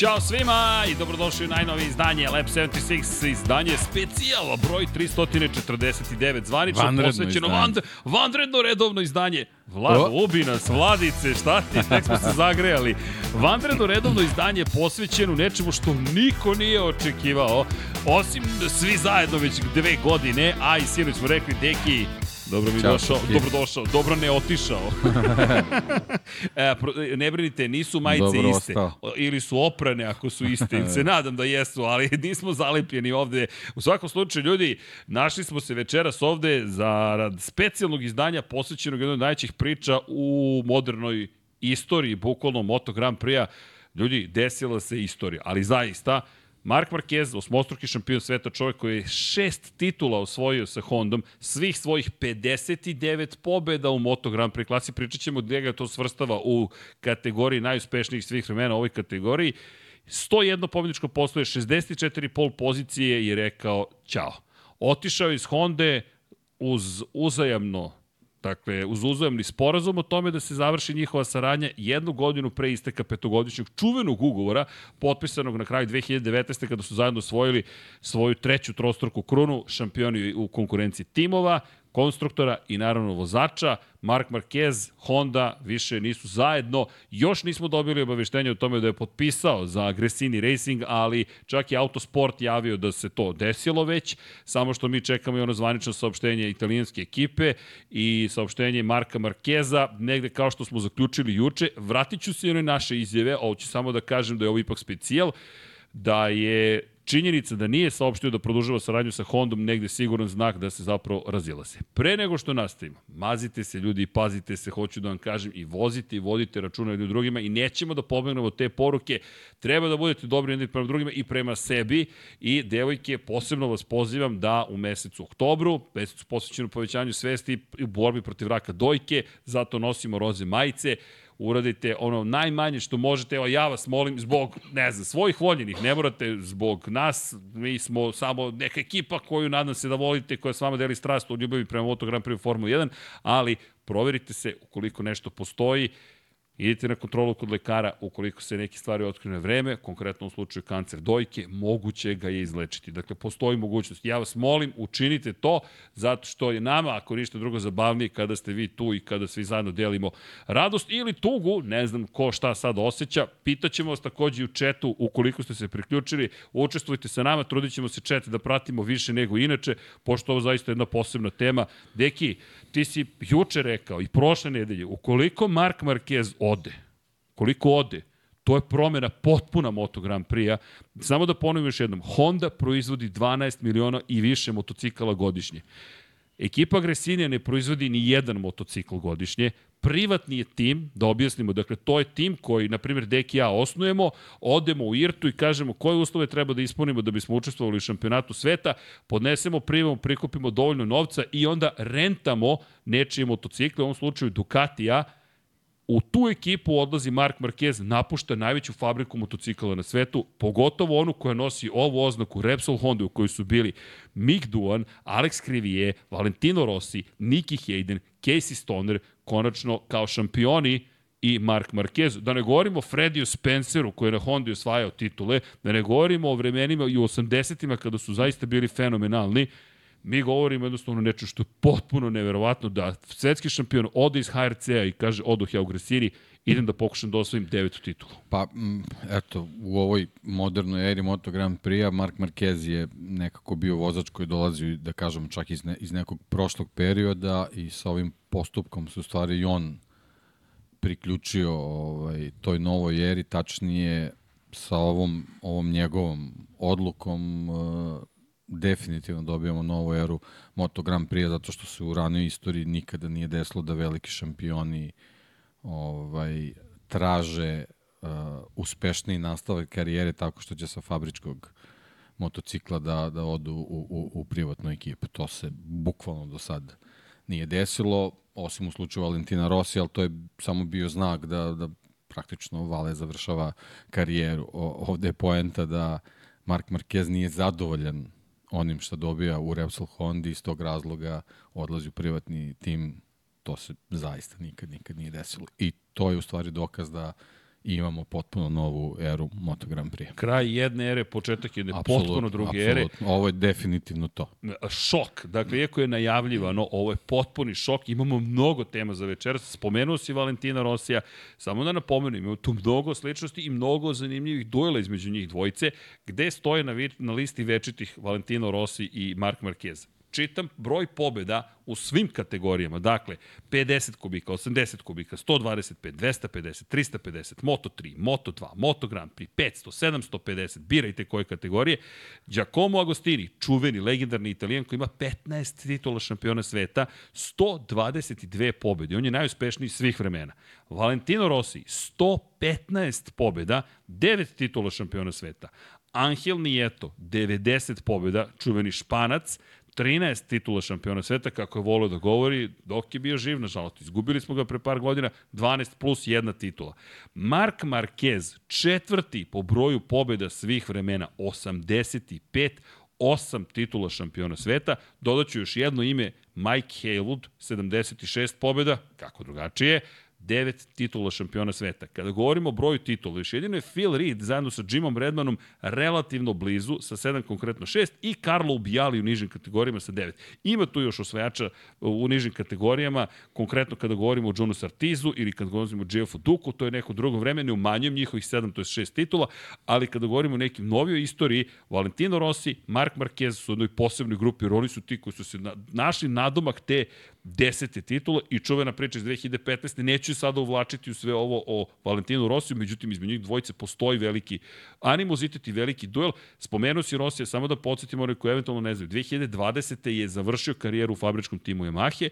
Ćao svima i dobrodošli u najnovije izdanje Lab 76, izdanje specijalo broj 349, zvanično Vanredno posvećeno van, vanredno redovno izdanje. Vlado, O. ubi nas, Vladice, šta ti, tek smo se zagrejali. Vanredno redovno izdanje posvećeno nečemu što niko nije očekivao, osim svi zajedno već dve godine, a i sinoć smo rekli, deki, Dobro mi Ćao, došao, Srki. dobro došao, dobro ne otišao. e, pro- ne brinite, nisu majice Dobro iste. ostao. Ili su oprane ako su iste. Se nadam da jesu, ali nismo zalepljeni ovde. U svakom slučaju, ljudi, našli smo se večeras ovde za rad specijalnog izdanja posvećenog jednoj od najvećih priča u modernoj istoriji, bukvalno Moto Grand Prix-a. Ljudi, desila se istorija, ali zaista, Mark Marquez, osmostruki šampion sveta, čovjek koji je šest titula osvojio sa Hondom, svih svojih 59 pobeda u Moto Grand Prix klasi, pričat ćemo gde ga to svrstava u kategoriji najuspešnijih svih vremena u ovoj kategoriji. 101 pobjedičko postoje, 64 pol pozicije i rekao ćao. Otišao iz Honde uz uzajamno Dakle, uz uzajemni sporazum o tome da se završi njihova saradnja jednu godinu pre isteka petogodišnjeg čuvenog ugovora, potpisanog na kraju 2019. kada su zajedno osvojili svoju treću trostruku krunu, šampioni u konkurenciji timova, konstruktora i naravno vozača. Mark Marquez, Honda više nisu zajedno. Još nismo dobili obaveštenje o tome da je potpisao za Agresini Racing, ali čak i Autosport javio da se to desilo već, samo što mi čekamo i ono zvanično saopštenje italijanske ekipe i saopštenje Marka Markeza, negde kao što smo zaključili juče. Vratit ću se i one naše izjave, ovo ću samo da kažem da je ovo ipak specijal, da je činjenica da nije saopštio da produžava saradnju sa Hondom negde siguran znak da se zapravo razilaze. Pre nego što nastavimo, mazite se ljudi i pazite se, hoću da vam kažem, i vozite i vodite računa jedni u drugima i nećemo da pobegnemo te poruke. Treba da budete dobri jedni prema drugima i prema sebi i devojke, posebno vas pozivam da u mesecu oktobru, mesecu posvećenu povećanju svesti i borbi protiv raka dojke, zato nosimo roze majice, uradite ono najmanje što možete, evo ja vas molim zbog, ne znam, svojih voljenih, ne morate zbog nas, mi smo samo neka ekipa koju nadam se da volite, koja s vama deli strast u ljubavi prema Moto Grand Prix Formula 1, ali proverite se ukoliko nešto postoji, idite na kontrolu kod lekara ukoliko se neke stvari otkriju vreme, konkretno u slučaju kancer dojke, moguće ga je izlečiti. Dakle, postoji mogućnost. Ja vas molim, učinite to, zato što je nama, ako ništa drugo, zabavnije kada ste vi tu i kada svi zajedno delimo radost ili tugu, ne znam ko šta sad osjeća. Pitaćemo vas takođe i u četu, ukoliko ste se priključili, učestvujte sa nama, trudit ćemo se čet da pratimo više nego inače, pošto ovo zaista je jedna posebna tema. Deki, ti si juče rekao i prošle nedelje, ukoliko Mark Marquez ode, koliko ode, to je promjena potpuna Moto Grand Prix-a. Samo da ponovim još jednom, Honda proizvodi 12 miliona i više motocikala godišnje. Ekipa Agresinija ne proizvodi ni jedan motocikl godišnje, privatni je tim, da objasnimo, dakle to je tim koji, na primjer, Dek i ja osnujemo, odemo u IRTU i kažemo koje uslove treba da ispunimo da bismo učestvovali u šampionatu sveta, podnesemo prijavom, prikupimo dovoljno novca i onda rentamo nečije motocikle, u ovom slučaju Ducatija, U tu ekipu odlazi Mark Marquez, napušta najveću fabriku motocikala na svetu, pogotovo onu koja nosi ovu oznaku Repsol Honda u kojoj su bili Mick Duan, Alex Crivije, Valentino Rossi, Nicky Hayden, Casey Stoner, konačno kao šampioni i Mark Marquez. Da ne govorimo o Frediju Spenceru koji je na Hondi osvajao titule, da ne govorimo o vremenima i u 80-ima kada su zaista bili fenomenalni, Mi govorimo jednostavno nečem što je potpuno neverovatno da svetski šampion ode iz HRC-a i kaže odoh ja u Gresini, idem da pokušam da osvojim devetu titulu. Pa, eto, u ovoj modernoj eri Moto Grand Prix-a Mark Marquez je nekako bio vozač koji dolazi, da kažemo, čak iz, ne, iz nekog prošlog perioda i sa ovim postupkom su u stvari i on priključio ovaj, toj novoj eri, tačnije sa ovom, ovom njegovom odlukom uh, definitivno dobijamo novu eru Moto Grand Prix zato što se u ranoj istoriji nikada nije desilo da veliki šampioni ovaj traže uh, uspešniji nastavak karijere tako što će sa fabričkog motocikla da, da odu u, u, u privatnu ekipu. To se bukvalno do sad nije desilo, osim u slučaju Valentina Rossi, ali to je samo bio znak da, da praktično Vale završava karijeru. O, ovde je poenta da Mark Marquez nije zadovoljan onim što dobija u Repsol Hondi, iz tog razloga odlazi u privatni tim, to se zaista nikad, nikad nije desilo. I to je u stvari dokaz da i imamo potpuno novu eru Moto Grand Prix. Kraj jedne ere, početak jedne absolut, potpuno druge ere. Ovo je definitivno to. Šok. Dakle, iako je najavljivano, ovo je potpuni šok. Imamo mnogo tema za večeras. Spomenuo si Valentina Rosija. Samo da napomenu, imamo tu mnogo sličnosti i mnogo zanimljivih duela između njih dvojice, gde stoje na, na listi večitih Valentino Rossi i Mark Marquez čitam broj pobjeda u svim kategorijama. Dakle, 50 kubika, 80 kubika, 125, 250, 350, Moto3, Moto2, Moto Grand Prix, 500, 750, birajte koje kategorije. Giacomo Agostini, čuveni, legendarni italijan koji ima 15 titula šampiona sveta, 122 pobjede. On je najuspešniji svih vremena. Valentino Rossi, 115 pobjeda, 9 titula šampiona sveta. Angel Nieto, 90 pobjeda, čuveni španac, 13 titula šampiona sveta, kako je volio da govori, dok je bio živ, nažalost. Izgubili smo ga pre par godina, 12 plus jedna titula. Mark Marquez, četvrti po broju pobjeda svih vremena, 85, 8 titula šampiona sveta. Dodaću još jedno ime, Mike Haywood, 76 pobjeda, kako drugačije devet titula šampiona sveta. Kada govorimo o broju titula, još jedino je Phil Reed zajedno sa Jimom Redmanom relativno blizu, sa 7 konkretno 6 i Carlo Ubijali u nižim kategorijama sa 9. Ima tu još osvajača u nižim kategorijama, konkretno kada govorimo o Johnu Sartizu ili kada govorimo o Geoffu Duku, to je neko drugo vreme, ne umanjujem njihovih 7, to je 6 titula, ali kada govorimo o nekim novijoj istoriji, Valentino Rossi, Mark Marquez su u jednoj posebnoj grupi, jer oni su ti koji su se našli nadomak te desete titula i čuvena priča iz 2015. Neću sada uvlačiti u sve ovo o Valentinu Rosiju, međutim između njih dvojice postoji veliki animozitet i veliki duel. Spomenuo si Rosija, samo da podsjetimo one koji eventualno ne znaju. 2020. je završio karijeru u fabričkom timu Yamahe,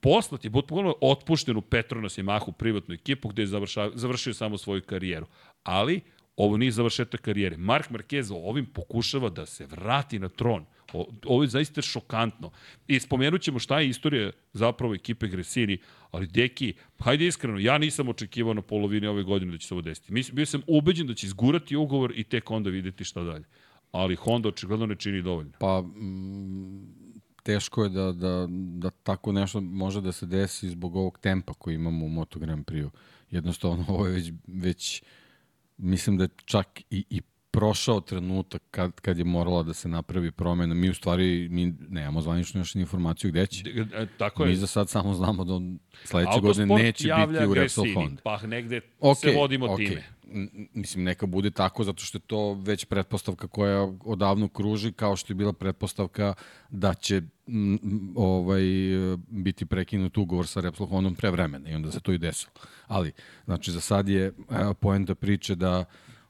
poslat je bukvalno otpušten u Petronas Yamahu privatnu ekipu gde je završio samo svoju karijeru. Ali ovo nije završetak karijere. Mark Marquez ovim pokušava da se vrati na tron. O, ovo je zaista šokantno. I spomenut ćemo šta je istorija zapravo ekipe Gresini, ali deki, hajde iskreno, ja nisam očekivao na polovini ove godine da će se ovo desiti. Mislim, bio sam ubeđen da će izgurati ugovor i tek onda videti šta dalje. Ali Honda očigledno ne čini dovoljno. Pa, mm, teško je da, da, da tako nešto može da se desi zbog ovog tempa koji imamo u Moto Grand Prix-u. Jednostavno, ovo je već, već mislim da je čak i, i prošao trenutak kad, kad je morala da se napravi promena. Mi u stvari mi nemamo zvaničnu još informaciju gde će. E, tako je. Mi za sad samo znamo da on sledeće godine neće biti u Repsol Fond. Pa negde okay, se vodimo okay. time. Mislim, neka bude tako, zato što je to već pretpostavka koja odavno kruži, kao što je bila pretpostavka da će m, ovaj, biti prekinut ugovor sa Repsol Fondom pre vremena i onda se to i desilo. Ali, znači, za sad je poenta priče da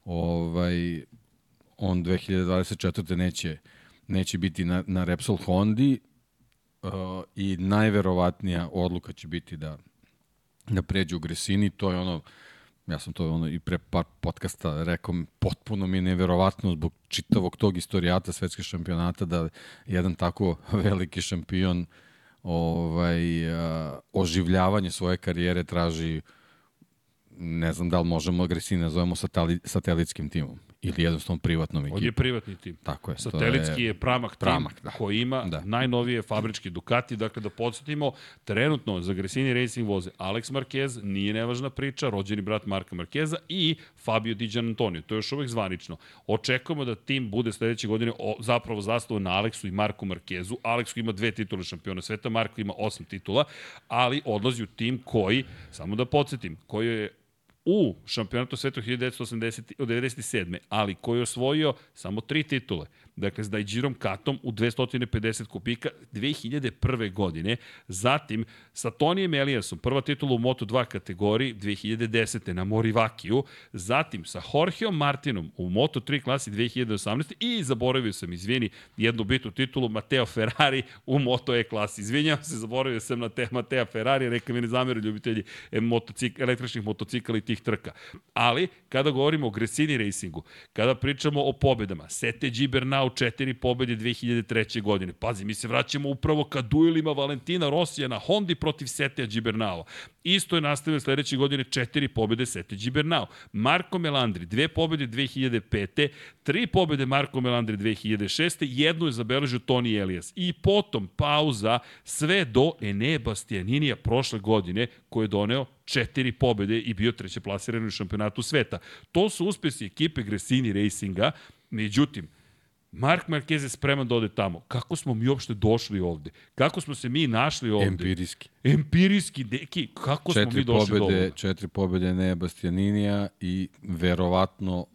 ovaj, on 2024. neće, neće biti na, na Repsol Hondi uh, i najverovatnija odluka će biti da, da pređe u Gresini. To je ono, ja sam to ono i pre par podcasta rekao, potpuno mi je neverovatno zbog čitavog tog istorijata svetske šampionata da jedan tako veliki šampion ovaj, uh, oživljavanje svoje karijere traži ne znam da li možemo Gresini nazovemo satelitskim timom ili jednostavno privatnom ekipom. On je privatni tim. Tako je. Satelitski je, je pramak, pramak tim da. koji ima da. najnovije fabričke Ducati. Dakle, da podsjetimo, trenutno za Gresini Racing voze Alex Marquez, nije nevažna priča, rođeni brat Marka Markeza i Fabio Di Antonio. To je još uvek zvanično. Očekujemo da tim bude sledeće godine o, zapravo zastavu na Aleksu i Marku Markezu. Aleksu ima dve titule šampiona sveta, Marko ima osam titula, ali odlazi u tim koji, samo da podsjetim, koji je u šampionatu sveta 1997. ali koji je osvojio samo tri titule dakle s Dajđirom Katom u 250 kubika 2001. godine. Zatim sa Tonijem Eliasom, prva titula u Moto2 kategoriji 2010. na Morivakiju. Zatim sa Jorgeom Martinom u Moto3 klasi 2018. I zaboravio sam, izvini, jednu bitnu titulu Mateo Ferrari u Moto E klasi. Izvinjam se, zaboravio sam na te Mateo Ferrari, reka mi ne zamere ljubitelji e, motocik, električnih motocikala i tih trka. Ali, kada govorimo o Gresini Racingu, kada pričamo o pobedama, Sete Gibernau Gibernau četiri pobede 2003. godine. Pazi, mi se vraćamo upravo ka duelima Valentina Rosija na Hondi protiv Seteja Gibernau. Isto je nastavio sledeće godine četiri pobede Sete Gibernau. Marko Melandri, dve pobede 2005. Tri pobede Marko Melandri 2006. Jednu je zabeležio Toni Elias. I potom pauza sve do Ene Bastianinija prošle godine koje je doneo četiri pobede i bio treće plasiran u šampionatu sveta. To su uspesi ekipe Gresini Racinga, međutim, Mark Marquez je spreman da ode tamo. Kako smo mi uopšte došli ovde? Kako smo se mi našli ovde? Empirijski. Empirijski, deki, kako četiri smo mi došli pobede, do ovoga? Četiri pobede ne Bastianinija i verovatno uh,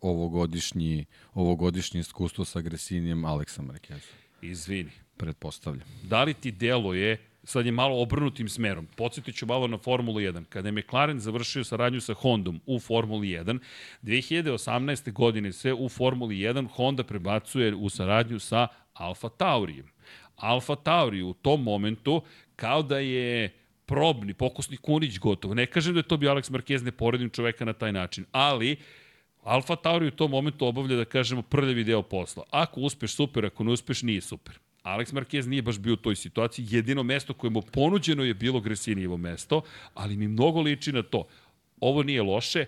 ovogodišnji, ovogodišnji iskustvo sa Gresinijem Aleksa Marqueza. Izvini. Pretpostavljam. Da li ti delo je sad je malo obrnutim smerom. Podsjetit ću malo na Formulu 1. Kada je McLaren završio saradnju sa Hondom u Formuli 1, 2018. godine se u Formuli 1 Honda prebacuje u saradnju sa Alfa Taurijem. Alfa Tauri u tom momentu kao da je probni, pokusni kunić gotov. Ne kažem da je to bio Alex Marquez, ne poredim čoveka na taj način, ali Alfa Tauri u tom momentu obavlja, da kažemo, prljavi deo posla. Ako uspeš, super, ako ne uspeš, nije super. Alex Marquez nije baš bio u toj situaciji. Jedino mesto koje mu ponuđeno je bilo Gresinijevo mesto, ali mi mnogo liči na to. Ovo nije loše,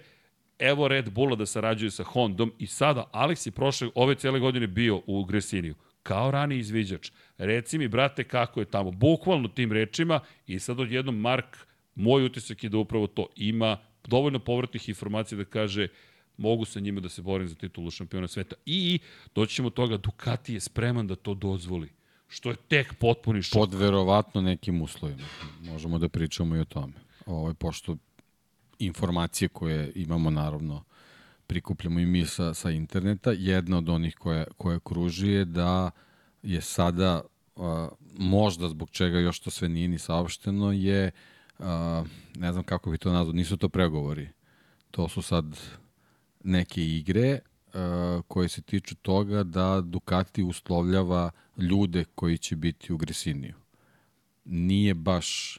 evo Red Bulla da sarađuje sa Hondom i sada Alex je prošle ove cele godine bio u Gresiniju kao rani izviđač. Reci mi, brate, kako je tamo. Bukvalno tim rečima i sad odjednom Mark, moj utisak je da upravo to ima dovoljno povratnih informacija da kaže mogu sa njima da se borim za titulu šampiona sveta. I doći ćemo toga, Ducati je spreman da to dozvoli što je tek potpuni šok. Pod verovatno nekim uslovima. Možemo da pričamo i o tome. Ovo, je pošto informacije koje imamo naravno prikupljamo i mi sa, sa interneta, jedna od onih koje, koje kruži je da je sada a, možda zbog čega još to sve nije ni saopšteno je a, ne znam kako bi to nazvao, nisu to pregovori. To su sad neke igre uh, koje se tiču toga da Ducati uslovljava ljude koji će biti u Gresiniju. Nije baš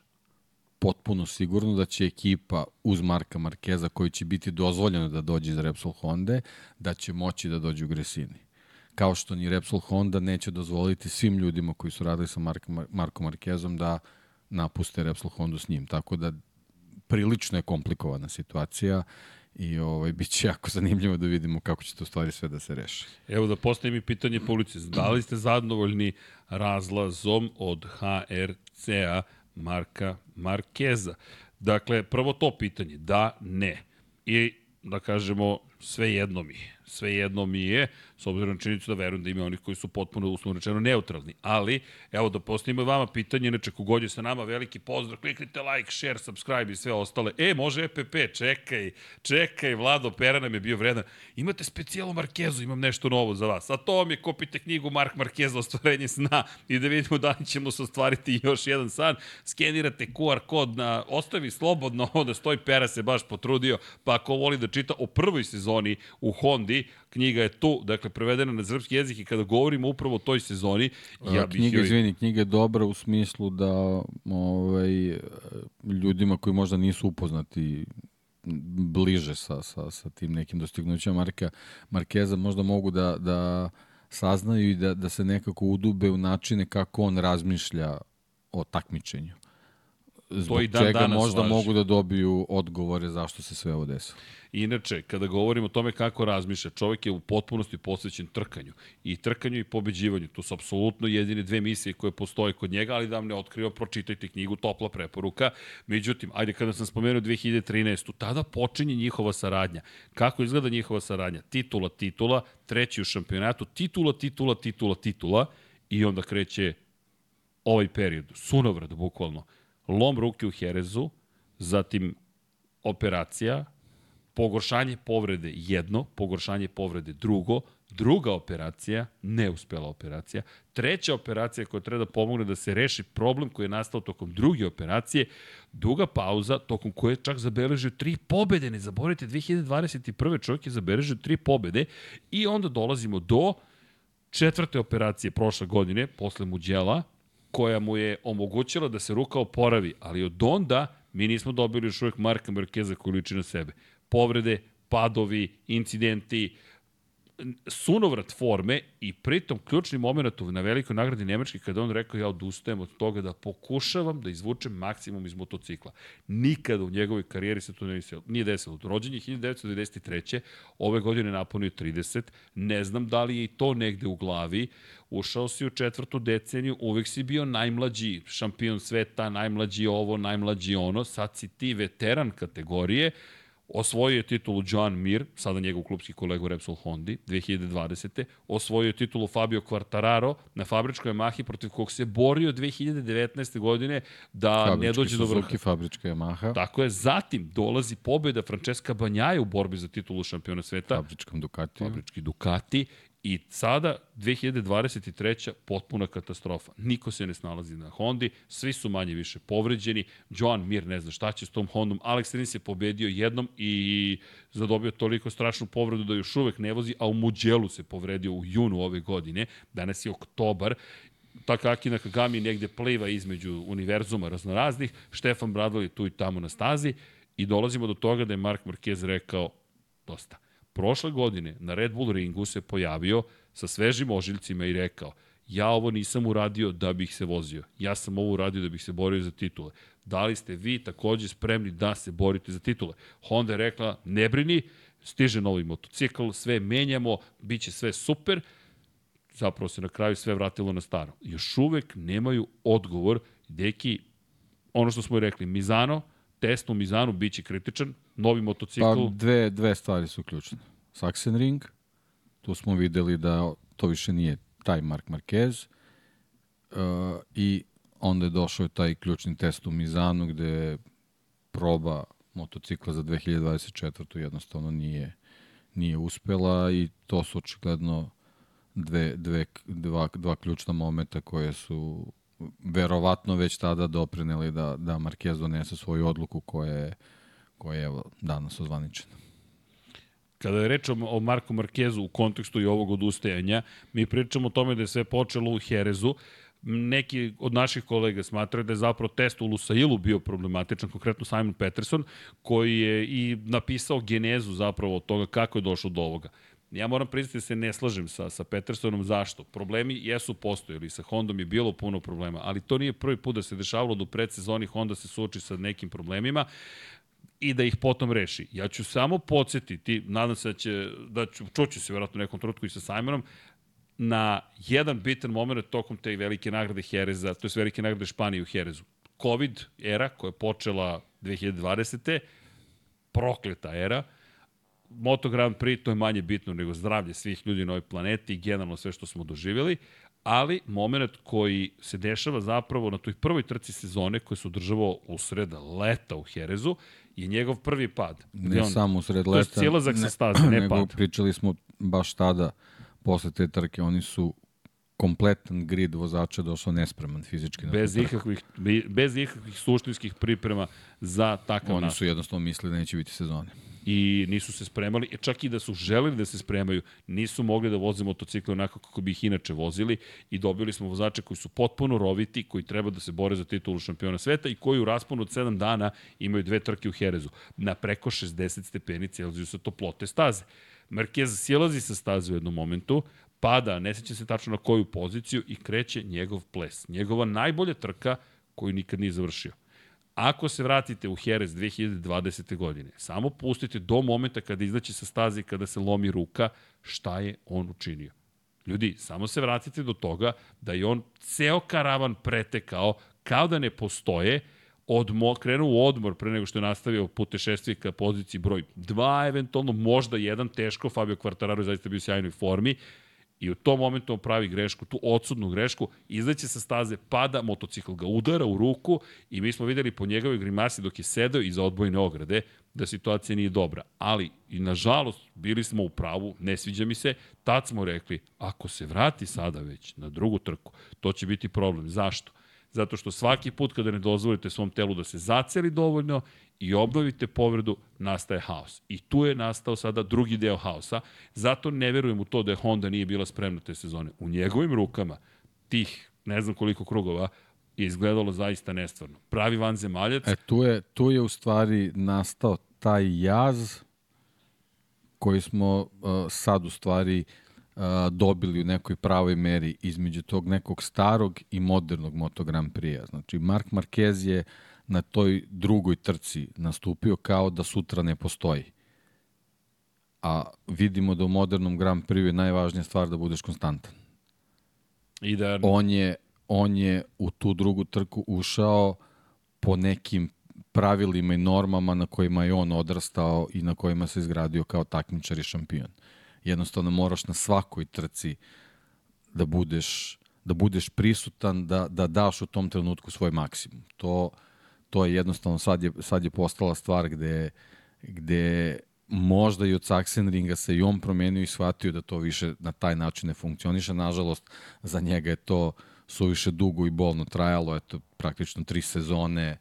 potpuno sigurno da će ekipa uz Marka Markeza koji će biti dozvoljeno da dođe iz Repsol Honda, da će moći da dođe u Gresini. Kao što ni Repsol Honda neće dozvoliti svim ljudima koji su radili sa Mark, Markom Markezom da napuste Repsol Honda s njim. Tako da prilično je komplikovana situacija i ovaj, bit će jako zanimljivo da vidimo kako će to stvari sve da se reši. Evo da postavim i pitanje po ulici. Da li ste zadovoljni razlazom od HRC-a Marka Markeza? Dakle, prvo to pitanje, da, ne. I da kažemo, sve jedno mi je sve jedno mi je, s obzirom na činjenicu da verujem da ima onih koji su potpuno uslovno rečeno neutralni. Ali, evo da postavimo vama pitanje, inače kogod je sa nama, veliki pozdrav, kliknite like, share, subscribe i sve ostale. E, može EPP, čekaj, čekaj, Vlado Pera nam je bio vredan. Imate specijalu Markezu, imam nešto novo za vas. A to vam je, kopite knjigu Mark Markeza, ostvarenje sna i da vidimo da li ćemo se ostvariti još jedan san. Skenirate QR kod na, ostavi slobodno ovo da stoji, Pera se baš potrudio, pa ako voli da čita o prvoj sezoni u Hondi, knjiga je tu, dakle, prevedena na srpski jezik i kada govorimo upravo o toj sezoni, ja bih knjiga, joj... izvini, knjiga je dobra u smislu da ovaj, ljudima koji možda nisu upoznati bliže sa, sa, sa tim nekim dostignućima Marka Markeza možda mogu da, da saznaju i da, da se nekako udube u načine kako on razmišlja o takmičenju. Zbog to i dan čega možda važi. mogu da dobiju odgovore zašto se sve ovo desilo. Inače, kada govorimo o tome kako razmišlja, čovjek je u potpunosti posvećen trkanju. I trkanju i pobeđivanju. To su apsolutno jedine dve misije koje postoje kod njega, ali da vam ne otkrio, pročitajte knjigu, topla preporuka. Međutim, ajde kada sam spomenuo 2013. Tada počinje njihova saradnja. Kako izgleda njihova saradnja? Titula, titula, treći u šampionatu, titula, titula, titula, titula i onda kreće ovaj period. Sunovrad, bukvalno. Lom ruke u Herezu, zatim operacija, pogoršanje povrede jedno, pogoršanje povrede drugo, druga operacija, neuspela operacija, treća operacija koja treba da pomogne da se reši problem koji je nastao tokom druge operacije, duga pauza tokom koje je čak zabeležio tri pobede, ne zaboravite, 2021. čovjek je zabeležio tri pobede i onda dolazimo do četvrte operacije prošle godine, posle Muđela, koja mu je omogućila da se ruka oporavi, ali od onda mi nismo dobili još uvijek Marka Markeza koji liči na sebe. Povrede, padovi, incidenti, sunovrat forme i pritom ključni moment na velikoj nagradi Nemačke kada on rekao ja odustajem od toga da pokušavam da izvučem maksimum iz motocikla. Nikada u njegovoj karijeri se to nije desilo. Rođen je 1993. Ove godine napunio 30. Ne znam da li je i to negde u glavi. Ušao si u četvrtu deceniju, uvek si bio najmlađi šampion sveta, najmlađi ovo, najmlađi ono. Sad si ti veteran kategorije Osvojio je titulu Joan Mir, sada njegov klubski kolega u Repsol Hondi, 2020. Osvojio je titulu Fabio Quartararo na fabričkoj Yamahi protiv kog se borio 2019. godine da fabrički ne dođe do vrha. Fabrička Yamaha. Tako je. Zatim dolazi pobjeda Francesca Banjaja u borbi za titulu šampiona sveta. Fabričkom Ducati. Fabrički Ducati. I sada, 2023. potpuna katastrofa. Niko se ne snalazi na Hondi, svi su manje više povređeni. Joan Mir ne zna šta će s tom Hondom. Alex Rins je pobedio jednom i zadobio toliko strašnu povredu da još uvek ne vozi, a u Muđelu se povredio u junu ove godine. Danas je oktobar Takaki Nakagami negde pliva između univerzuma raznoraznih, Štefan Bradl je tu i tamo na stazi i dolazimo do toga da je Mark Marquez rekao dosta prošle godine na Red Bull ringu se pojavio sa svežim ožiljcima i rekao ja ovo nisam uradio da bih se vozio. Ja sam ovo uradio da bih se borio za titule. Da li ste vi takođe spremni da se borite za titule? Honda je rekla, ne brini, stiže novi motocikl, sve menjamo, bit će sve super, zapravo se na kraju sve vratilo na staro. Još uvek nemaju odgovor, deki, ono što smo i rekli, Mizano, test u Mizanu biće kritičan, novi motocikl. Pa dve, dve stvari su ključne. Sachsenring, tu smo videli da to više nije taj Mark Marquez uh, i onda je došao taj ključni test u Mizanu gde proba motocikla za 2024. jednostavno nije, nije uspela i to su očigledno dve, dve, dva, dva ključna momenta koje su verovatno već tada doprineli da, da Marquez donese svoju odluku koja je, koja je danas ozvaničena. Kada je reč o Marku Markezu u kontekstu i ovog odustajanja, mi pričamo o tome da je sve počelo u Herezu, neki od naših kolega smatraju da je zapravo test u Lusailu bio problematičan, konkretno Simon Peterson, koji je i napisao genezu zapravo od toga kako je došlo do ovoga. Ja moram priznati da se ne slažem sa, sa Petersonom. Zašto? Problemi jesu postojali. Sa Hondom je bilo puno problema, ali to nije prvi put da se dešavalo da u predsezoni Honda se suoči sa nekim problemima i da ih potom reši. Ja ću samo podsjetiti, nadam se da će, da ću, čuću se vjerojatno nekom trutku i sa Simonom, na jedan bitan moment tokom te velike nagrade Hereza, to je velike nagrade Španije u Herezu. Covid era koja je počela 2020. prokleta era, Moto Grand Prix to je manje bitno nego zdravlje svih ljudi na ovoj planeti i generalno sve što smo doživjeli, ali moment koji se dešava zapravo na toj prvoj trci sezone koja se održavao u sred leta u Herezu je njegov prvi pad. Ne on, samo u sred leta. To je cijelazak sa staze, ne nego pad. pričali smo baš tada, posle te trke, oni su kompletan grid vozača došao nespreman fizički. Bez ikakvih, bez ikakvih suštinskih priprema za takav Oni su jednostavno mislili da neće biti sezone i nisu se spremali, e, čak i da su želeli da se spremaju, nisu mogli da voze motocikle onako kako bi ih inače vozili i dobili smo vozače koji su potpuno roviti, koji treba da se bore za titulu šampiona sveta i koji u rasponu od 7 dana imaju dve trke u Herezu na preko 60 stepeni Celzijusa toplote staze. Marquez silazi sa staze u jednom momentu, pada, ne seća se tačno na koju poziciju i kreće njegov ples. Njegova najbolja trka koju nikad nije završio. Ako se vratite u Jerez 2020. godine, samo pustite do momenta kada izaći sa staze kada se lomi ruka, šta je on učinio. Ljudi, samo se vratite do toga da je on ceo karavan pretekao kao da ne postoje, odmo, krenuo u odmor pre nego što je nastavio putešestvije ka poziciji broj 2, eventualno možda jedan teško, Fabio Quartararo je zaista bio u sjajnoj formi, I u tom momentu on pravi grešku, tu odsudnu grešku, izleće sa staze, pada, motocikl ga udara u ruku i mi smo videli po njegovoj grimasi dok je sedao iza odbojne ograde da situacija nije dobra. Ali, i nažalost, bili smo u pravu, ne sviđa mi se, tad smo rekli, ako se vrati sada već na drugu trku, to će biti problem. Zašto? Zato što svaki put kada ne dozvolite svom telu da se zaceli dovoljno i obnovite povredu, nastaje haos. I tu je nastao sada drugi deo haosa. Zato ne verujem u to da je Honda nije bila spremna te sezone. U njegovim rukama, tih ne znam koliko krugova, je izgledalo zaista nestvarno. Pravi vanzemaljac. E, tu je, tu je u stvari nastao taj jaz koji smo uh, sad u stvari uh, dobili u nekoj pravoj meri između tog nekog starog i modernog Moto Grand Prix-a. Znači, Mark Marquez je na toj drugoj trci nastupio kao da sutra ne postoji. A vidimo da u modernom Grand Prix je najvažnija stvar da budeš konstantan. I da... On je, on je u tu drugu trku ušao po nekim pravilima i normama na kojima je on odrastao i na kojima se izgradio kao takmičar i šampion. Jednostavno moraš na svakoj trci da budeš da budeš prisutan, da, da daš u tom trenutku svoj maksimum. To, to je jednostavno, sad je, sad je postala stvar gde, gde možda i od Sachsenringa se i on promenio i shvatio da to više na taj način ne funkcioniše. Nažalost, za njega je to suviše dugo i bolno trajalo, eto, praktično tri sezone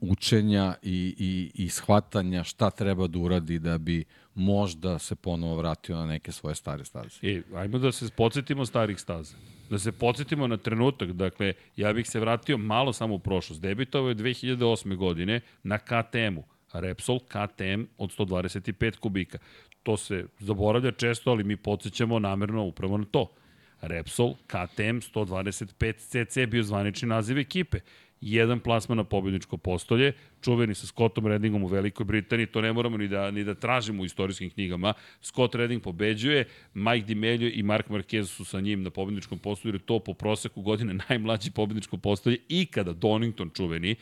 učenja i, i, i shvatanja šta treba da uradi da bi možda se ponovo vratio na neke svoje stare staze. E, ajmo da se podsjetimo starih staza. Da se podsjetimo na trenutak, dakle, ja bih se vratio malo samo u prošlost. Debitovao je 2008. godine na KTM-u. Repsol KTM od 125 kubika. To se zaboravlja često, ali mi podsjećamo namerno upravo na to. Repsol KTM 125 CC bio zvanični naziv ekipe jedan plasman na pobjedničko postolje, čuveni sa Scottom Reddingom u Velikoj Britaniji, to ne moramo ni da, ni da tražimo u istorijskim knjigama. Scott Redding pobeđuje, Mike Dimelio i Mark Marquez su sa njim na pobjedničkom postolju, jer to po proseku godine najmlađi pobjedničko postolje i kada Donington čuveni.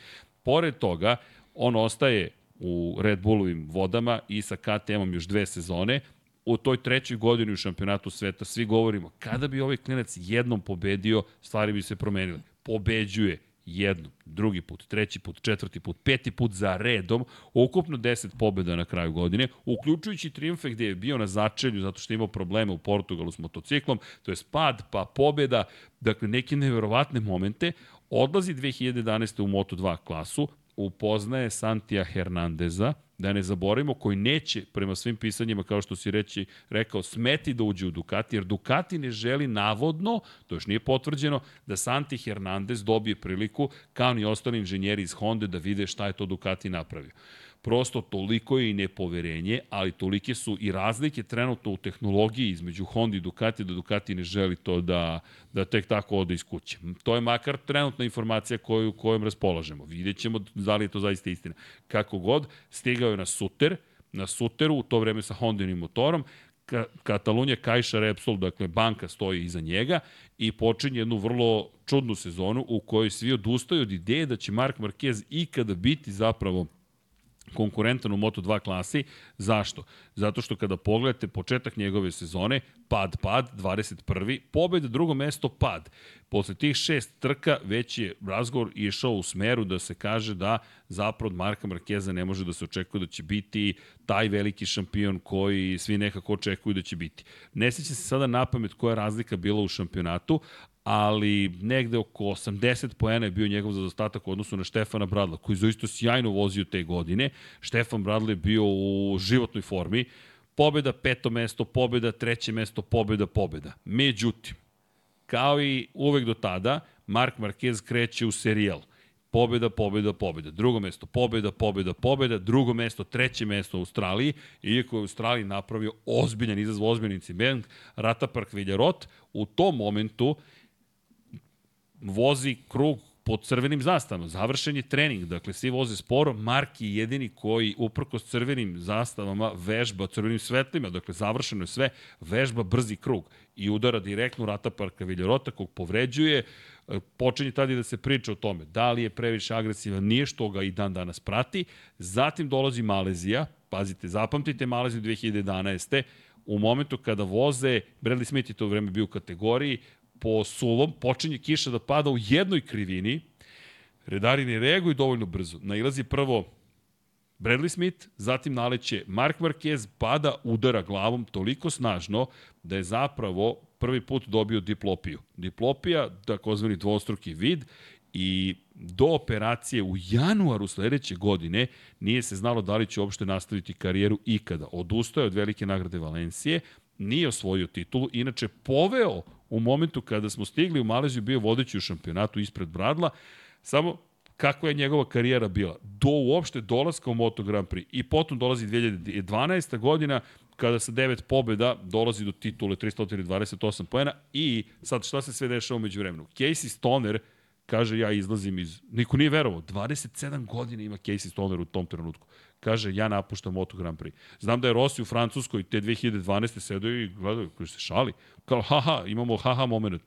Pored toga, on ostaje u Red Bullovim vodama i sa KTM-om još dve sezone, u toj trećoj godini u šampionatu sveta svi govorimo kada bi ovaj klinac jednom pobedio, stvari bi se promenile. Pobeđuje, jednom, drugi put, treći put, četvrti put, peti put za redom, ukupno 10 pobjeda na kraju godine, uključujući triumfe gde je bio na začelju zato što je imao probleme u Portugalu s motociklom, to je spad pa pobjeda, dakle neke neverovatne momente, odlazi 2011. u Moto2 klasu, upoznaje Santija Hernandeza, da ne zaboravimo, koji neće, prema svim pisanjima, kao što si reći, rekao, smeti da uđe u Ducati, jer Ducati ne želi navodno, to još nije potvrđeno, da Santi Hernandez dobije priliku, kao ni ostali inženjeri iz Honda, da vide šta je to Ducati napravio. Prosto toliko je i nepoverenje, ali tolike su i razlike trenutno u tehnologiji između Honda i Ducati, da Ducati ne želi to da, da tek tako ode iz kuće. To je makar trenutna informacija koju, kojom raspolažemo. Vidjet ćemo da li je to zaista istina. Kako god, stigao je na Suter, na Suteru, u to vreme sa Hondinim motorom, Ka Katalunja Kajša Repsol, dakle banka stoji iza njega i počinje jednu vrlo čudnu sezonu u kojoj svi odustaju od ideje da će Mark Marquez ikada biti zapravo konkurentan u Moto2 klasi. Zašto? Zato što kada pogledate početak njegove sezone, pad, pad, 21. pobjeda, drugo mesto, pad. Posle tih šest trka već je razgovor išao u smeru da se kaže da zapravo od Marka Markeza ne može da se očekuje da će biti taj veliki šampion koji svi nekako očekuju da će biti. Ne seća se sada na pamet koja razlika bila u šampionatu, ali negde oko 80 poena je bio njegov zadostatak u odnosu na Štefana Bradla, koji zaista sjajno vozio te godine. Štefan Bradla je bio u životnoj formi. Pobeda, peto mesto, pobeda, treće mesto, pobeda, pobeda. Međutim, kao i uvek do tada, Mark Marquez kreće u serijal. Pobeda, pobeda, pobeda. Drugo mesto, pobeda, pobeda, pobeda. Drugo mesto, treće mesto u Australiji. Iako je u Australiji napravio ozbiljan izazv, ozbiljan incident, Ratapark Viljarot, u tom momentu vozi krug pod crvenim zastavama. Završen je trening, dakle svi voze sporo. Mark je jedini koji uprkos crvenim zastavama vežba crvenim svetlima, dakle završeno je sve, vežba brzi krug i udara direktno u Rata Parka Viljarota kog povređuje. E, počinje tada da se priča o tome da li je previše agresivan, nije što ga i dan danas prati. Zatim dolazi Malezija, pazite, zapamtite Maleziju 2011 u momentu kada voze, Bradley Smith je to vreme bio u kategoriji, po suvom, počinje kiša da pada u jednoj krivini, redari ne reaguju dovoljno brzo. Nailazi prvo Bradley Smith, zatim naleće Mark Marquez, pada, udara glavom toliko snažno da je zapravo prvi put dobio diplopiju. Diplopija, takozvani dvostruki vid, i do operacije u januaru sledeće godine nije se znalo da li će uopšte nastaviti karijeru ikada. Odustaje od velike nagrade Valencije, nije osvojio titulu, inače poveo u momentu kada smo stigli u Maleziju bio vodeći u šampionatu ispred Bradla, samo kakva je njegova karijera bila do uopšte dolaska u Moto Grand Prix i potom dolazi 2012. godina kada sa devet pobjeda dolazi do titule 328 poena i sad šta se sve dešava umeđu vremenu. Casey Stoner kaže ja izlazim iz... Niko nije verovao, 27 godina ima Casey Stoner u tom trenutku. Kaže ja napuštam Moto Grand Prix. Znam da je Rossi u Francuskoj te 2012. sedao i gledao koji se šali. Kao haha, imamo haha moment.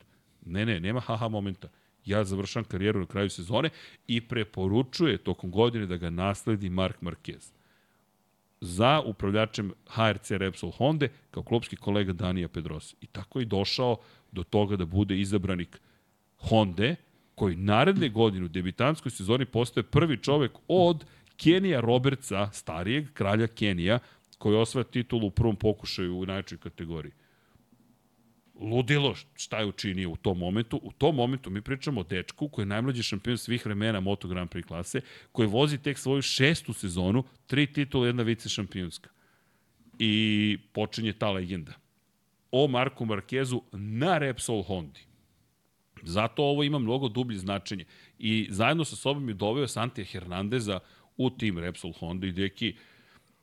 Ne, ne, nema haha momenta ja završam karijeru na kraju sezone i preporučuje tokom godine da ga nasledi Mark Marquez za upravljačem HRC Repsol Honda kao klubski kolega Danija Pedrosa. I tako je došao do toga da bude izabranik Honda, koji naredne godine u debitanskoj sezoni postaje prvi čovek od Kenija Robertsa, starijeg kralja Kenija, koji osvaja titulu u prvom pokušaju u najčoj kategoriji ludilo šta je učinio u tom momentu. U tom momentu mi pričamo o dečku koji je najmlađi šampion svih vremena Moto Grand Prix klase, koji vozi tek svoju šestu sezonu, tri titula, jedna vice šampionska. I počinje ta legenda. O Marku Markezu na Repsol Hondi. Zato ovo ima mnogo dublje značenje. I zajedno sa sobom je doveo Santija Hernandeza u tim Repsol Honda i deki,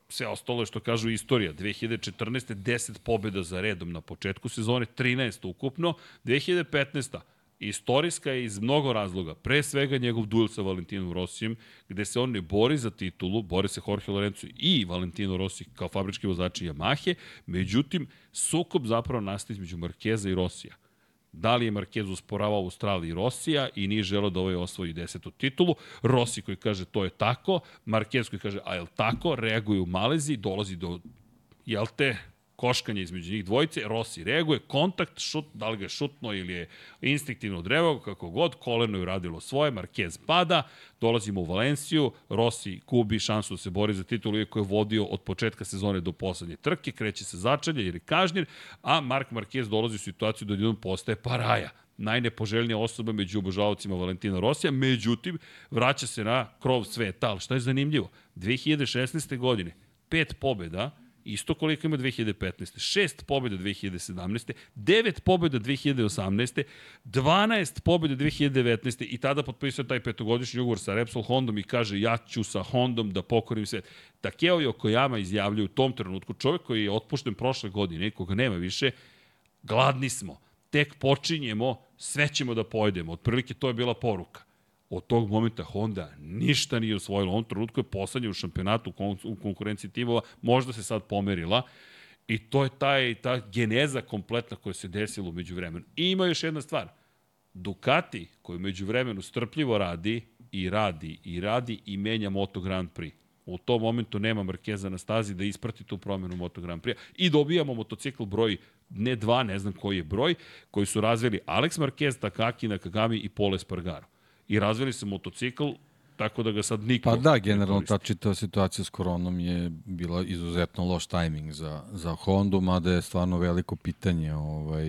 sve ostalo je što kažu istorija. 2014. 10 pobjeda za redom na početku sezone, 13 ukupno. 2015. Istorijska je iz mnogo razloga. Pre svega njegov duel sa Valentinom Rosijem, gde se on ne bori za titulu, bori se Jorge Lorenzo i Valentino Rossi kao fabrički vozači Yamahe, međutim, sukob zapravo nastaje između Markeza i Rosija. Da li je Marquez usporavao Australiji Rosija i nije želeo da ovaj osvoji desetu titulu. Rossi koji kaže to je tako, Marquez koji kaže a je tako, reaguje u Malezi, dolazi do, jel te, koškanje između njih dvojice, Rossi reaguje, kontakt, šut, da li ga je šutno ili je instinktivno odrevao, kako god, koleno je radilo svoje, Marquez pada, dolazimo u Valenciju, Rossi gubi šansu da se bori za titulu, iako je vodio od početka sezone do poslednje trke, kreće se začelje jer je kažnjen, a Mark Marquez dolazi u situaciju da jednom postaje paraja najnepoželjnija osoba među obožavacima Valentina Rosija, međutim, vraća se na krov sveta, ali šta je zanimljivo? 2016. godine, pet pobjeda, Isto koliko ima 2015. Šest pobjeda 2017. Devet pobjeda 2018. 12 pobjeda 2019. I tada potpisao taj petogodišnji ugovor sa Repsol Hondom i kaže ja ću sa Hondom da pokorim svet. Takeo Yokoyama izjavljaju u tom trenutku, čovjek koji je otpušten prošle godine, koga nema više, gladni smo, tek počinjemo, sve ćemo da pojedemo. Otprilike to je bila poruka od tog momenta Honda ništa nije osvojila. Ovom trenutku je poslednja u šampionatu u konkurenciji timova, možda se sad pomerila. I to je taj, ta geneza kompletna koja se desila umeđu vremenu. I ima još jedna stvar. Ducati, koji umeđu vremenu strpljivo radi i radi i radi i menja Moto Grand Prix. U tom momentu nema Markeza na stazi da isprati tu promenu Moto Grand Prix. I dobijamo motocikl broj ne dva, ne znam koji je broj, koji su razvili Alex Marquez, Takaki Nakagami i Pole Spargaro i razvili se motocikl tako da ga sad niko Pa da, generalno ta čitava situacija s koronom je bila izuzetno loš tajming za, za Hondu, mada je stvarno veliko pitanje ovaj,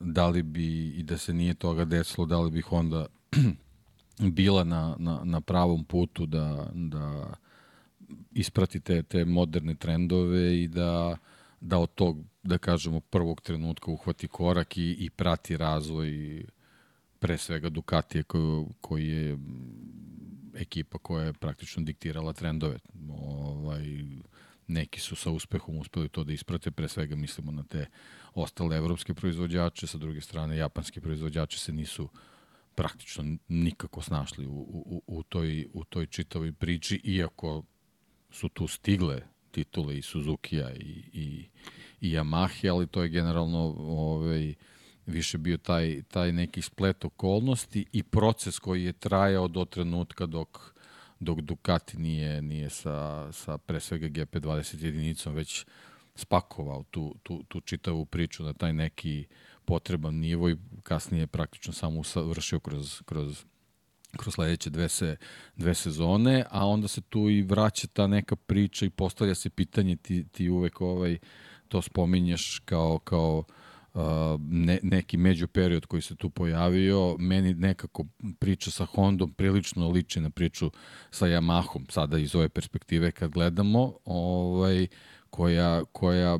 da li bi, i da se nije toga desilo, da li bi Honda bila na, na, na pravom putu da, da isprati te, te moderne trendove i da, da od tog, da kažemo, prvog trenutka uhvati korak i, i prati razvoj pre svega Ducatije koji, koji je ekipa koja je praktično diktirala trendove. Ovaj, neki su sa uspehom uspeli to da isprate, pre svega mislimo na te ostale evropske proizvođače, sa druge strane japanski proizvođači se nisu praktično nikako snašli u, u, u, toj, u toj čitavoj priči, iako su tu stigle titule i Suzuki-a i, i, i Yamaha, ali to je generalno ovaj, više bio taj, taj neki splet okolnosti i proces koji je trajao do trenutka dok, dok Ducati nije, nije sa, sa pre svega GP20 jedinicom već spakovao tu, tu, tu čitavu priču na taj neki potreban nivo i kasnije praktično samo usavršio kroz, kroz kroz sledeće dve, se, dve sezone, a onda se tu i vraća ta neka priča i postavlja se pitanje, ti, ti uvek ovaj, to spominješ kao, kao uh, ne, neki među period koji se tu pojavio, meni nekako priča sa Hondom prilično liči na priču sa Yamahom, sada iz ove perspektive kad gledamo, ovaj, koja, koja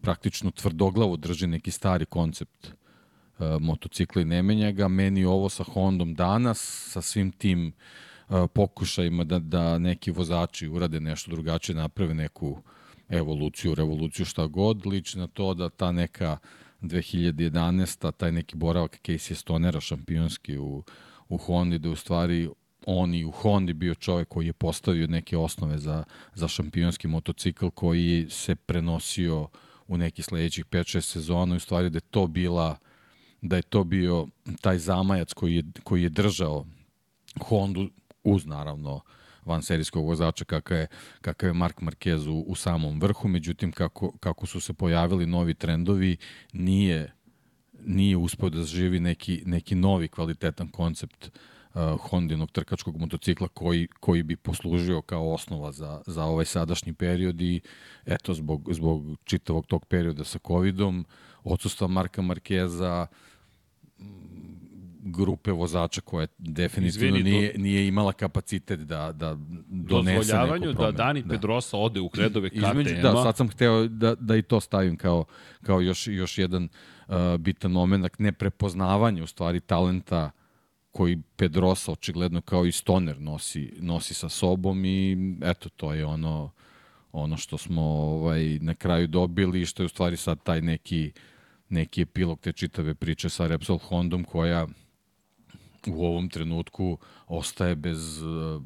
praktično tvrdoglavo drži neki stari koncept motocikla i ne menja ga. Meni ovo sa Hondom danas, sa svim tim uh, pokušajima da, da neki vozači urade nešto drugačije, naprave neku evoluciju, revoluciju, šta god, liči na to da ta neka 2011. taj neki boravak Casey Stonera šampionski u, u Hondi, da u stvari on i u Hondi bio čovek koji je postavio neke osnove za, za šampionski motocikl koji se prenosio u neki sledećih 5-6 sezona i u stvari da je to bila da je to bio taj zamajac koji je, koji je držao Hondu uz naravno van serijskog vozača kakav je, kakav je Mark Marquez u, u samom vrhu, međutim kako, kako su se pojavili novi trendovi nije nije uspeo da živi neki, neki novi kvalitetan koncept uh, Hondinog trkačkog motocikla koji, koji bi poslužio kao osnova za, za ovaj sadašnji period i eto zbog, zbog čitavog tog perioda sa covidom, odsustva Marka Markeza, grupe vozača koja definitivno Izvini, nije, nije imala kapacitet da, da donese neku promenu. da Dani da. Pedrosa ode u redove KTM-a. Da, sad sam hteo da, da i to stavim kao, kao još, još jedan uh, bitan moment, neprepoznavanje u stvari talenta koji Pedrosa očigledno kao i Stoner nosi, nosi sa sobom i eto to je ono ono što smo ovaj na kraju dobili i što je u stvari sad taj neki neki epilog te čitave priče sa Repsol Hondom koja u ovom trenutku ostaje bez uh,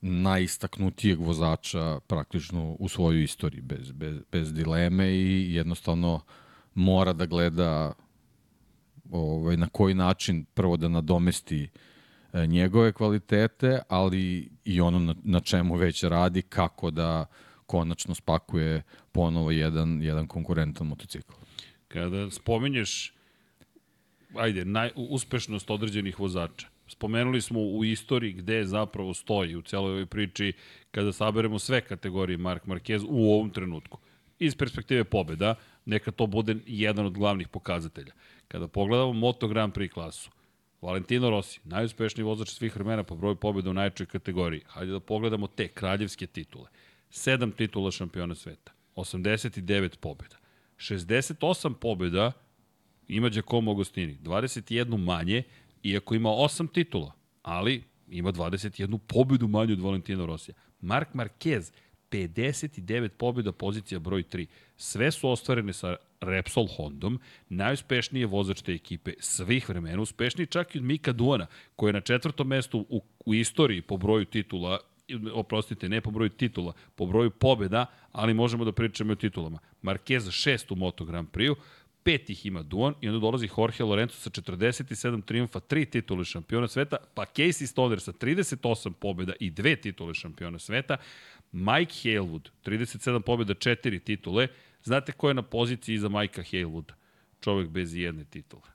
najistaknutijeg vozača praktično u svojoj istoriji, bez, bez, bez dileme i jednostavno mora da gleda ovaj, na koji način prvo da nadomesti e, njegove kvalitete, ali i ono na, na čemu već radi, kako da konačno spakuje ponovo jedan, jedan konkurentan motocikl. Kada spominješ ajde, naj, uspešnost određenih vozača. Spomenuli smo u istoriji gde zapravo stoji u celoj ovoj priči kada saberemo sve kategorije Mark Marquez u ovom trenutku. Iz perspektive pobeda, neka to bude jedan od glavnih pokazatelja. Kada pogledamo Moto Grand Prix klasu, Valentino Rossi, najuspešniji vozač svih vremena po broju pobjeda u najčoj kategoriji. Hajde da pogledamo te kraljevske titule. 7 titula šampiona sveta, 89 pobjeda, 68 pobjeda ima Giacomo Agostini, 21 manje, iako ima 8 titula, ali ima 21 pobedu manje od Valentina Rosija. Mark Marquez, 59 pobjeda, pozicija broj 3. Sve su ostvarene sa Repsol Hondom, najuspešniji je vozač te ekipe svih vremena, uspešniji čak i od Mika Duana, koji je na četvrtom mestu u, u istoriji po broju titula oprostite, ne po broju titula, po broju pobeda, ali možemo da pričamo o titulama. Marquez šest u Moto Grand Prix, pet ih ima Duan i onda dolazi Jorge Lorenzo sa 47 triumfa, tri titule šampiona sveta, pa Casey Stoner sa 38 pobjeda i dve titule šampiona sveta, Mike Halewood, 37 pobjeda, četiri titule. Znate ko je na poziciji iza Majka Halewooda? Čovek bez jedne titule.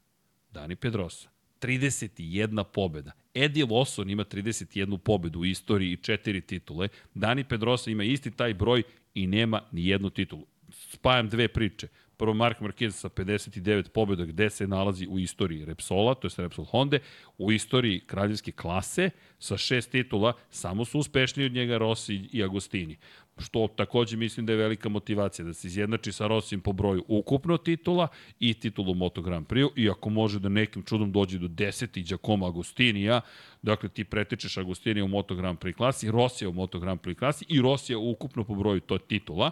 Dani Pedrosa. 31 pobjeda. Eddie Lawson ima 31 pobedu u istoriji i četiri titule. Dani Pedrosa ima isti taj broj i nema ni jednu titulu. Spajam dve priče. Prvo Mark Marquez sa 59 pobjeda gde se nalazi u istoriji Repsola, to je Repsol Honda, u istoriji kraljevske klase sa šest titula, samo su uspešniji od njega Rossi i Agostini. Što takođe mislim da je velika motivacija da se izjednači sa Rossijem po broju ukupno titula i titulu Moto Grand Prix, i ako može da nekim čudom dođe do 10 i Giacomo Agostinija, dakle ti pretičeš Agostinija u Moto Grand Prix klasi, Rosija u Moto Grand Prix klasi i Rosija ukupno po broju to titula,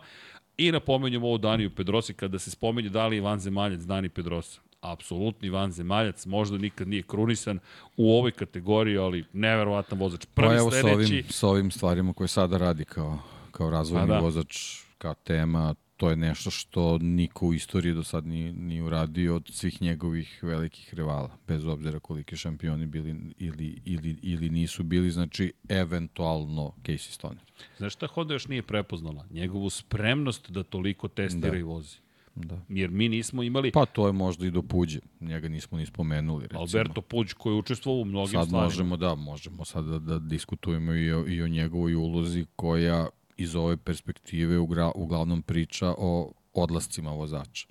I napomenjamo ovo Daniju Pedrosi kada se spomenje da li je vanzemaljac Dani Pedrosa. Apsolutni vanzemaljac, možda nikad nije krunisan u ovoj kategoriji, ali neverovatan vozač. Prvi pa evo sledeći... sa ovim, sa ovim stvarima koje sada radi kao, kao razvojni da. vozač, kao tema, to je nešto što niko u istoriji do sad nije, nije uradio od svih njegovih velikih rivala, bez obzira koliki šampioni bili ili, ili, ili nisu bili, znači eventualno Casey Stoner. Znaš šta Honda još nije prepoznala? Njegovu spremnost da toliko testira da. i vozi. Da. Jer mi nismo imali... Pa to je možda i do Puđe. Njega nismo ni spomenuli. Recimo. Alberto Puđ koji je učestvovao u mnogim sad stvarima. možemo, da, možemo sad da, da diskutujemo i o, i o njegovoj ulozi koja iz ove perspektive ugra, uglavnom priča o odlascima vozača.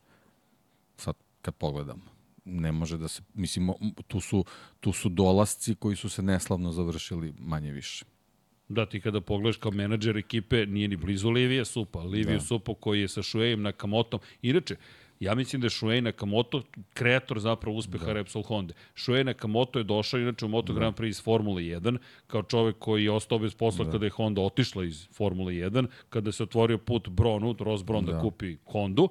Sad, kad pogledamo ne može da se, mislim, tu su, tu su dolasci koji su se neslavno završili manje više. Da, ti kada pogledaš kao menadžer ekipe, nije ni blizu Livija Supa. Livija da. Supa koji je sa Šuejem na Kamotom. Inače, Ja mislim da je Shuei Nakamoto kreator zapravo uspeha da. Repsol Honda. Shuei Nakamoto je došao inače u Moto da. Grand Prix iz Formule 1 kao čovek koji je ostao bez posla da. kada je Honda otišla iz Formule 1, kada se otvorio put Bronu, Ross Bron da, da kupi Hondu.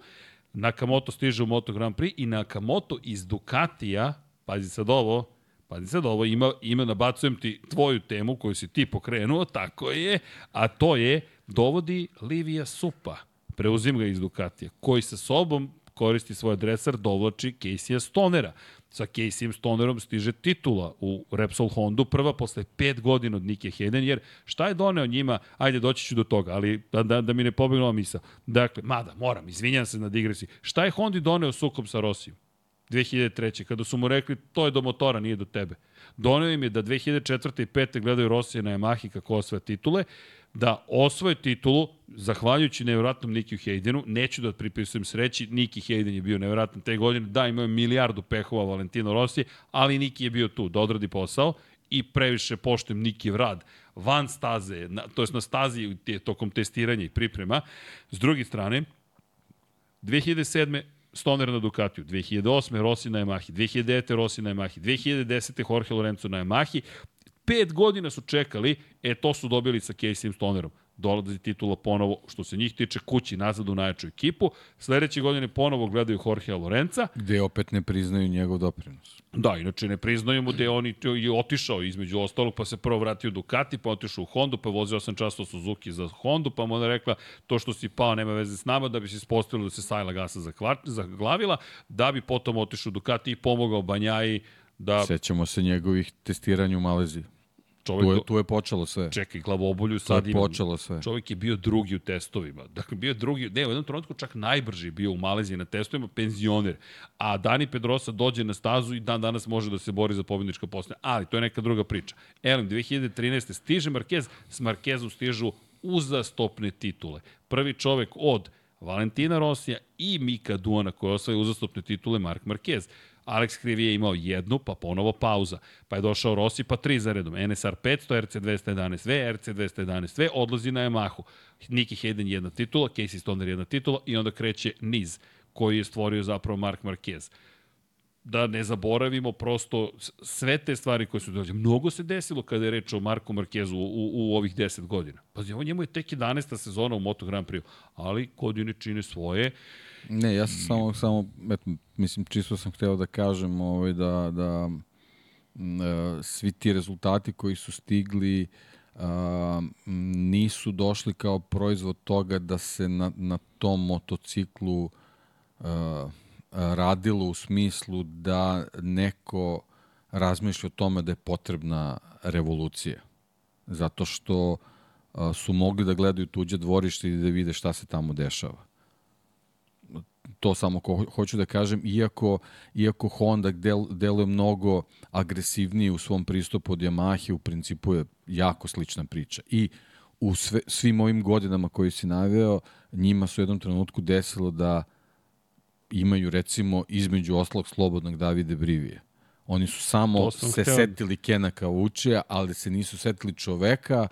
Nakamoto stiže u Moto Grand Prix i Nakamoto iz Ducatija, pazi sad ovo, Pazi sad, ovo ima, ima, nabacujem ti tvoju temu koju si ti pokrenuo, tako je, a to je, dovodi Livija Supa, preuzim ga iz Ducatija, koji sa sobom koristi svoj adresar, dovlači Casey Stonera. Sa Caseyem Stonerom stiže titula u Repsol Hondu, prva posle pet godina od Nike Hayden, jer šta je doneo njima, ajde doći ću do toga, ali da, da, da mi ne pobegnula misa. Dakle, mada, moram, izvinjam se na digresi. Šta je Hondi doneo sukom sa Rosijom? 2003. kada su mu rekli to je do motora, nije do tebe. Doneo im je da 2004. i 5. gledaju Rosije na Yamahi kako osvoje titule, da osvoje titulu, zahvaljujući nevjerojatnom Nikiju Haydenu, neću da pripisujem sreći, Niki Hayden je bio nevjerojatan te godine, da, imao je milijardu pehova Valentino Rossi, ali Niki je bio tu da odradi posao i previše poštujem Niki rad van staze, na, to je na stazi tokom testiranja i priprema. S druge strane, 2007. Stoner na Ducatiju, 2008. Rossi na Yamahi, 2009. Rossi na Yamahi, 2010. Jorge Lorenzo na Yamahi. Pet godina su čekali, e to su dobili sa Casey Stonerom dolazi titula ponovo, što se njih tiče, kući nazad u najjaču ekipu. Sledeće godine ponovo gledaju Jorgea Lorenza. Gde opet ne priznaju njegov doprinos. Da, inače ne priznaju mu gde on je otišao između ostalog, pa se prvo vratio u Ducati, pa otišao u Hondu, pa vozio 8 časova Suzuki za Hondu, pa mu onda rekla to što si pao nema veze s nama, da bi se ispostavilo da se Sajla Gasa zaglavila, da bi potom otišao u Ducati i pomogao Banjaji da... Sećamo se njegovih testiranja u Maleziji. Čovjek tu, je, tu je počelo sve. Čekaj, glavobolju sad tu je počelo sve. Čovjek je bio drugi u testovima. Dakle, bio drugi, ne, u jednom trenutku čak najbrži bio u Maleziji na testovima, penzioner. A Dani Pedrosa dođe na stazu i dan danas može da se bori za pobedničko postoje. Ali, to je neka druga priča. Elem, 2013. stiže Marquez, s Marquezom stižu uzastopne titule. Prvi čovek od Valentina Rosija i Mika Duana koji osvaja uzastopne titule Mark Marquez. Alex Krivi je imao jednu, pa ponovo pauza. Pa je došao Rossi, pa tri za redom. NSR 500, RC 211V, RC 211V, odlazi na Yamahu. Niki Hayden jedna titula, Casey Stoner jedna titula i onda kreće niz koji je stvorio zapravo Mark Marquez da ne zaboravimo prosto sve te stvari koje su dođe. Mnogo se desilo kada je reč o Marku Markezu u, u ovih 10 godina. Pa ovo njemu je tek 11. sezona u Moto Grand Prix, ali godine čine svoje. Ne, ja sam samo, samo eto, mislim, čisto sam hteo da kažem ovaj, da, da m, e, svi ti rezultati koji su stigli a, nisu došli kao proizvod toga da se na, na tom motociklu a, radilo u smislu da neko razmišlja o tome da je potrebna revolucija. Zato što su mogli da gledaju tuđe dvorište i da vide šta se tamo dešava. To samo ko, hoću da kažem, iako, iako Honda del, deluje mnogo agresivnije u svom pristupu od Yamahe, u principu je jako slična priča. I u sve, svim ovim godinama koji si naveo, njima su u jednom trenutku desilo da imaju recimo između oslog slobodnog Davide Brivije. Oni su samo se hteo. setili Kena Kavučija, ali se nisu setili čoveka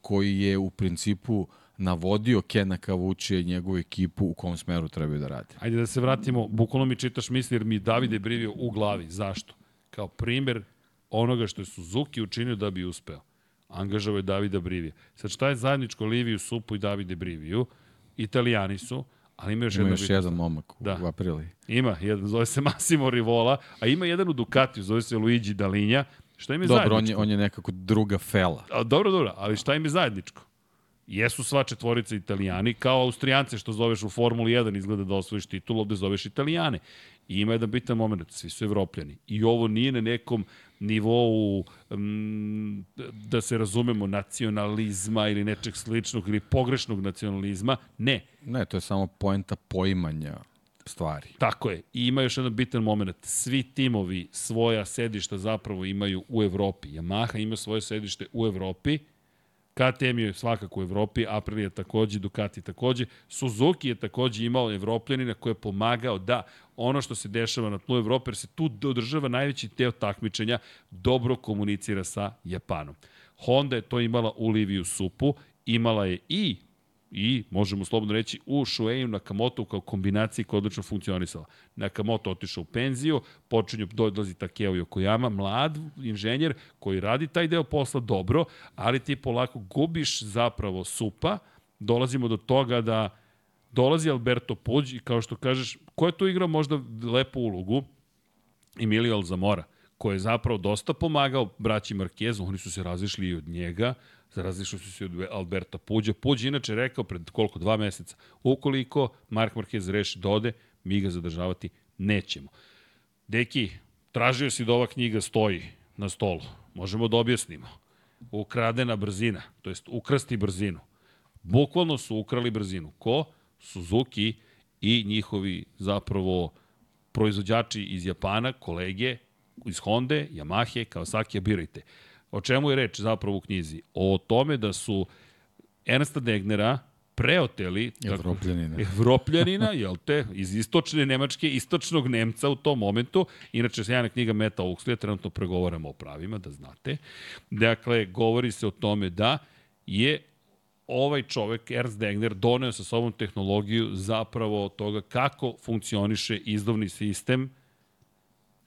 koji je u principu navodio Kena Kavučija i njegovu ekipu u kom smeru trebaju da rade. Ajde da se vratimo, bukvalno mi čitaš misli jer mi Davide Brivio u glavi. Zašto? Kao primer onoga što je Suzuki učinio da bi uspeo. Angažao je Davida Brivija. Sad šta je zajedničko Liviju Supu i Davide Briviju? Italijani su, Ali ima još, ima još jedan momak da. u aprili. Ima, jedan, zove se Massimo Rivola, a ima jedan u Ducatiju, zove se Luigi Dalinja. Šta im je dobro, zajedničko? on je, on je nekako druga fela. A, dobro, dobro, ali šta im je zajedničko? Jesu sva četvorica italijani, kao austrijance što zoveš u Formuli 1, izgleda da osvojiš titul, ovde zoveš italijane. I ima jedan bitan moment, svi su evropljani. I ovo nije na nekom nivou, m, da se razumemo, nacionalizma ili nečeg sličnog ili pogrešnog nacionalizma. Ne. Ne, to je samo poenta poimanja stvari. Tako je. I ima još jedan bitan moment. Svi timovi svoja sedišta zapravo imaju u Evropi. Yamaha ima svoje sedište u Evropi, KTM je svakako u Evropi, Aprilia takođe, Ducati takođe, Suzuki je takođe imao evropljanina koji je pomagao da ono što se dešava na tlu Evrope, jer se tu održava najveći teo takmičenja, dobro komunicira sa Japanom. Honda je to imala u Liviju Supu, imala je i i, možemo slobodno reći, u Shueiju Nakamoto kao kombinaciji koja odlično funkcionisala. Nakamoto otišao u penziju, počinju dolazi Takeo Yokoyama, mlad inženjer koji radi taj deo posla dobro, ali ti polako gubiš zapravo supa, dolazimo do toga da dolazi Alberto Puđ i kao što kažeš, ko je tu igrao možda lepu ulogu? Emilio Alzamora, koji je zapravo dosta pomagao braći Markezu, oni su se razišli i od njega, različili su se od Alberta Puđa. Puđ inače rekao pred koliko, dva meseca, ukoliko Mark Marquez reši da ode, mi ga zadržavati nećemo. Deki, tražio si da ova knjiga stoji na stolu. Možemo da objasnimo. Ukradena brzina, to jest ukrasti brzinu. Bukvalno su ukrali brzinu. Ko? Suzuki i njihovi zapravo proizvođači iz Japana, kolege iz Honda, Yamahe, Kawasaki, birajte. O čemu je reč zapravo u knjizi? O tome da su Ernsta Degnera preoteli Evropljanina. Evropljanina, jel te, iz istočne Nemačke, istočnog Nemca u tom momentu. Inače, sjajna knjiga Meta Oxley, trenutno pregovaramo o pravima, da znate. Dakle, govori se o tome da je ovaj čovek, Ernst Degner, doneo sa sobom tehnologiju zapravo toga kako funkcioniše izdovni sistem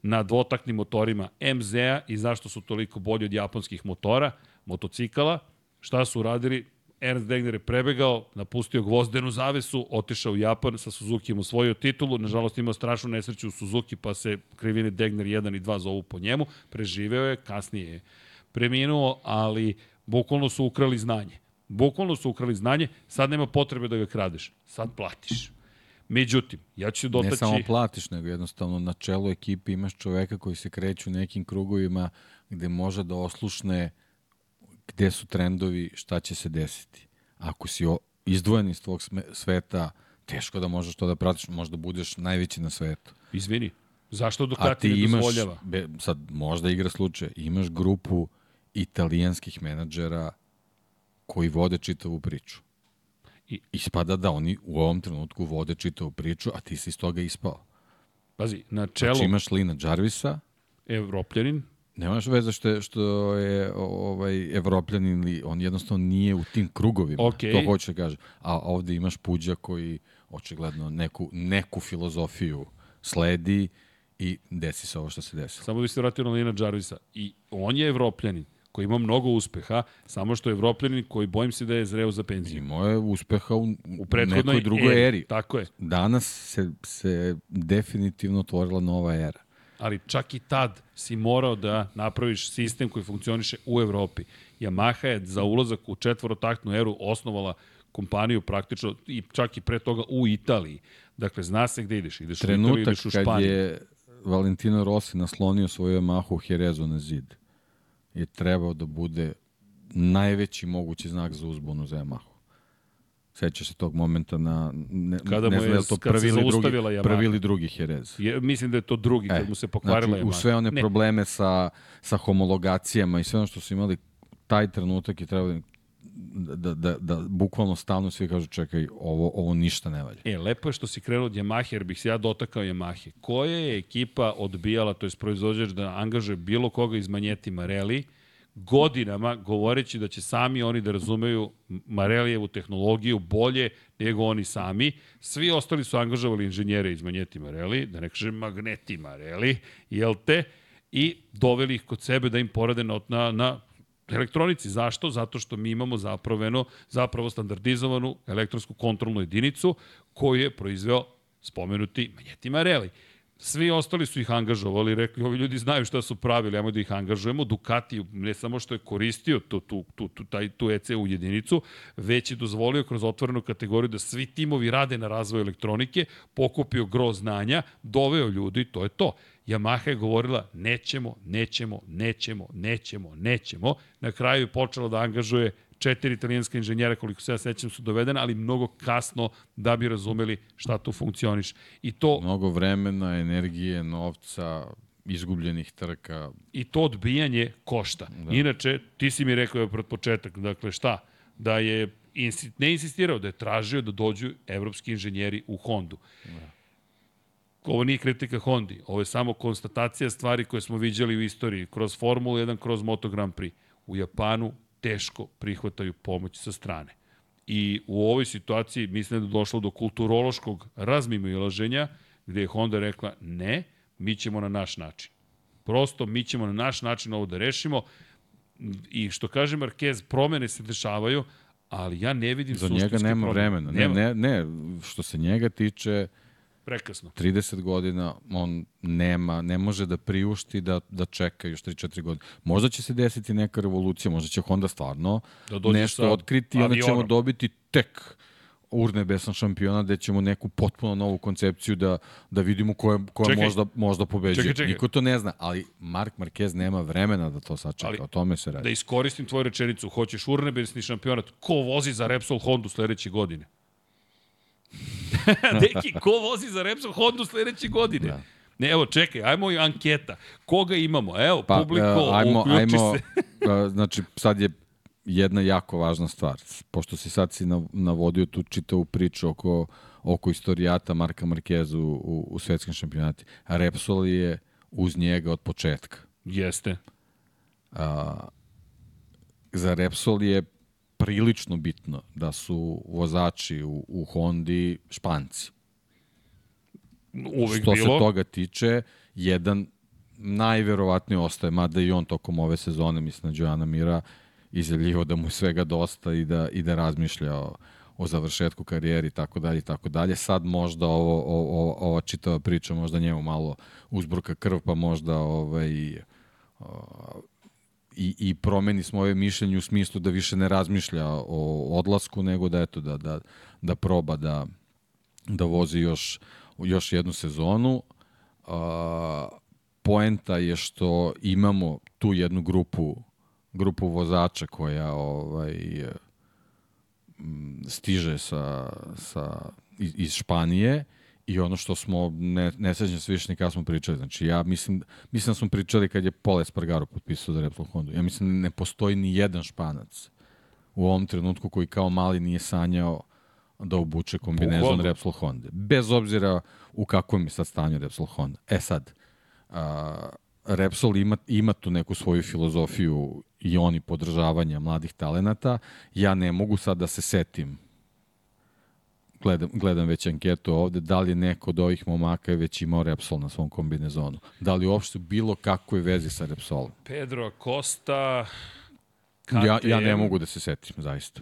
na dvotaknim motorima MZ-a i zašto su toliko bolji od japanskih motora, motocikala. Šta su uradili? Ernst Degner je prebegao, napustio gvozdenu zavesu, otišao u Japan, sa Suzuki im osvojio titulu, nažalost imao strašnu nesreću u Suzuki, pa se krivine Degner 1 i 2 zovu po njemu, preživeo je, kasnije je preminuo, ali bukvalno su ukrali znanje. Bukvalno su ukrali znanje, sad nema potrebe da ga kradeš, sad platiš. Međutim, ja ću dotaći... Ne samo platiš, nego jednostavno na čelu ekipi imaš čoveka koji se kreće u nekim krugovima gde može da oslušne gde su trendovi, šta će se desiti. Ako si izdvojen iz tvog sveta, teško da možeš to da pratiš, možda budeš najveći na svetu. Izvini, zašto Ducati ne dozvoljava? Be, sad, možda igra slučaj, imaš grupu italijanskih menadžera koji vode čitavu priču. I ispada da oni u ovom trenutku vode čitavu priču, a ti si iz toga ispao. Pazi, na čelu... Znači imaš Lina Jarvisa. Evropljanin. Nemaš veze što je, što je ovaj, evropljanin ili on jednostavno nije u tim krugovima. Okay. To hoće da kaže. A ovde imaš Puđa koji očigledno neku, neku filozofiju sledi i desi se ovo što se desi. Samo da se vratio na Lina Jarvisa. I on je evropljanin koji ima mnogo uspeha, samo što je Evropljanin koji bojim se da je zreo za penziju. Imao je uspeha u, u prethodnoj nekoj drugoj eri. eri. Tako je. Danas se, se definitivno otvorila nova era. Ali čak i tad si morao da napraviš sistem koji funkcioniše u Evropi. Yamaha je za ulazak u četvorotaktnu eru osnovala kompaniju praktično i čak i pre toga u Italiji. Dakle, zna se gde ideš. Ideš Trenutak u Italiju, ideš u Španiju. kad je Valentino Rossi naslonio svoju Yamahu Jerezu na zid je trebao da bude najveći mogući znak za uzbunu za Yamahu. Seća se tog momenta na ne, kada ne znam je, to prvi ili drugi, Yamaha. prvi ili drugi Jerez. Je, mislim da je to drugi, e, kad mu se pokvarila znači, Yamaha. U sve one ne. probleme sa, sa homologacijama i sve ono što su imali, taj trenutak je trebao da, da, da bukvalno stalno svi kažu čekaj, ovo, ovo ništa ne valja. E, lepo je što si krenuo od Yamaha, jer bih se ja dotakao Yamaha. Koja je ekipa odbijala, to je proizvođač da angažuje bilo koga iz Manjeti Mareli, godinama govoreći da će sami oni da razumeju Marelijevu tehnologiju bolje nego oni sami. Svi ostali su angažovali inženjere iz Manjeti Mareli, da ne kažem Magneti Mareli, jel te? I doveli ih kod sebe da im porade na, na, na elektronici. Zašto? Zato što mi imamo zapravo, zapravo standardizovanu elektronsku kontrolnu jedinicu koju je proizveo spomenuti Manjeti Mareli. Svi ostali su ih angažovali, rekli, ovi ljudi znaju šta su pravili, ajmo da ih angažujemo. Ducati ne samo što je koristio tu, tu, tu, tu, taj, tu ECU jedinicu, već je dozvolio kroz otvorenu kategoriju da svi timovi rade na razvoju elektronike, pokupio gro znanja, doveo ljudi, to je to. Yamaha je govorila nećemo, nećemo, nećemo, nećemo, nećemo. Na kraju je počela da angažuje četiri italijanska inženjera, koliko se ja sećam, su dovedena, ali mnogo kasno da bi razumeli šta tu funkcioniš. I to... Mnogo vremena, energije, novca, izgubljenih trka. I to odbijanje košta. Da. Inače, ti si mi rekao pred početak, dakle šta? Da je ne insistirao, da je tražio da dođu evropski inženjeri u Hondu. Da ovo nije kritika Hondi, ovo je samo konstatacija stvari koje smo viđali u istoriji, kroz Formulu 1, kroz Moto Grand Prix. U Japanu teško prihvataju pomoć sa strane. I u ovoj situaciji mislim da je došlo do kulturološkog razmimoilaženja gde je Honda rekla ne, mi ćemo na naš način. Prosto mi ćemo na naš način ovo da rešimo i što kaže Marquez, promene se dešavaju, ali ja ne vidim Za njega nema promene. vremena. Ne, ne, ne, što se njega tiče, Prekasno. 30 godina on nema, ne može da priušti da, da čeka još 3-4 godine. Možda će se desiti neka revolucija, možda će Honda stvarno da nešto otkriti i onda ćemo dobiti tek urnebesan šampiona gde ćemo neku potpuno novu koncepciju da, da vidimo koja, koja čekaj. možda, možda pobeđuje. Čekaj, čekaj. Niko to ne zna, ali Mark Marquez nema vremena da to sačeka, ali, o tome se radi. Da iskoristim tvoju rečenicu, hoćeš urnebesni šampionat, ko vozi za Repsol Hondu sledeće godine? Deki, ko vozi za Repsol Hondu sledeće godine? Da. Ne, evo, čekaj, ajmo i anketa. Koga imamo? Evo, pa, publiko, uh, ajmo, ajmo, se. uh, znači, sad je jedna jako važna stvar. Pošto si sad si navodio tu čitavu priču oko, oko istorijata Marka Markeza u, u, u svetskim šampionati. Repsol je uz njega od početka. Jeste. A, za Repsol je prilično bitno da su vozači u, u Hondi španci. Uvek Što bilo. se toga tiče, jedan najverovatnije ostaje, mada i on tokom ove sezone, mislim na Đojana Mira, izjavljivo da mu je svega dosta i da, i da razmišlja o, o završetku karijeri i tako dalje i tako dalje. Sad možda ovo, ovo, ova čitava priča možda njemu malo uzbruka krv, pa možda ovaj, i, i promeni svoje mišljenje u smislu da više ne razmišlja o odlasku, nego da eto da, da, da proba da, da vozi još, još jednu sezonu. A, poenta je što imamo tu jednu grupu grupu vozača koja ovaj stiže sa, sa iz, iz Španije I ono što smo, ne, ne sećam se više nikada smo pričali, znači ja mislim, mislim da smo pričali kad je Pole Spargaro potpisao za Repsol Honda. Ja mislim da ne postoji ni jedan španac u ovom trenutku koji kao mali nije sanjao da obuče kombinezon Repsol Honda. Bez obzira u kakvom je sad stanju Repsol Honda. E sad, a, Repsol ima, ima tu neku svoju filozofiju i oni podržavanja mladih talenata. Ja ne mogu sad da se setim gledam, gledam već anketu ovde, da li je neko od ovih momaka već imao Repsol na svom kombinezonu? Da li uopšte bilo kakve vezi sa Repsolom? Pedro Costa, KTM. Ja, ja ne mogu da se setim, zaista.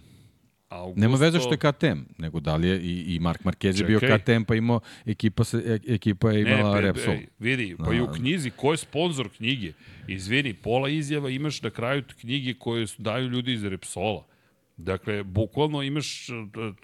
Augusto... Nema veze što je KTM, nego da li je i, i Mark Marquez je bio KTM, pa imao ekipa, se, e, ekipa je imala ne, pe, Repsol. Ej, vidi, pa i u knjizi, ko je sponsor knjige? Izvini, pola izjava imaš na kraju knjige koje daju ljudi iz Repsola. Dakle, bukvalno imaš,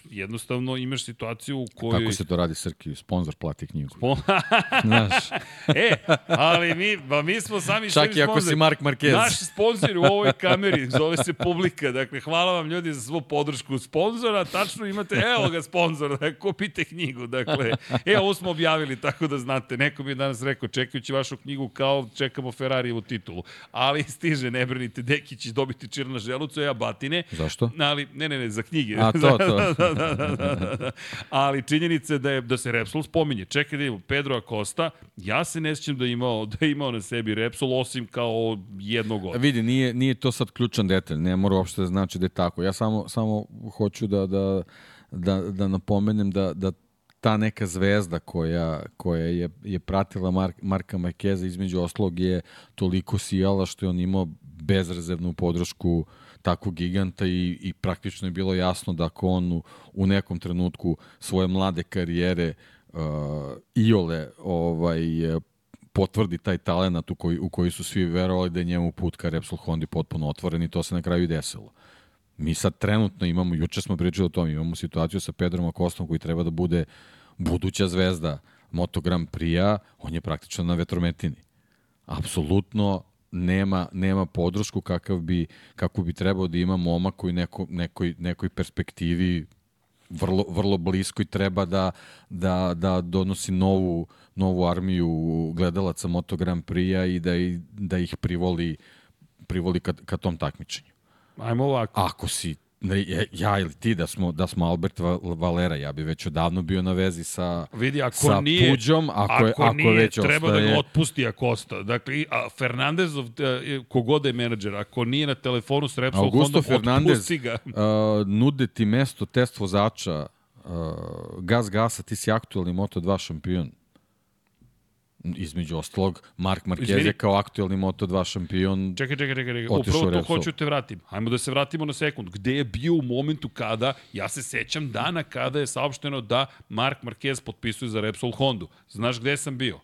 jednostavno imaš situaciju u kojoj... Kako se to radi, Srki? Sponsor plati knjigu. Spon... Znaš. e, ali mi, ba, mi smo sami Čak i ako si Mark Marquez. Naš sponsor u ovoj kameri, zove se Publika. Dakle, hvala vam ljudi za svu podršku sponzora. Tačno imate, evo ga sponsor, dakle, kupite knjigu. Dakle, evo ovo smo objavili, tako da znate. Neko mi je danas rekao, čekajući vašu knjigu kao čekamo Ferrarijevu titulu. Ali stiže, ne brinite, Deki će dobiti čir na želucu, ja batine. Zašto? Ali ne, ne, ne, za knjige. A to, to. da, da, da, da, da. Ali činjenica je da, je, da se Repsol spominje. Čekaj da imamo Pedro Acosta, ja se ne sjećam da je imao, da je imao na sebi Repsol, osim kao jednog od. Vidi, nije, nije to sad ključan detalj, ne mora uopšte da znači da je tako. Ja samo, samo hoću da, da, da, da napomenem da, da ta neka zvezda koja, koja je, je pratila Mark, Marka Markeza između oslog je toliko sijala što je on imao bezrezervnu podršku uh, takvog giganta i, i praktično je bilo jasno da ako on u, u nekom trenutku svoje mlade karijere uh, iole ovaj, potvrdi taj talent u koji, u koji su svi verovali da je njemu put ka Repsol Hondi potpuno otvoren i to se na kraju i desilo. Mi sad trenutno imamo, juče smo pričali o tom, imamo situaciju sa Pedrom Akostom koji treba da bude buduća zvezda Moto Grand Prix-a, on je praktično na vetrometini. Apsolutno nema, nema podršku kakav bi, kako bi trebao da ima momak koji neko, nekoj, nekoj perspektivi vrlo, vrlo blisko i treba da, da, da donosi novu, novu armiju gledalaca Moto Grand Prix-a i da, da ih privoli, privoli ka, ka tom takmičenju. Ajmo ovako. Ako si ja, ja ili ti da smo, da smo Albert Valera, ja bi već odavno bio na vezi sa, Vidi, ako sa nije, Puđom, ako, ako, je, ako nije, već treba ostaje... da ga otpusti ako osta. Dakle, a Fernandezov, e, kogod je menadžer, ako nije na telefonu s Repsol Augusto Hondom, Fernandez, otpusti ga. Uh, nude ti mesto test vozača, uh, gas gasa, ti si aktualni Moto2 šampion između ostalog, Mark Marquez je kao aktuelni Moto2 šampion Čekaj, čekaj, čekaj, čekaj. upravo to hoću te vratim. Hajmo da se vratimo na sekund. Gde je bio u momentu kada, ja se sećam dana kada je saopšteno da Mark Marquez potpisuje za Repsol Hondu. Znaš gde sam bio?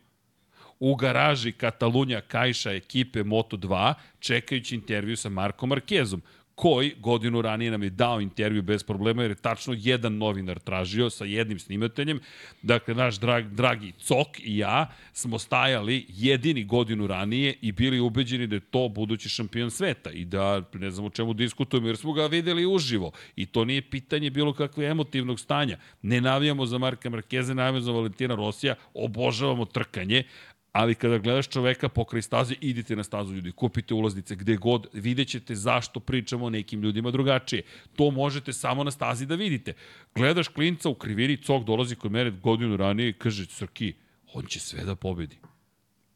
u garaži Katalunja Kajša ekipe Moto2 čekajući intervju sa Markom Markezom koji godinu ranije nam je dao intervju bez problema, jer je tačno jedan novinar tražio sa jednim snimateljem. Dakle, naš drag, dragi Cok i ja smo stajali jedini godinu ranije i bili ubeđeni da je to budući šampion sveta i da ne znam o čemu diskutujemo, jer smo ga videli uživo. I to nije pitanje bilo kakve emotivnog stanja. Ne navijamo za Marka Markeze, navijamo za Valentina Rosija, obožavamo trkanje, ali kada gledaš čoveka pokraj staze, idite na stazu ljudi, kupite ulaznice gde god, vidjet ćete zašto pričamo nekim ljudima drugačije. To možete samo na stazi da vidite. Gledaš klinca u krivini, cok dolazi kod mene godinu ranije i kaže, Srki, on će sve da pobedi.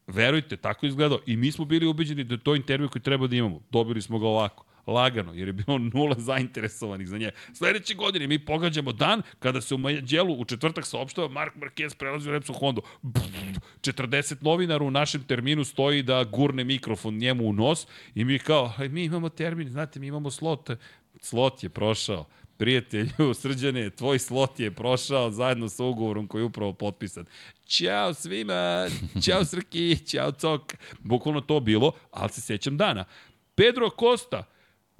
Verujte, tako izgledao. I mi smo bili ubeđeni da je to intervju koji treba da imamo. Dobili smo ga ovako lagano, jer je bilo nula zainteresovanih za nje. Sledeće godine mi pogađamo dan kada se u Mađelu u četvrtak saopštava Mark Marquez prelazi u Repsol Honda. 40 novinara u našem terminu stoji da gurne mikrofon njemu u nos i mi kao, mi imamo termin, znate, mi imamo slot. Slot je prošao prijatelju, srđane, tvoj slot je prošao zajedno sa ugovorom koji je upravo potpisan. Ćao svima, ćao Srki, ćao Cok. Bukvalno to bilo, ali se sećam dana. Pedro Costa,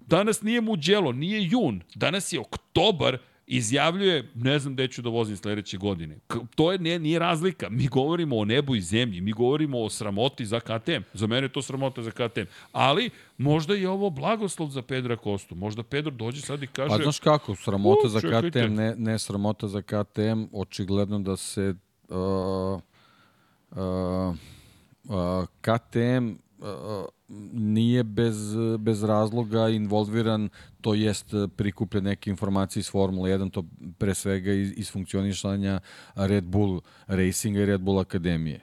Danas nije Muđelo, nije jun, danas je oktobar, izjavljuje, ne znam gde ću da vozim sledeće godine. To je, nije, nije razlika. Mi govorimo o nebu i zemlji, mi govorimo o sramoti za KTM. Za mene je to sramota za KTM. Ali, možda je ovo blagoslov za Pedra Kostu. Možda Pedro dođe sad i kaže... Pa znaš kako, sramota za KTM, ne, ne sramota za KTM, očigledno da se uh, uh, uh, KTM nije bez, bez razloga involviran, to jest prikuplja neke informacije iz Formule 1, to pre svega iz, iz funkcionišanja Red Bull Racinga i Red Bull Akademije.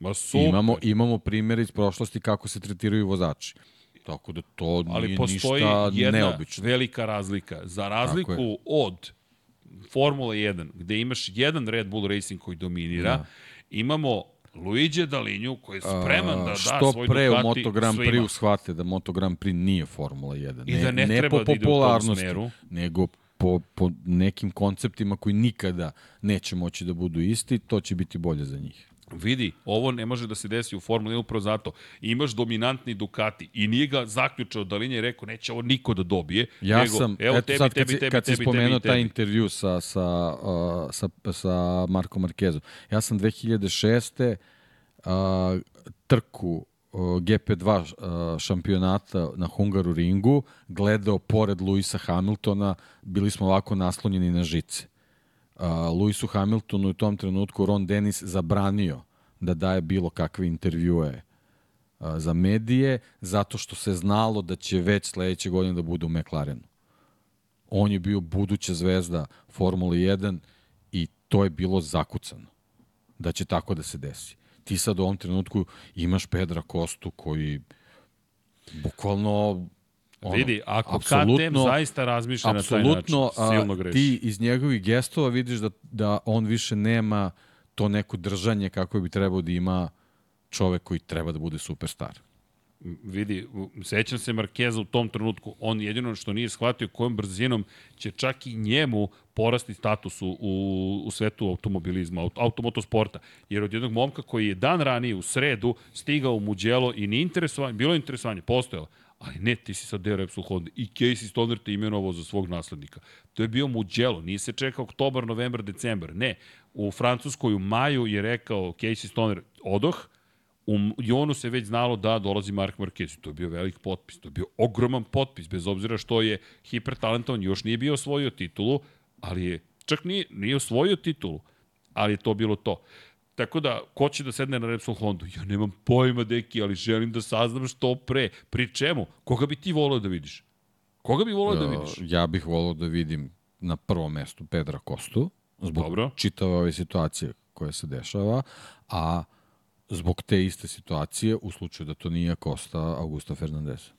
Ma super. Imamo, imamo primere iz prošlosti kako se tretiraju vozači. Tako da to Ali nije postoji ništa jedna neobično. velika razlika. Za razliku od Formule 1, gde imaš jedan Red Bull Racing koji dominira, da. imamo Luigi Dalinju koji je spreman da da što svoj pre Ducati u Moto Grand Prix shvate da Moto Grand Prix nije Formula 1. I da ne, ne treba po da tom smeru. nego po, po nekim konceptima koji nikada neće moći da budu isti, to će biti bolje za njih. Vidi, ovo ne može da se desi u Formuli 1 upravo zato. Imaš dominantni Ducati i nije ga zaključao da linija i rekao neće ovo niko da dobije. Ja nego, sam, evo, eto tebi, sad kad, tebi, si, tebi, kad si tebi, spomenuo tebi, taj intervju sa, sa, uh, sa, sa Markom Markezom, ja sam 2006. Uh, trku uh, GP2 uh, šampionata na Hungaru ringu gledao pored Luisa Hamiltona, bili smo ovako naslonjeni na žice. Luisu Hamiltonu u tom trenutku Ron Dennis zabranio da daje bilo kakve intervjue za medije, zato što se znalo da će već sledeće godine da bude u McLarenu. On je bio buduća zvezda Formule 1 i to je bilo zakucano da će tako da se desi. Ti sad u ovom trenutku imaš Pedra Kostu koji bukvalno Ono, Vidi, ako KTM zaista razmišlja na taj način, silno greši. Ti iz njegovih gestova vidiš da, da on više nema to neko držanje kako bi trebao da ima čovek koji treba da bude superstar vidi, sećam se Markeza u tom trenutku, on jedino što nije shvatio kojom brzinom će čak i njemu porasti status u, u, u svetu automobilizma, automotosporta. Jer od jednog momka koji je dan ranije u sredu stigao u Muđelo i nije interesovanje, bilo je interesovanje, postojalo, ali ne, ti si sad deo Repsol Honda i Casey Stoner te imenovao za svog naslednika. To je bio Mugello, nije se čekao oktobar, novembar, decembar. Ne, u Francuskoj u maju je rekao Casey Stoner odoh, U Jonu se već znalo da dolazi Mark Marquez. To je bio velik potpis. To je bio ogroman potpis, bez obzira što je hipertalentovan. Još nije bio osvojio titulu, ali je, čak nije, nije osvojio titulu, ali je to bilo to. Tako da, ko će da sedne na Repsol Hondu? Ja nemam pojma, deki, ali želim da saznam što pre. Pri čemu? Koga bi ti volio da vidiš? Koga bi volao da vidiš? Ja bih volao da vidim na prvom mestu Pedra Kostu, zbog Dobro. čitave ove situacije koja se dešava, a zbog te iste situacije, u slučaju da to nije Kosta, Augusto Fernandez.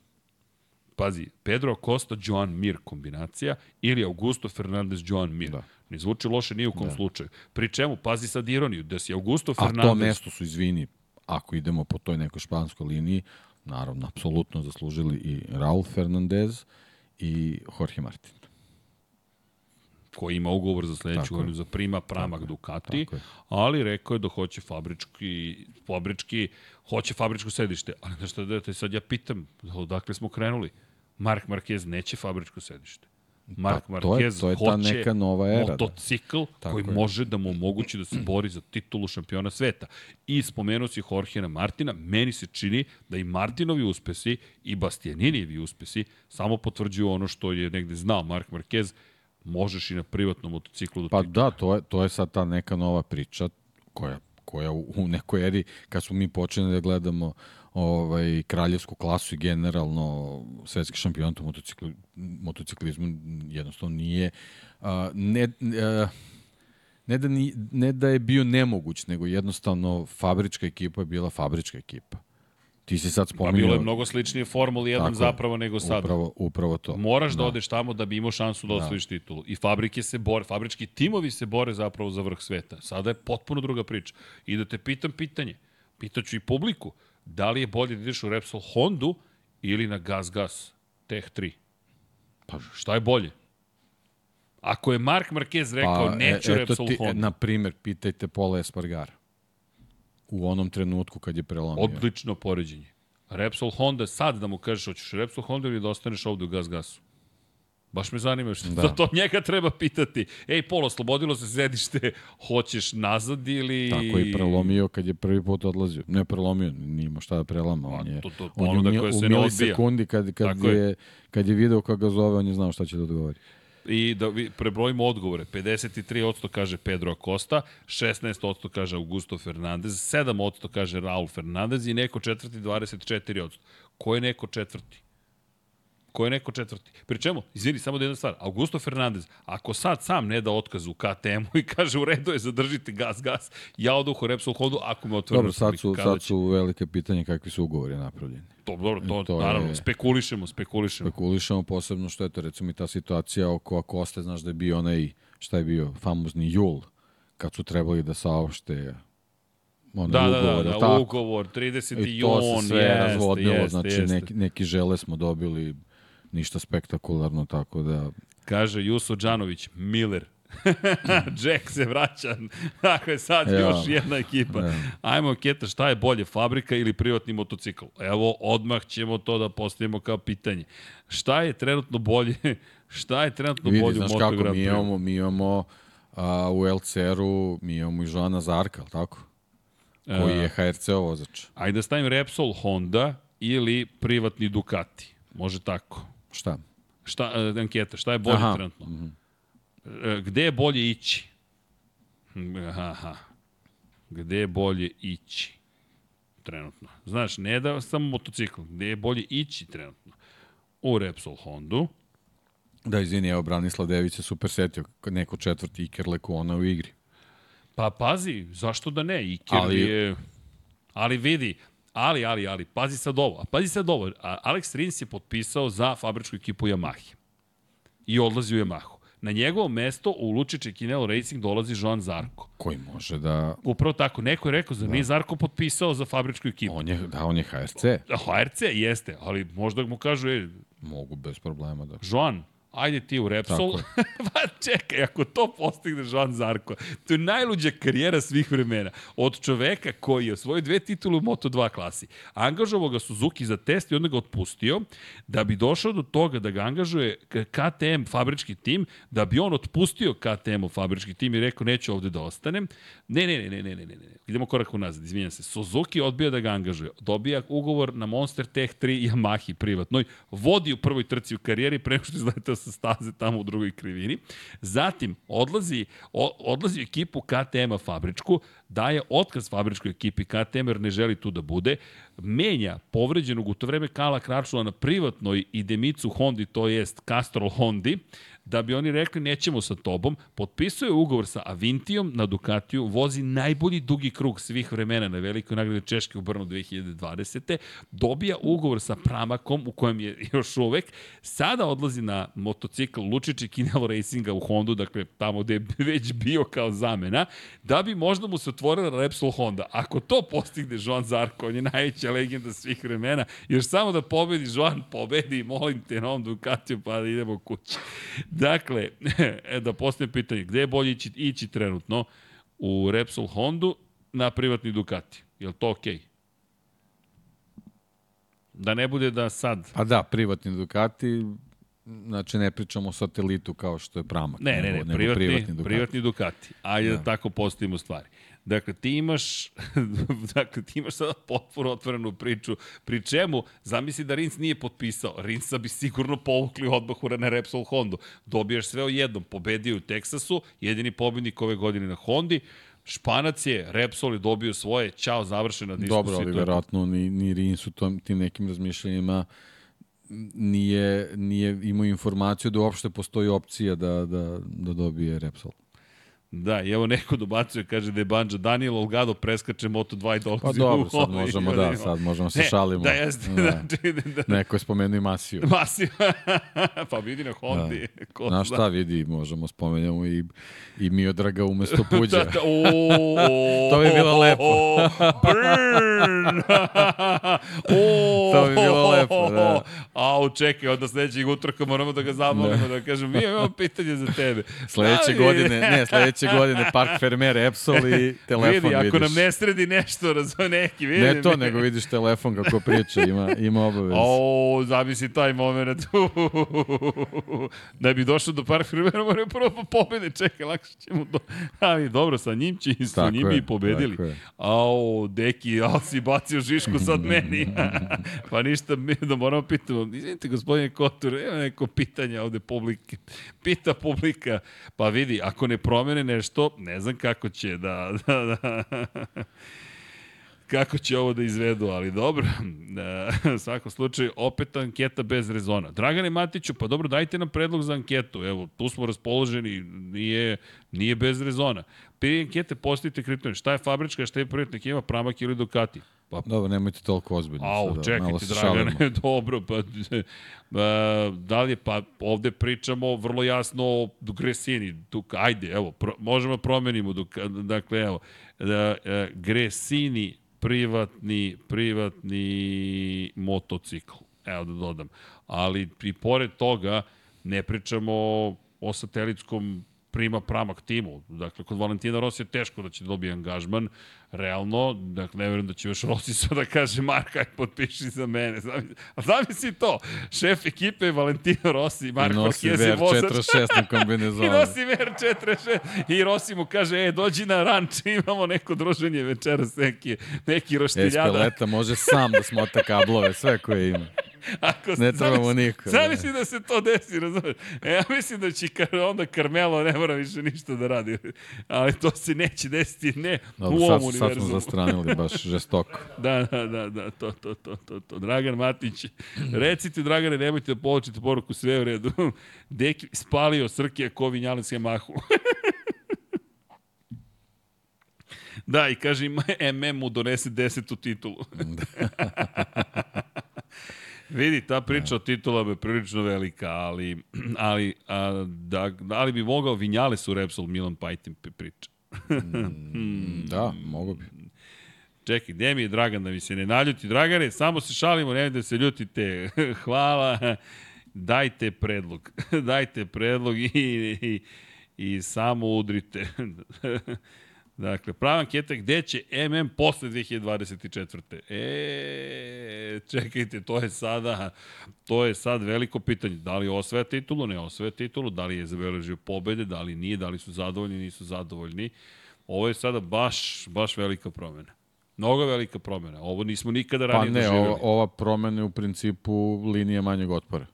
Pazi, Pedro Costa, Joan Mir kombinacija ili Augusto Fernandez, Joan Mir. Da. Ne zvuči loše ni u kom da. slučaju. Pri čemu, pazi sad ironiju, da si Augusto A Fernandez... to mesto su, izvini, ako idemo po toj nekoj španskoj liniji, naravno, apsolutno zaslužili i Raul Fernandez i Jorge Martin. koji ima ugovor za sledeću godinu za prima pramak Tako. Ducati, Tako ali rekao je da hoće fabrički, fabrički, hoće fabričko sedište. Ali znaš šta da te sad ja pitam, odakle smo krenuli? Mark Marquez neće fabričko sedište. Mark Pa, to je- to je ta neka nova era, da. motocikl Tako koji je. može da mu omogući da se bori za titulu šampiona sveta. I spomenuo si Jorgena Martina, meni se čini da i Martinovi uspesi i Bastianinijevi uspesi samo potvrđuju ono što je negde znao Mark Marquez, možeš i na privatnom motociklu da Pa ti... da, to je, to je sad ta neka nova priča koja, koja u, u nekoj eri, kad smo mi počeli da gledamo ovaj, kraljevsku klasu i generalno svetski šampionat u motociklu, motociklizmu jednostavno nije a, ne, a, ne, da ni, ne da je bio nemoguć, nego jednostavno fabrička ekipa je bila fabrička ekipa. Ti si sad Pa spominjao... bilo je mnogo sličnije Formuli 1 Tako zapravo nego sada. Upravo, upravo to. Moraš da. odeš tamo da bi imao šansu da osvojiš titulu. I fabrike se bore, fabrički timovi se bore zapravo za vrh sveta. Sada je potpuno druga priča. I da te pitam pitanje, pitaću i publiku, da li je bolje da ideš u Repsol Hondu ili na Gas Gas Tech 3? Pa šta je bolje? Ako je Mark Marquez rekao, pa, neću e, Repsol ti, Honda. Na primer, pitajte Pola Espargara. U onom trenutku kad je prelomio. Odlično poređenje. Repsol Honda, sad da mu kažeš, hoćeš Repsol Honda ili da ostaneš ovde u Gas Gasu? Baš me zanima što da. to, njega treba pitati. Ej, Polo, oslobodilo se sedište, hoćeš nazad ili... Tako i prelomio kad je prvi put odlazio. Ne prelomio, nije imao šta da prelama. On je, to- to on je ponuda u, mil- koja se u milisekundi kad, kad, Tako je. je, kad je video kako ga zove, on je znao šta će da odgovori. I da vi prebrojimo odgovore. 53% kaže Pedro Acosta, 16% kaže Augusto Fernandez, 7% kaže Raul Fernandez i neko četvrti 24%. Ko je neko četvrti? Ko je neko četvrti? Pri čemu? Izvini, samo da jedna stvar. Augusto Fernandez, ako sad sam ne da otkaz u KTM-u i kaže u redu je zadržite gas, gas, ja oduh u Repsol Hondu ako me otvorimo Dobro, sad su, sad su velike pitanje kakvi su ugovori napravljeni. To, dobro, to, to to naravno, je- spekulišemo, spekulišemo. Spekulišemo posebno što je to, recimo i ta situacija oko Akoste, znaš da je bio onaj, šta je bio, famozni jul, kad su trebali da saopšte onaj Da, da, da, ugovor, da, jel tako? ugovor, 30. I to jun, se sve jeste, razvodnilo, jeste, znači jeste. neki, neki žele smo dobili, ništa spektakularno, tako da... Kaže Juso Đanović, Miller. Jack se vraća. Dakle, sad Ja. još jedna ekipa. Ja. Ajmo, Keta, šta je bolje, fabrika ili privatni motocikl? Evo, odmah ćemo to da postavimo kao pitanje. Šta je trenutno bolje? Šta je trenutno Vidi, bolje u znaš Moto kako, mi imamo, mi imamo a, u LCR-u, mi imamo i Joana Zarka, ali tako? Koji E. je HRC vozač. Ajde da stavim Repsol Honda ili privatni Ducati. Može tako. Šta? Šta, e, anketa, šta je bolje Aha. trenutno? E, Gde je bolje ići? Hm, Aha. Gde je bolje ići? Trenutno. Znaš, ne da samo motocikl, gde je bolje ići trenutno? U Repsol Hondu. Da, izvini, evo, Branislav Dević se super setio, neko četvrti Iker Lekona u igri. Pa pazi, zašto da ne? Iker. Ali- je... Ali vidi, ali, ali, ali, pazi sad ovo. A pazi sad ovo. Alex Rins je potpisao za fabričku ekipu Yamahe. I odlazi u Yamahu. Na njegovo mesto u Lučiće Kinelo Racing dolazi Joan Zarko. Koji može da... Upravo tako, neko je rekao, za nije Zarko potpisao za fabričku ekipu. On je, da, on je HRC. HRC jeste, ali možda mu kažu, e, Mogu bez problema da... Joan, ajde ti u Repsol. Pa čekaj, ako to postigne Joan Zarko, to je najluđa karijera svih vremena. Od čoveka koji je osvojio dve titule u Moto2 klasi. Angažovao ga Suzuki za test i onda ga otpustio, da bi došao do toga da ga angažuje KTM fabrički tim, da bi on otpustio KTM-u fabrički tim i rekao neću ovde da ostanem. Ne, ne, ne, ne, ne, ne, ne, ne. Idemo korak unazad, izvinjam se. Suzuki odbija da ga angažuje. Dobija ugovor na Monster Tech 3 Yamahi privatnoj. Vodi u prvoj trci u karijeri pre nego što izletao sa staze tamo u drugoj krivini. Zatim, odlazi, o, odlazi ekipu KTM-a fabričku, daje otkaz fabričkoj ekipi KTM jer ne želi tu da bude, menja povređenog u to vreme Kala Kračula na privatnoj idemicu Hondi, to jest Castrol Hondi, da bi oni rekli nećemo sa tobom, potpisuje ugovor sa Avintijom na Ducatiju, vozi najbolji dugi krug svih vremena na velikoj nagradi Češke u Brnu 2020. Dobija ugovor sa Pramakom u kojem je još uvek, sada odlazi na motocikl Lučić i Kinelo Racinga u Hondu, dakle tamo gde je već bio kao zamena, da bi možda mu se otvorila Repsol Honda. Ako to postigne Joan Zarko, on je najveća legenda svih vremena, još samo da pobedi Joan, pobedi, molim te na ovom Ducatiju pa da idemo kući. Dakle, da postavim pitanje, gde je bolje ići, ići trenutno? U Repsol Hondu na privatni Ducati. Je li to okej? Okay? Da ne bude da sad... Pa da, privatni Ducati, znači ne pričamo o satelitu kao što je Pramak. Ne, ne, ne, nego, privatni, privatni Ducati. Privatni Ducati. Ajde da. da tako postavimo stvari. Dakle, ti imaš, dakle, ti imaš sada potpuno otvorenu priču, pri čemu, zamisli da Rins nije potpisao, Rinsa bi sigurno povukli odmah u na Repsol Hondu. Dobijaš sve o jednom, pobedio u Teksasu, jedini pobednik ove godine na Hondi, Španac je, Repsol je dobio svoje, čao, završena diskusija. Dobro, ali verovatno ni, ni Rins u tom, tim nekim razmišljanjima nije, nije imao informaciju da uopšte postoji opcija da, da, da dobije Repsol. Da, i evo neko dobacuje, kaže da je Banđa Daniel Olgado preskače Moto2 i dolazi pa dobro, sad možemo, da, sad možemo se ne, šalimo. Da, jeste, da. Znači, da. Neko je spomenuo i Masiju. Masiju, pa vidi na Hondi. Da. Znaš šta vidi, možemo spomenjamo i, i Miodraga umesto Puđa. da, da, o, o, to bi bilo lepo. O, burn! o, to bi bilo lepo, da. Au, čekaj, onda sledećeg utorka moramo da ga zamolimo, da, da kažem, mi imamo pitanje za tebe. Sledeće godine, ne, sledeće godine Park Fermer, Epsol i telefon vidi, ako vidiš. nam ne sredi nešto, razvoj neki, vidi. Ne to, nego vidiš telefon kako priča, ima, ima obavez. O, zamisli taj moment. da bi došao do Park Fermera, mora prvo po pobede, čekaj, lakše ćemo do... Ali dobro, sa njim će isto, njim bi pobedili. Ao, deki, al si bacio žišku sad meni. pa ništa, mi da moramo pitamo. Izvinite, gospodine Kotor, evo neko pitanje ovde publike. Pita publika. Pa vidi, ako ne promene nešto, ne znam kako će da... da, da kako će ovo da izvedu, ali dobro. U svakom slučaju, opet anketa bez rezona. Dragane Matiću, pa dobro, dajte nam predlog za anketu. Evo, tu smo raspoloženi, nije, nije bez rezona. Prije ankete postavite kriterijum. Šta je fabrička, šta je privatnik, ima Pramak ili Ducati? Pa, dobro, nemojte toliko ozbiljno. Au, sada, čekajte, Dragane, dobro, pa, da li je, pa ovde pričamo vrlo jasno o Gresini, Duk, ajde, evo, pro, možemo da promenimo, Duk, dakle, evo, da, Gresini, privatni, privatni motocikl, evo da dodam. Ali i pored toga, ne pričamo o satelitskom prima pramak timu. Dakle, kod Valentina Rossi je teško da će da dobije angažman. Realno, dakle, ne verujem da će još Rossi sada da kaže Marka, aj potpiši za mene. Zamisli to. Šef ekipe je Valentino Rossi, Marko Marquez je vozač. I nosi VR 46 na kombinezonu. I nosi VR 46. I Rossi mu kaže, e, dođi na ranč, imamo neko druženje večeras, neki, neki roštiljada. Espeleta može sam da smota kablove, sve koje ima. Ako, ne trebamo niko. Zamisli da. da se to desi, razumeš? E, ja mislim da će kar, onda Carmelo ne mora više ništa da radi. Ali to se neće desiti, ne Dobro, u ovom sad, univerzumu. Sad smo zastranili baš žestoko. da, da, da, da, to, to, to, to, to. Dragan Matić, recite, Dragane, nemojte da poločite poruku, sve u redu. Deki spalio Srkija Kovinjalinske mahu. Da, i kaže, MM mu donese desetu titulu. Vidi, ta priča o titulama je prilično velika, ali, ali, a, da, ali bi mogao Vinjales u Repsol Milan Pajtin priča. mm, da, mogo bi. Čekaj, gde mi je Dragan da mi se ne naljuti? Dragane, samo se šalimo, ne da se ljutite. Hvala. Dajte predlog. Dajte predlog i, i, i samo udrite. Dakle, prava anketa gde će MM posle 2024. E, čekajte, to je sada, to je sad veliko pitanje. Da li osvaja titulu, ne osvaja titulu, da li je zabeležio pobede, da li nije, da li su zadovoljni, nisu zadovoljni. Ovo je sada baš, baš velika promena. Mnogo velika promena. Ovo nismo nikada ranije doživjeli. Pa ne, ova, ova promena je u principu linija manjeg otpora.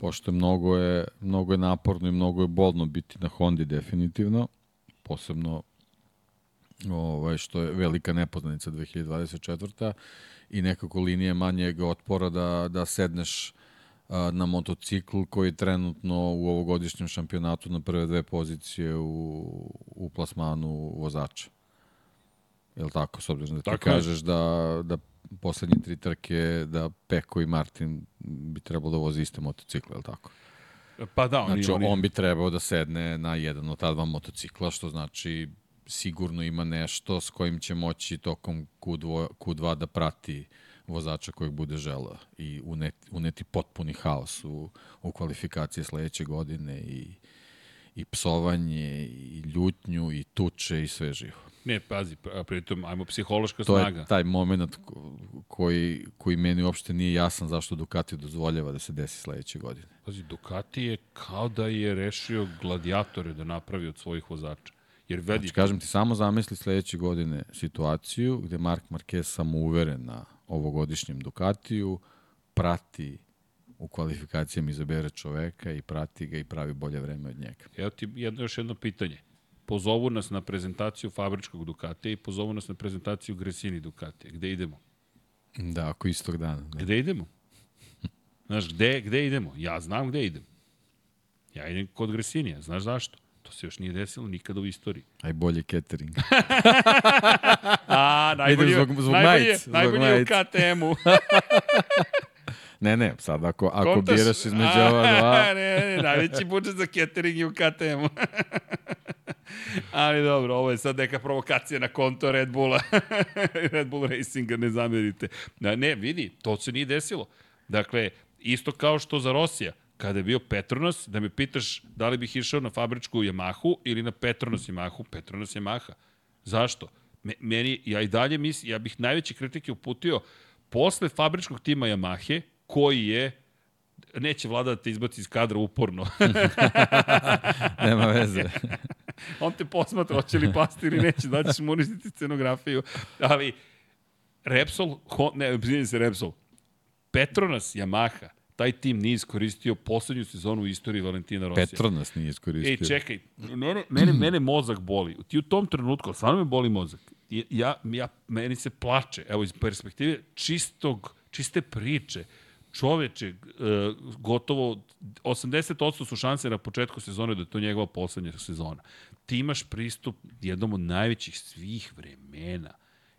pošto mnogo je, mnogo je naporno i mnogo je bolno biti na Hondi definitivno, posebno ovaj, što je velika nepoznanica 2024. i nekako linije manjeg otpora da, da sedneš a, na motocikl koji je trenutno u ovogodišnjem šampionatu na prve dve pozicije u, u plasmanu vozača. Je li tako, s obzirom da ti Tako je. kažeš da, da poslednje tri trke da Peko i Martin bi trebalo da voze iste motocikle, je li tako? Pa da, oni, Znači, oni, on bi trebao da sedne na jedan od ta dva motocikla, što znači sigurno ima nešto s kojim će moći tokom Q2, Q2 da prati vozača kojeg bude želeo i uneti, uneti potpuni haos u, u kvalifikacije sledeće godine i, i psovanje i ljutnju i tuče i sve živo. ne, pazi, a pritom, ajmo psihološka To snaga. je taj moment ko- koji, koji meni uopšte nije jasan zašto Ducati dozvoljava da se desi sledeće godine. Pazi, Ducati je kao da je rešio gladiatore da napravi od svojih vozača. Jer vedi, Znači, kažem ti, samo zamisli sledeće godine situaciju gde Mark Marquez samouveren na ovogodišnjem Ducatiju, prati u kvalifikacijama izabere čoveka i prati ga i pravi bolje vreme od njega. evo ti jedno, još jedno pitanje. Pozovu nas na prezentaciju fabričkog Ducatija i pozovu nas na prezentaciju Gresini Ducatija. Gde idemo? Da, ako istog dana. Da. Gde idemo? Znaš, gde, gde idemo? Ja znam gde idem. Ja idem kod Gresinija. Znaš zašto? To se još nije desilo nikada u istoriji. Aj bolje catering. A, najbolje, Idem zbog- zbog najbolje, majic, zbog najbolje je u. KTM-u. ne, ne, sad ako, ako Kontaš? biraš između ova dva, ne, ne, najveći budžet za catering je u KTM-u. Ali dobro, ovo je sad neka provokacija na konto Red Bulla. Red Bull Racinga, ne zamerite. Ne, vidi, to se nije desilo. Dakle, isto kao što za Rosija, kada je bio Petronas, da me pitaš da li bih išao na fabričku Yamahu ili na Petronas Yamahu, Petronas Yamaha. Zašto? Me, meni, ja i dalje mislim, ja bih najveće kritike uputio posle fabričkog tima Yamahe, koji je neće vlada da te izbaci iz kadra uporno. nema veze. On te posmatra, hoće li pasti ili neće, da ćeš mu uništiti scenografiju. Ali Repsol, ne, izvinim se Repsol, Petronas, Yamaha, taj tim nije iskoristio poslednju sezonu u istoriji Valentina Rosija. Petronas nije iskoristio. Ej, čekaj, mene, mene, mene mozak boli. Ti u tom trenutku, stvarno me boli mozak. Ja, ja, meni se plače, evo iz perspektive čistog, čiste priče. Čoveče, e, gotovo 80% su šanse na početku sezone da je to njegova poslednja sezona. Ti imaš pristup jednom od najvećih svih vremena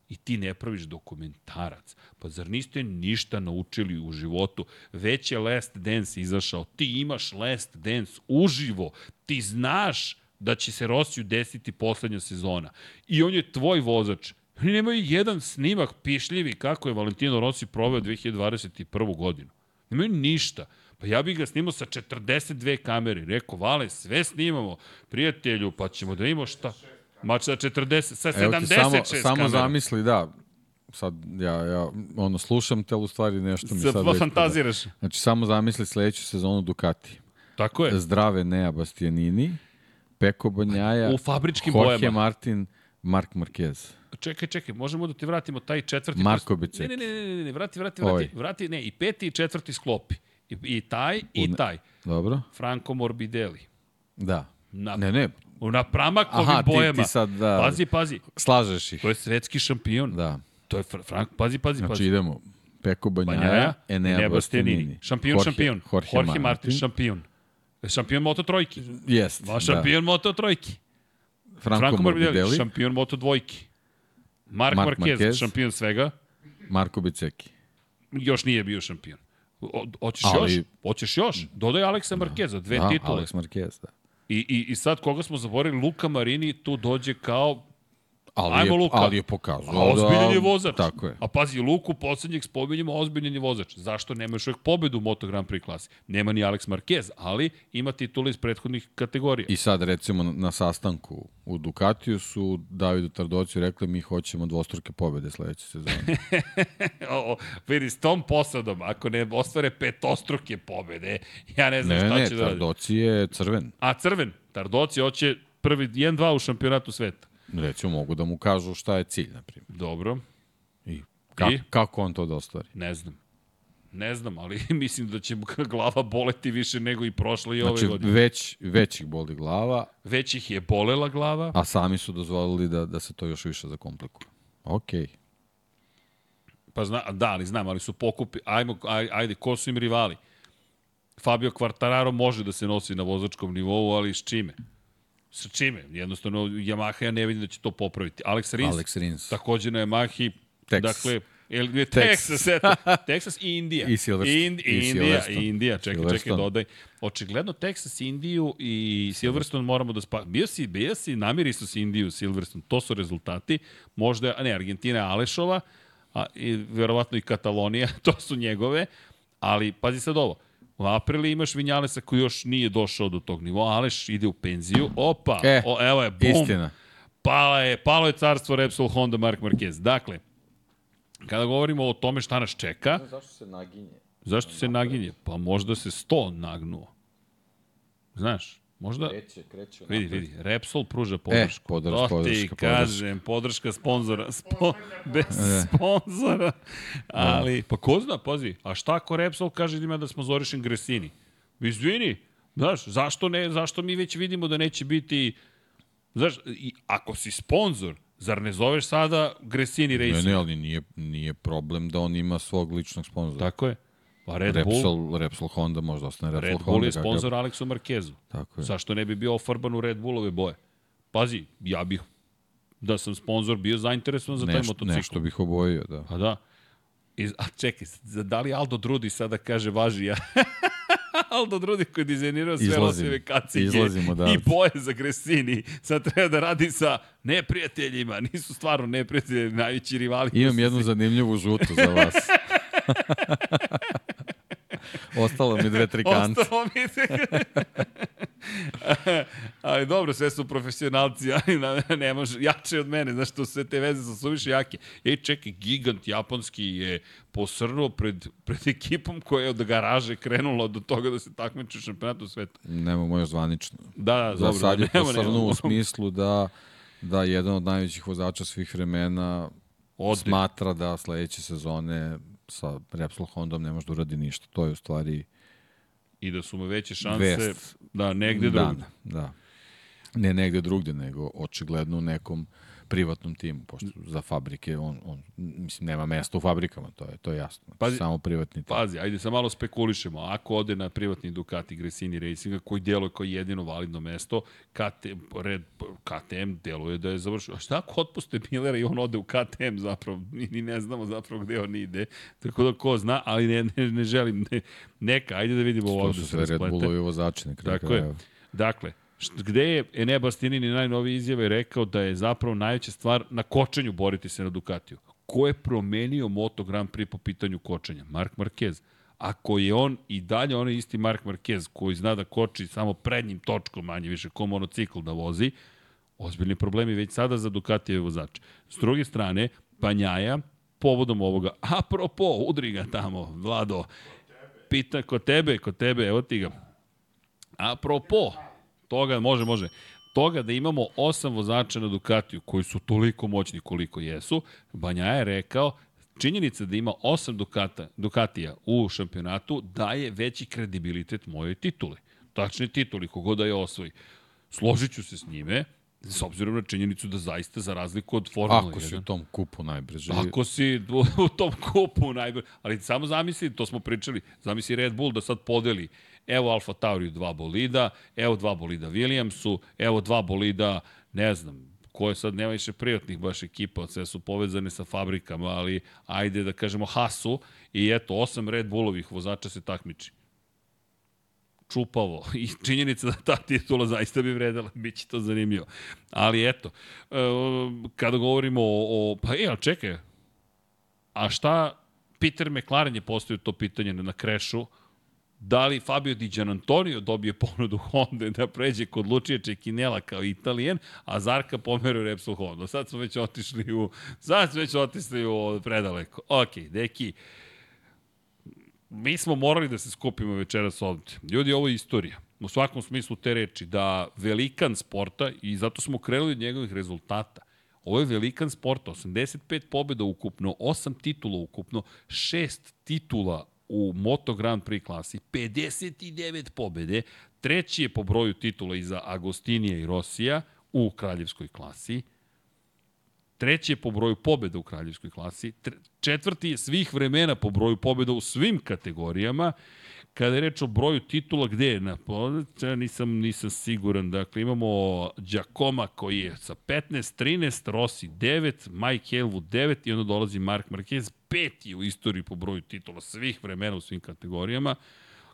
i ti ne praviš dokumentarac. Pa zar niste ništa naučili u životu? Već je Last Dance izašao. Ti imaš Last Dance uživo. Ti znaš da će se Rosiju desiti poslednja sezona. I on je tvoj vozač. Oni nemaju jedan snimak pišljivi kako je Valentino Rossi proveo 2021. godinu. Nemaju ništa. Pa ja bih ga snimao sa 42 kamere. Rekao, Vale, sve snimamo, prijatelju, pa ćemo da imamo šta. Ma sa 40, sa 76 Evo ti samo, samo zamisli, da, sad ja, ja ono, slušam te, ali u stvari nešto mi sad Sa, već... fantaziraš. Znači, samo zamisli sledeću sezonu Ducati. Tako je. Zdrave Nea Bastianini, Peko Banjaja, U fabričkim Jorge bojama. Martin, Mark Marquez. Čekaj, čekaj, možemo da ti vratimo taj četvrti... Marko prst- Beceki. Ne, ne, ne, ne, ne, vrati, vrati, vrati, vrati, ne, i peti i četvrti sklopi. I, i taj, i ne- taj. Dobro? Franco Morbidelli. Da. Na, Ne, ne, na pramakovim Aha, ti- ti bojama. sad, da. Pazi, pazi, slažeš ih. to je svetski šampion. Da. To je Fra- Frank, pazi, pazi, Znači pazi. idemo. Peko Banjaja, Banjaja, Enea Bastianini. Šampion, Jorge- šampion. Jorge, Jorge Martin, Martin. šampion. Šampion Moto trojki. Jest, Va, šampion Moto trojki. da. Franco, Franco Morbidelli, šampion Moto dvojki. Mark, Mark Marquez, Marquez. šampion svega. Marko Beceki. Još nije bio šampion. O- Hoćeš Ali- još? Hoćeš još? Dodaj Aleksa Markeza, dve Da, titule. Alex Marquez, da. I, i, I sad koga smo zaboravili? Luka Marini tu dođe kao Ali Ajmo, je, Luka. ali je pokazao A ozbiljen da... je vozač. Tako je. A pazi, Luku poslednjeg spominjemo, ozbiljen je vozač. Zašto nema još uvijek pobedu u Moto Grand Prix klasi? Nema ni Alex Marquez, ali ima titule iz prethodnih kategorija. I sad, recimo, na- sastanku u Ducatiju su Davidu Tardociju rekli mi hoćemo dvostruke pobede sledeće sezone. o, o, vidi, s tom posadom, ako ne ostvare petostruke pobede, ja ne znam ne, šta ne, će da radi. Tardoci je crven. A crven, Tardoci hoće prvi 1-2 u šampionatu sveta. Recimo, mogu da mu kažu šta je cilj, na primjer. Dobro, I, ka, I? kako on to da ostvari. ne znam. Ne znam, ali mislim da će glava boleti više nego i prošle i ove Znači, godine. već, već ih boli glava, Već ih je bolela glava. a sami su dozvolili da, da se to još više zakomplikuje. Okej. Pa zna, da, ali znam, ali su pokupi, ajmo, aj, ajde, ko su im rivali? Fabio Quartararo može da se nosi na vozačkom nivou, ali s čime? Sa čime? Jednostavno, Yamaha ja ne vidim da će to popraviti. Alex Rins, Alex Rins. takođe na Yamahi, Texas. dakle, El, je Texas. Texas, eto. Texas i Indija. I Silverstone. Ind, I Indija, Silverstone. Indija. Čekaj, čekaj, Silverstone. dodaj. Očigledno Texas, Indiju i Silverstone moramo da spa... Bio si, bio si, namiri su si Indiju, Silverstone. To su rezultati. Možda, ne, Argentina je Alešova, a, i verovatno i Katalonija, to su njegove. Ali, pazi sad ovo. U aprili imaš Vinjalesa koji još nije došao do tog nivoa. Aleš ide u penziju. Opa, E, o, evo je, bum. Istina. Pala je, palo je carstvo Repsol Honda Mark Marquez. Dakle, kada govorimo o tome šta nas čeka, Zašto se naginje? zašto se naginje? Pa možda se 100 nagnuo. Znaš, možda... Kreće, kreće. Vidi, vidi, Repsol pruža podršku. E, podrška, to ti podrška, kažem, podrška sponzora. Spo, bez E. sponzora. Ali, pa ko zna, pazi, a šta ako Repsol kaže njima da smo Zorišen Gresini? Izvini, znaš, zašto, ne, zašto mi već vidimo da neće biti... Znaš, i ako si sponsor, zar ne zoveš sada Gresini Ne, Racing? ne, ali nije, nije problem da on ima svog ličnog sponzora. Tako je. Pa Red Bull, Repsol, Repsol Honda, možda ostane Repsol Red Honda. Bull je kakav- sponsor Aleksu Markezu. Tako je. Zašto ne bi bio ofarban u Red Bullove boje? Pazi, ja bih da sam sponsor bio zainteresovan za taj Nešto, motocikl. nešto bih obojio, da. Pa da. I, a čekaj, da li Aldo Drudi sada kaže važi ja? Aldo Drudi koji je dizajnirao sve Izlazimo. loseve kacige Izlazimo, da. i boje za Gresini. Sad treba da radi sa neprijateljima. Nisu stvarno neprijatelji, najveći rivali. Imam jednu zanimljivu žutu za vas. Ostalo mi dve, tri kante. Ostalo mi se... ali dobro, sve su profesionalci, ali ne može, jače od mene, znaš, to sve te veze su suviše jake. Ej, čekaj, gigant japanski je posrnuo pred, pred ekipom koja je od garaže krenula do toga da se takmiče u šampionatu sveta. Nemamo još zvanično. Da, da, Za dobro. sad je nema, posrnuo nema. u smislu da, da jedan od najvećih vozača svih vremena Ode. smatra da sledeće sezone sa Repsol Hondom ne može da uradi ništa. To je u stvari I da su mu veće šanse Vest. da negde da, drugde. Da. Ne negde drugde, nego očigledno u nekom privatnom timu, pošto za fabrike on, on mislim, nema mesta u fabrikama, to je, to je jasno. Znači, Pazi- samo privatni tim. Pazi, ajde sa malo spekulišemo. Ako ode na privatni Ducati Gresini Racinga, koji deluje kao jedino validno mesto, KTM, Red, KTM deluje da je završio. A šta ako otpuste Millera i on ode u KTM zapravo? Mi ni ne znamo zapravo gde on ide. Tako da ko zna, ali ne, ne, ne želim. Ne, neka, ajde da vidimo ovo To da su se sve Red. Bullovi vozači Tako je. Dakle, gde je Ene Bastianini najnoviji izjave rekao da je zapravo najveća stvar na kočenju boriti se na Ducatiju. Ko je promenio Moto Grand Prix po pitanju kočenja? Mark Marquez. Ako je on i dalje onaj isti Mark Marquez koji zna da koči samo prednjim točkom manje više ko monocikl da vozi, ozbiljni problemi već sada za Ducatijeve vozače. S druge strane, Panjaja, povodom ovoga, apropo, udri ga tamo, Vlado, pita kod tebe, kod tebe, evo ti ga. Apropo, toga, može, može, toga da imamo osam vozača na Ducatiju koji su toliko moćni koliko jesu, Banja je rekao, činjenica da ima osam Ducata, Ducatija u šampionatu daje veći kredibilitet mojoj tituli. Tačni tituli, kogod da je osvoji. Složit ću se s njime, s obzirom na činjenicu da zaista za razliku od Formula 1. Ako si u tom kupu najbrže. Ako si u, tom kupu najbolji, ali samo zamisli, to smo pričali, zamisli Red Bull da sad podeli, evo Alfa Tauri dva bolida, evo dva bolida Williamsu, evo dva bolida, ne znam, koje sad nema više privatnih baš ekipa, sve su povezane sa fabrikama, ali ajde da kažemo Hasu i eto, osam Red Bullovih vozača se takmiči. Čupavo. I činjenica da ta titula zaista bi vredela, bit će to zanimljivo. Ali eto, e, kada govorimo o, o pa e, ali čekaj, a šta Peter McLaren je postavio to pitanje na krešu, da li Fabio Di Gianantonio dobije ponudu Honda da pređe kod Lučije Čekinela kao Italijan, a Zarka pomeruje Repsol Honda. Sad smo već otišli u, sad smo već otišli u predaleko. Ok, deki, mi smo morali da se skupimo večeras ovde. Ljudi, ovo je istorija. U svakom smislu te reči, da velikan sporta, i zato smo krenuli od njegovih rezultata, Ovo je velikan sporta, 85 pobjeda ukupno, 8 titula ukupno, 6 titula u Moto Grand Prix klasi, 59 pobede, treći je po broju titula iza Agostinija i Rosija u kraljevskoj klasi, treći je po broju pobeda u kraljevskoj klasi, četvrti je svih vremena po broju pobeda u svim kategorijama, Kada je reč o broju titula, gde je na ja nisam, nisam siguran. Dakle, imamo Giacoma koji je sa 15, 13, Rossi 9, Mike Helwood 9 i onda dolazi Mark Marquez, peti u istoriji po broju titula svih vremena u svim kategorijama.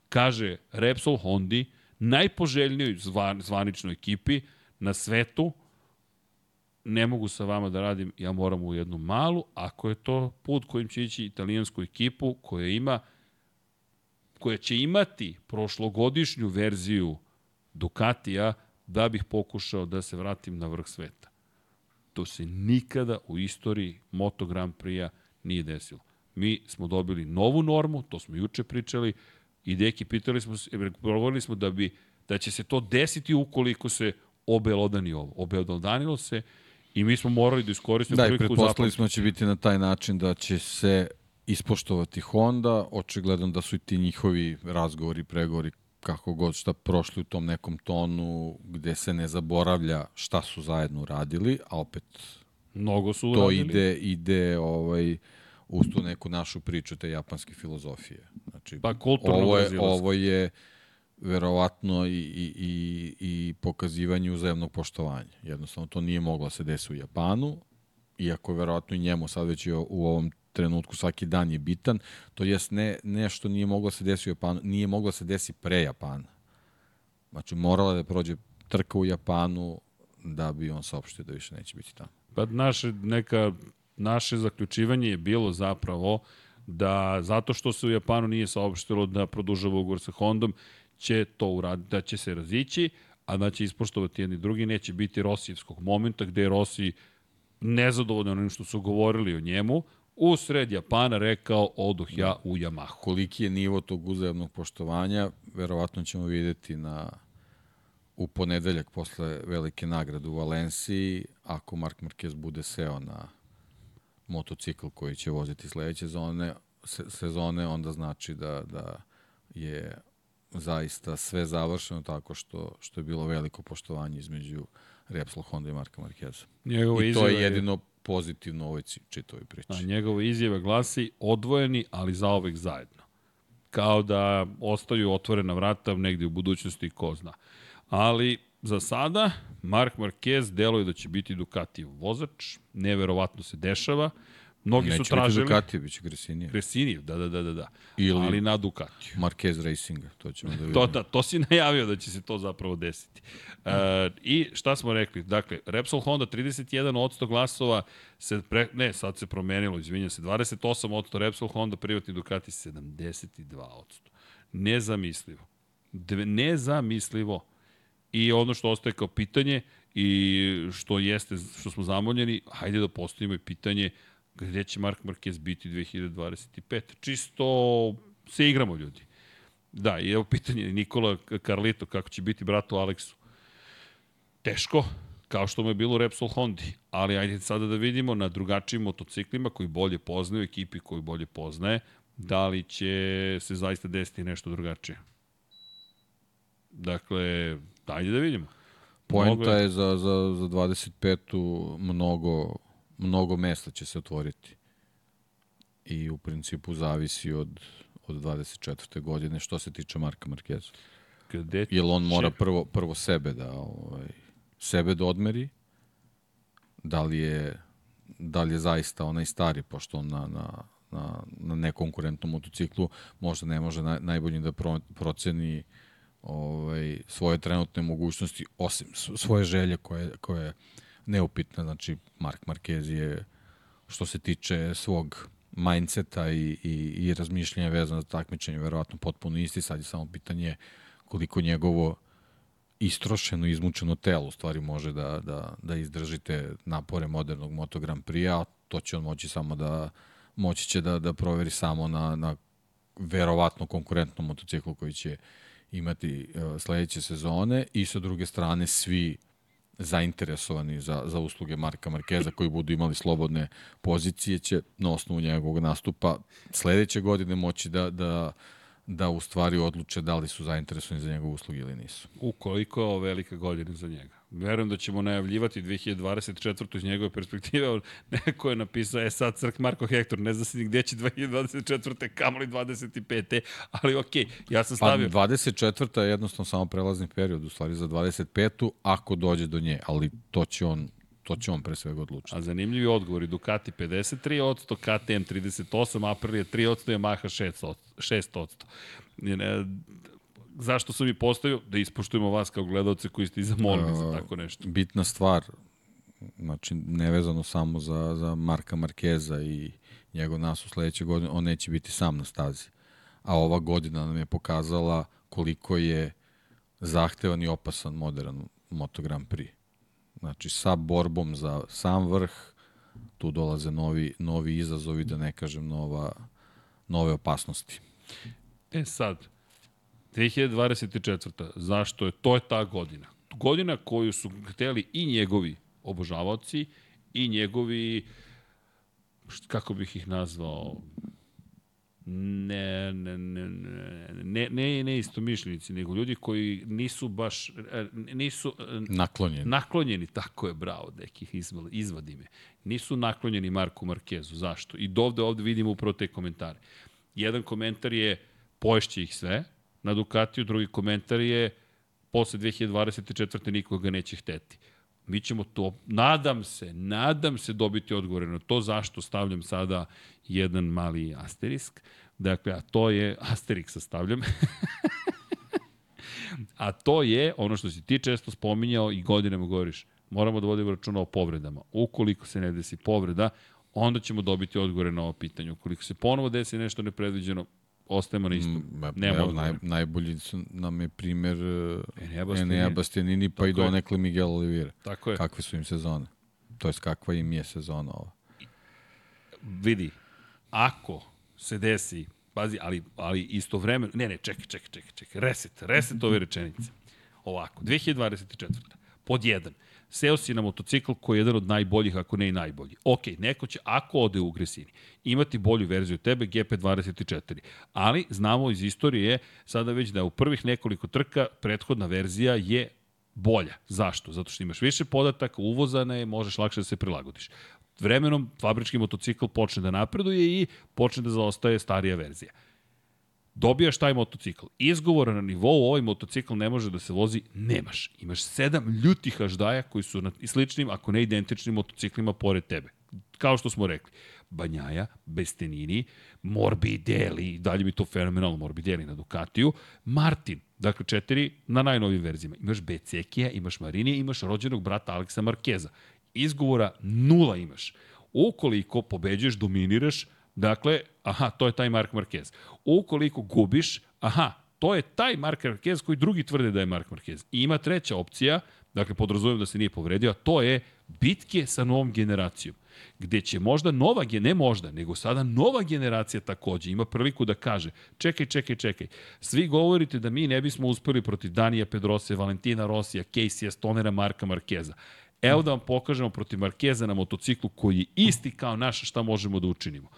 Kaže Repsol Hondi, najpoželjnijoj zvan, zvaničnoj ekipi na svetu, ne mogu sa vama da radim, ja moram u jednu malu, ako je to put kojim će ići italijansku ekipu koja ima koja će imati prošlogodišnju verziju Ducatija da bih pokušao da se vratim na vrh sveta. To se nikada u istoriji Moto Grand Prix-a nije desilo. Mi smo dobili novu normu, to smo juče pričali, i deki pitali smo, progovorili smo da bi da će se to desiti ukoliko se obelodani ovo. Obelodanilo se i mi smo morali da iskoristimo da, priliku Da, i pretpostavili smo da će biti na taj način da će se ispoštovati Honda, očigledno da su i ti njihovi razgovori, pregovori, kako god šta prošli u tom nekom tonu gde se ne zaboravlja šta su zajedno uradili, a opet mnogo su to uradili. ide ide ovaj uz tu neku našu priču te japanske filozofije. Znači, pa ovo je, ovo je verovatno i, i, i, i pokazivanje uzajemnog poštovanja. Jednostavno, to nije moglo da se desi u Japanu, iako je verovatno i njemu sad već u ovom trenutku svaki dan je bitan, to jest ne, nešto nije moglo se desiti u Japanu, nije moglo se desi pre Japana. Znači, morala da prođe trka u Japanu da bi on saopštio da više neće biti tamo. Pa naše, neka, naše zaključivanje je bilo zapravo da zato što se u Japanu nije saopštilo da produžava ugovor sa Hondom, će to uraditi, da će se razići, a da će ispoštovati jedni drugi, neće biti Rosijevskog momenta gde je Rosiji nezadovoljno onim što su govorili o njemu, u sred Japana rekao oduh ja u Yamahu. Koliki je nivo tog uzajemnog poštovanja, verovatno ćemo videti na u ponedeljak posle velike nagrade u Valenciji, ako Mark Marquez bude seo na motocikl koji će voziti sledeće zone, se, sezone, onda znači da, da je zaista sve završeno tako što, što je bilo veliko poštovanje između Repsol Honda i Marka Marqueza. I to je jedino je pozitivno u ovoj čitovoj priči. A njegova izjava glasi odvojeni, ali zaovek zajedno. Kao da ostaju otvorena vrata negde u budućnosti, ko zna. Ali za sada Mark Marquez deluje da će biti Ducati vozač, neverovatno se dešava. Mnogi Neće su tražili... Neće biti Ducati, biće Gresinija. Gresinija, da, da, da, da. da. Ili Ali na Ducatiju. Marquez Racinga, to ćemo da vidimo. to, da, to si najavio da će se to zapravo desiti. Uh, I šta smo rekli? Dakle, Repsol Honda 31% glasova, se pre, ne, sad se promenilo, izvinjam se, 28% Repsol Honda, privatni Ducati 72%. Nezamislivo. Dve, nezamislivo. I ono što ostaje kao pitanje i što jeste, što smo zamoljeni, hajde da postavimo i pitanje gde će Mark Marquez biti 2025. Čisto se igramo ljudi. Da, i evo pitanje Nikola Carlito, kako će biti bratu Aleksu. Teško, kao što mu je bilo Repsol Hondi, ali ajde sada da vidimo na drugačijim motociklima koji bolje poznaju, ekipi koji bolje poznaje, da li će se zaista desiti nešto drugačije. Dakle, ajde da vidimo. Poenta je za, za, za 25. mnogo mnogo mesta će se otvoriti. I u principu zavisi od, od 24. godine što se tiče Marka Markeza. Gde Jel on mora prvo, prvo sebe da ovaj, sebe da odmeri, da li je da li je zaista onaj stari, pošto on na, na, na, na nekonkurentnom motociklu možda ne može naj, najbolje da pro, proceni ovaj, svoje trenutne mogućnosti, osim svoje želje koje, koje neupitna. Znači, Mark Marquez je, što se tiče svog mindseta i, i, i razmišljanja vezano za takmičenje, verovatno potpuno isti. Sad je samo pitanje koliko njegovo istrošeno, izmučeno telo u stvari može da, da, da izdržite napore modernog Moto Grand Prix-a, to će on moći samo da moći će da, da proveri samo na, na verovatno konkurentnom motociklu koji će imati uh, sledeće sezone i sa druge strane svi zainteresovani za, za usluge Marka Markeza koji budu imali slobodne pozicije će na osnovu njegovog nastupa sledeće godine moći da, da da u stvari odluče da li su zainteresovani za njegove usluge ili nisu. Ukoliko je velika godina za njega. Verujem da ćemo najavljivati 2024. iz njegove perspektive. Neko je napisao, e sad Crk Marko Hektor, ne zna se ni gde će 2024. kamoli 25. Ali okej, okay, ja sam pa stavio... Pa 24. je jednostavno samo prelazni period, u stvari za 25. ako dođe do nje, ali to će on to će on pre svega odlučiti. A zanimljivi odgovori, Ducati 53%, KTM 38%, Aprilia 3%, Yamaha 6%. 6% zašto sam i postavio? Da ispoštujemo vas kao gledalce koji ste i zamolili za tako nešto. Bitna stvar, znači nevezano samo za, za Marka Markeza i njegov nas u sledećeg godine, on neće biti sam na stazi. A ova godina nam je pokazala koliko je zahtevan i opasan modern Moto Grand Prix. Znači, sa borbom za sam vrh, tu dolaze novi, novi izazovi, da ne kažem nova, nove opasnosti. E sad, 2024. Zašto je? To je ta godina. Godina koju su hteli i njegovi obožavaoci i njegovi kako bih ih nazvao ne, ne, ne, ne, ne, ne isto mišljenici, nego ljudi koji nisu baš, nisu naklonjeni. Naklonjeni, tako je, bravo, nekih izvadi me. Nisu naklonjeni Marku Markezu. Zašto? I dovde ovde vidimo upravo te komentare. Jedan komentar je poješće ih sve, na Ducatiju, drugi komentar je posle 2024. nikoga neće hteti. Mi ćemo to, nadam se, nadam se dobiti odgovore na to zašto stavljam sada jedan mali asterisk. Dakle, a to je, asterix stavljam, a to je ono što si ti često spominjao i godinama govoriš, moramo da vodimo računa o povredama. Ukoliko se ne desi povreda, onda ćemo dobiti odgovore na ovo pitanje. Ukoliko se ponovo desi nešto nepredviđeno, ostajemo na istom. Mm, Nema evo, naj, najbolji su, nam je primer uh, Enea Bastianini, pa i donekle Miguel Oliveira. Tako je. Kakve su im sezone? To je kakva im je sezona ova. Vidi, ako se desi, pazi, ali, ali istovremeno, ne, ne, čekaj, čekaj, čekaj, čekaj, reset, reset ove rečenice. Ovako, 2024. Pod jedan, seo si na motocikl koji je jedan od najboljih, ako ne i najbolji. Ok, neko će, ako ode u Gresini, imati bolju verziju tebe, GP24. Ali, znamo iz istorije, sada već da u prvih nekoliko trka prethodna verzija je bolja. Zašto? Zato što imaš više podataka, uvozana je, možeš lakše da se prilagodiš. Vremenom fabrički motocikl počne da napreduje i počne da zaostaje starija verzija dobijaš taj motocikl. Izgovora na nivou ovaj motocikl ne može da se vozi, nemaš. Imaš sedam ljutih aždaja koji su na sličnim, ako ne identičnim motociklima pored tebe. Kao što smo rekli. Banjaja, Bestenini, Morbidelli, dalje mi to fenomenalno Morbidelli na Ducatiju, Martin, dakle četiri na najnovim verzijama. Imaš Becekija, imaš Marinija, imaš rođenog brata Aleksa Markeza. Izgovora nula imaš. Ukoliko pobeđuješ, dominiraš, Dakle, aha, to je taj Mark Marquez. Ukoliko gubiš, aha, to je taj Mark Marquez koji drugi tvrde da je Mark Marquez. I ima treća opcija, dakle, podrazumijem da se nije povredio, a to je bitke sa novom generacijom gde će možda nova, ne možda, nego sada nova generacija takođe ima priliku da kaže, čekaj, čekaj, čekaj, svi govorite da mi ne bismo uspeli protiv Danija Pedrose, Valentina Rosija, Casey Stonera, Marka Markeza. Evo da vam pokažemo protiv Markeza na motociklu koji je isti kao naš šta možemo da učinimo.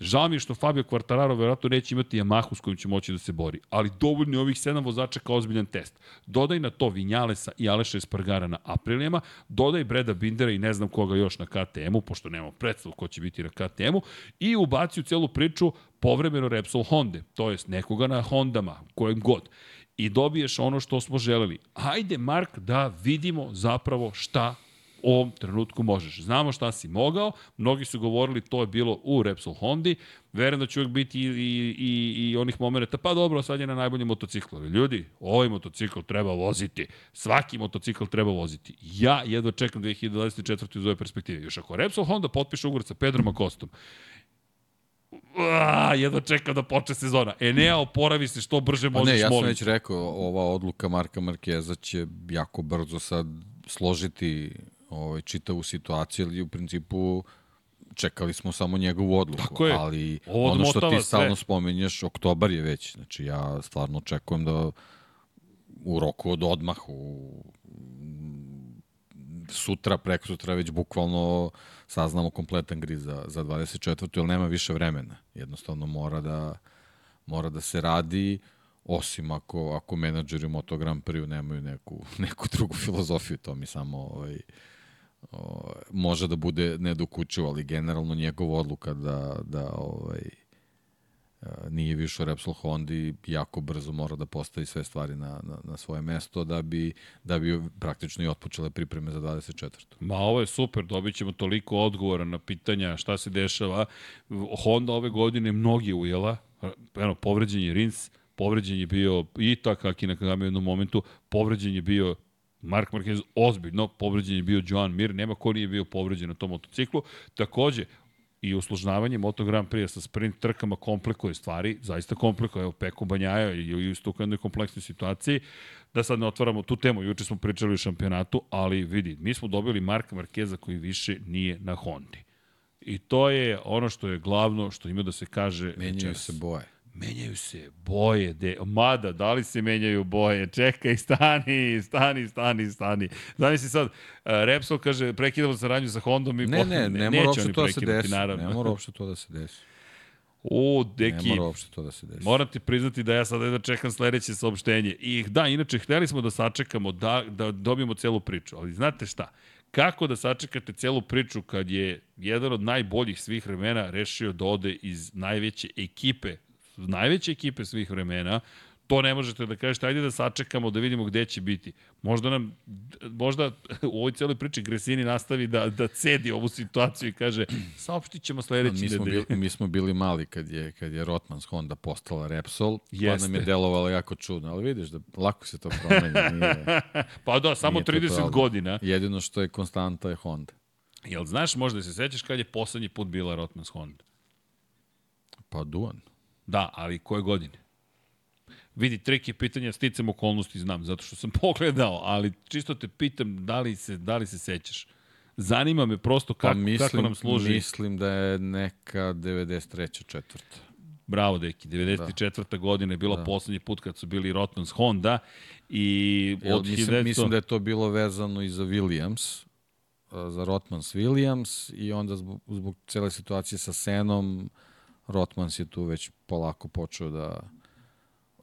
Žao mi je što Fabio Quartararo verovatno neće imati Yamahu s kojim će moći da se bori, ali dovoljno je ovih sedam vozača kao ozbiljan test. Dodaj na to Vinjalesa i Aleša Espargara na Aprilijama, dodaj Breda Bindera i ne znam koga još na KTM-u, pošto nemamo predstav ko će biti na KTM-u, i ubaci u celu priču povremeno Repsol Honda, to jest nekoga na Hondama, kojem god. I dobiješ ono što smo želeli. Hajde, Mark, da vidimo zapravo šta u ovom trenutku možeš. Znamo šta si mogao, mnogi su govorili to je bilo u Repsol Hondi, verujem da će uvijek biti i, i, i, i onih momenta, pa dobro, sad je na najboljem motociklu. Ljudi, ovaj motocikl treba voziti. Svaki motocikl treba voziti. Ja jedva čekam 2024. iz ove perspektive. Još ako Repsol Honda potpiše ugovor sa Pedrom Akostom, Ua, jedva čekam da počne sezona. Enea, oporavi se što brže možeš, ne, ja sam već rekao, ova odluka Marka Markeza će jako brzo sad složiti ovaj, čitavu situaciju, ali u principu čekali smo samo njegovu odluku. Tako je. Ali ono što ti stalno spomenješ, oktobar je već. Znači ja stvarno očekujem da u roku od odmah, u sutra, preko sutra već bukvalno saznamo kompletan grid za, za 24. jer nema više vremena. Jednostavno mora da, mora da se radi, osim ako, ako menadžeri Moto Grand Prix nemaju neku, neku drugu filozofiju, to mi samo ovaj, o, može da bude nedokučivo, ali generalno njegova odluka da, da ovaj, nije više Repsol Hondi, jako brzo mora da postavi sve stvari na, na, na svoje mesto da bi, da bi praktično i otpočele pripreme za 24. Ma ovo je super, dobit ćemo toliko odgovora na pitanja šta se dešava. Honda ove godine mnogi ujela, eno, povređen je Rins, povređen je bio i Takaki na Kagami u jednom momentu, povređen je bio Mark Marquez ozbiljno, povređen je bio Joan Mir, nema ko nije bio povređen na tom motociklu. Takođe, i usložnavanje Moto Grand Prix sa sprint trkama komplikuje stvari, zaista komplikuje. Evo, Peko Banjaja i u isto u jednoj kompleksnoj situaciji. Da sad ne otvaramo tu temu, juče smo pričali o šampionatu, ali vidi, mi smo dobili Marka Markeza koji više nije na Hondi. I to je ono što je glavno, što ima da se kaže... Menjaju se boje menjaju se boje, de, mada, da li se menjaju boje, čekaj, stani, stani, stani, stani. Znaš si sad, uh, Repsol kaže, prekidamo saradnju sa Hondom i ne, ne, ne, ne mora uopšte to da se desi, naravno. ne mora uopšte to da se desi. O, deki, ne mora uopšte to da se desi. Moram ti priznati da ja sad da čekam sledeće saopštenje. I da, inače, hteli smo da sačekamo, da, da dobijemo celu priču, ali znate šta? Kako da sačekate celu priču kad je jedan od najboljih svih vremena rešio da ode iz najveće ekipe najveće ekipe svih vremena, to ne možete da kažete, ajde da sačekamo, da vidimo gde će biti. Možda nam, možda u ovoj celoj priči Gresini nastavi da, da cedi ovu situaciju i kaže, saopštit ćemo sledeći mi smo nedelje. Bili, mi smo bili mali kad je, kad je Rotmans Honda postala Repsol, Jeste. pa nam je delovalo jako čudno, ali vidiš da lako se to promenja. Nije, pa da, samo 30 godina. Jedino što je konstanta je Honda. Jel znaš, možda se sećaš kad je poslednji put bila Rotmans Honda? Pa Duan. Da, ali koje godine? Vidi, trik je pitanja sticam okolnosti, znam, zato što sam pogledao, ali čisto te pitam da li se, da li se sećaš. Zanima me prosto kako, pa mislim, kako nam služi. Mislim da je neka 93. četvrta. Bravo, deki. 94. Da. godina je bila da. poslednji put kad su bili Rotmans Honda i od mislim, 1900... mislim da je to bilo vezano i za Williams, za Rotmans Williams i onda zbog, zbog cele situacije sa Senom Rotmans je tu već polako počeo da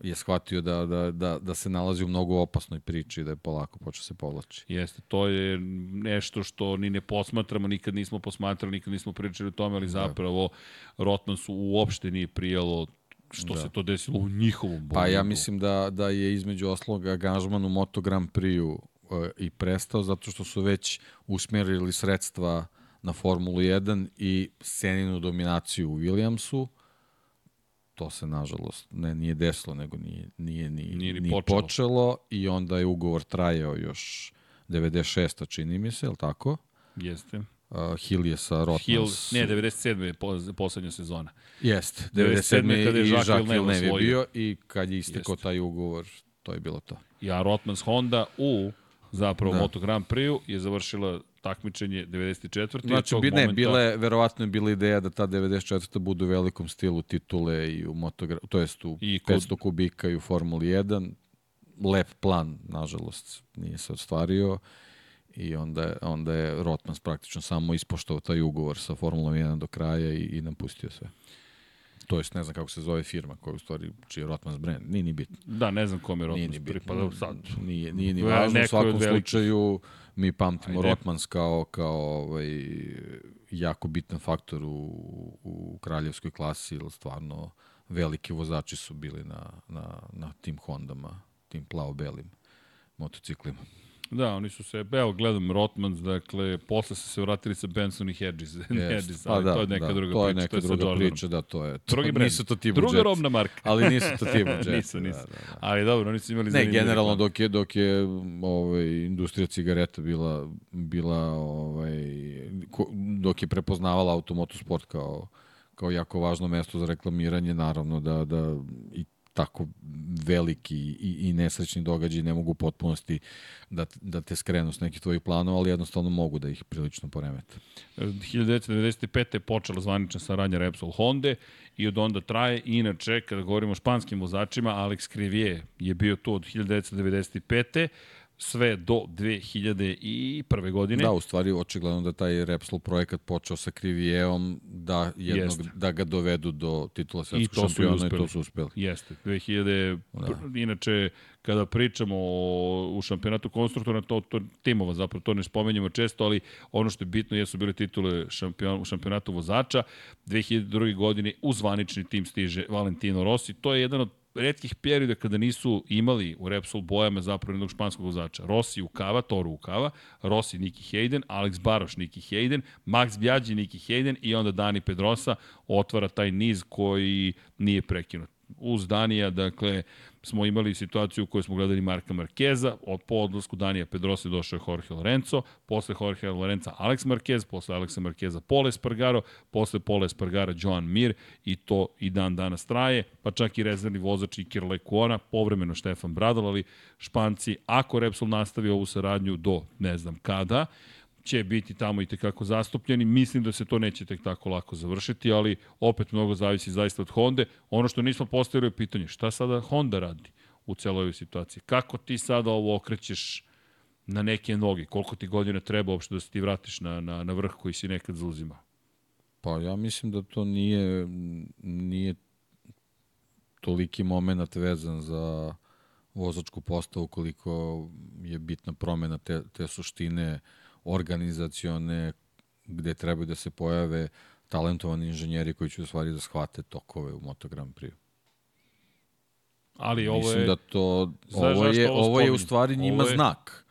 je shvatio da, da, da, da se nalazi u mnogo opasnoj priči i da je polako počeo se povlači. Jeste, to je nešto što ni ne posmatramo, nikad nismo posmatrali, nikad nismo pričali o tome, ali da. zapravo da. Rotmansu uopšte nije prijelo što da. se to desilo u njihovom bolju. Pa ja mislim da, da je između osloga angažman u Moto Grand Prix-u e, i prestao zato što su već usmjerili sredstva uh, na Formulu 1 i Seninu dominaciju u Williamsu, to se nažalost ne nije desilo, nego nije, nije, nije, nije, nije počelo. počelo i onda je ugovor trajao još 96. čini mi se, je li tako? Jeste. Uh, Hill je sa Rotmans... Hill, ne, 97. je poslednja sezona. Jeste, 97. 97. kada je Jacques Villeneuve je bio i kad je istekao taj ugovor, to je bilo to. Ja, Rotmans Honda u zapravo da. Moto Grand Prix je završila takmičenje 94. Znači, bi, ne, momenta... bile, verovatno je bila ideja da ta 94. bude u velikom stilu titule i u motogra... to jest u I kod... 500 kubika i u Formuli 1. Lep plan, nažalost, nije se ostvario i onda onda je Rotmans praktično samo ispoštovao taj ugovor sa Formulom 1 do kraja i, i napustio sve. To jest, ne znam kako se zove firma koja u stvari, čiji je Rotmans brand. Nije ni bitno. Da, ne znam kome je Rotmans pripada sad. Nije, nije ni važno. U svakom slučaju, mi pamtimo Ajde. Rotmans kao, kao ovaj, jako bitan faktor u, u kraljevskoj klasi, ili stvarno veliki vozači su bili na, na, na tim Hondama, tim plavo-belim motociklima. Da, oni su se, evo gledam Rotmans, dakle, posle su se vratili sa Benson i Hedges. Yes. Hedges pa da, to je neka da, druga to je neka priča, druga to je priča, da, to je. To, Drugi brand. Nisu to Timo Druga robna marka. ali nisu to Timo Jets. nisu, nisu. Da, da, da. Ali dobro, oni su imali Ne, generalno dok je, dok je ovaj, industrija cigareta bila, bila ovaj, dok je prepoznavala automotosport kao kao jako važno mesto za reklamiranje, naravno da, da i tako veliki i, i nesrećni događaj ne mogu u potpunosti da, da te skrenu s nekih tvojih planova, ali jednostavno mogu da ih prilično poremete. 1995. je počela zvanična saradnja Repsol Honda i od onda traje. Inače, kada govorimo o španskim vozačima, Alex Crivier je bio tu od 1995 sve do 2001. godine. Da, u stvari očigledno da taj Repsol projekat počeo sa Krivijevom da, jednog, Jeste. da ga dovedu do titula svetskog šampiona i to su uspeli. Jeste, 2000, da. inače, kada pričamo o, u šampionatu konstruktora, to, to timova zapravo, to ne spomenjamo često, ali ono što je bitno jesu bile titule šampion, u šampionatu vozača. 2002. godine u zvanični tim stiže Valentino Rossi. To je jedan od redkih perioda kada nisu imali u Repsol bojama zapravo jednog španskog vozača. Rossi u Kava, Toru u Kava, Rossi Niki Hayden, Alex Baroš Niki Hayden, Max Bjađi Niki Hayden i onda Dani Pedrosa otvara taj niz koji nije prekinut. Uz Danija, dakle, smo imali situaciju u kojoj smo gledali Marka Markeza, od po odlasku Danija Pedrosa došao je Jorge Lorenzo, posle Jorge Lorenza Alex Marquez, posle Alexa Markeza Pole Spargaro, posle Pole Spargara Joan Mir i to i dan danas traje, pa čak i rezervni vozač Iker Lekona, povremeno Štefan Bradal, ali Španci, ako Repsol nastavi ovu saradnju do ne znam kada, će biti tamo i tekako zastupljeni. Mislim da se to neće tek tako lako završiti, ali opet mnogo zavisi zaista od Honda. Ono što nismo postavili je pitanje, šta sada Honda radi u celoj situaciji? Kako ti sada ovo okrećeš na neke noge? Koliko ti godina treba uopšte da se ti vratiš na, na, na vrh koji si nekad zauzimao? Pa ja mislim da to nije, nije toliki moment vezan za vozačku postavu koliko je bitna promena te, te suštine organizacione gde trebaju da se pojave talentovani inženjeri koji će u stvari da shvate tokove u Moto Grand Prix. Ali ovo Mislim je... da to ovo je ovo ovo je u stvari njima je- znak.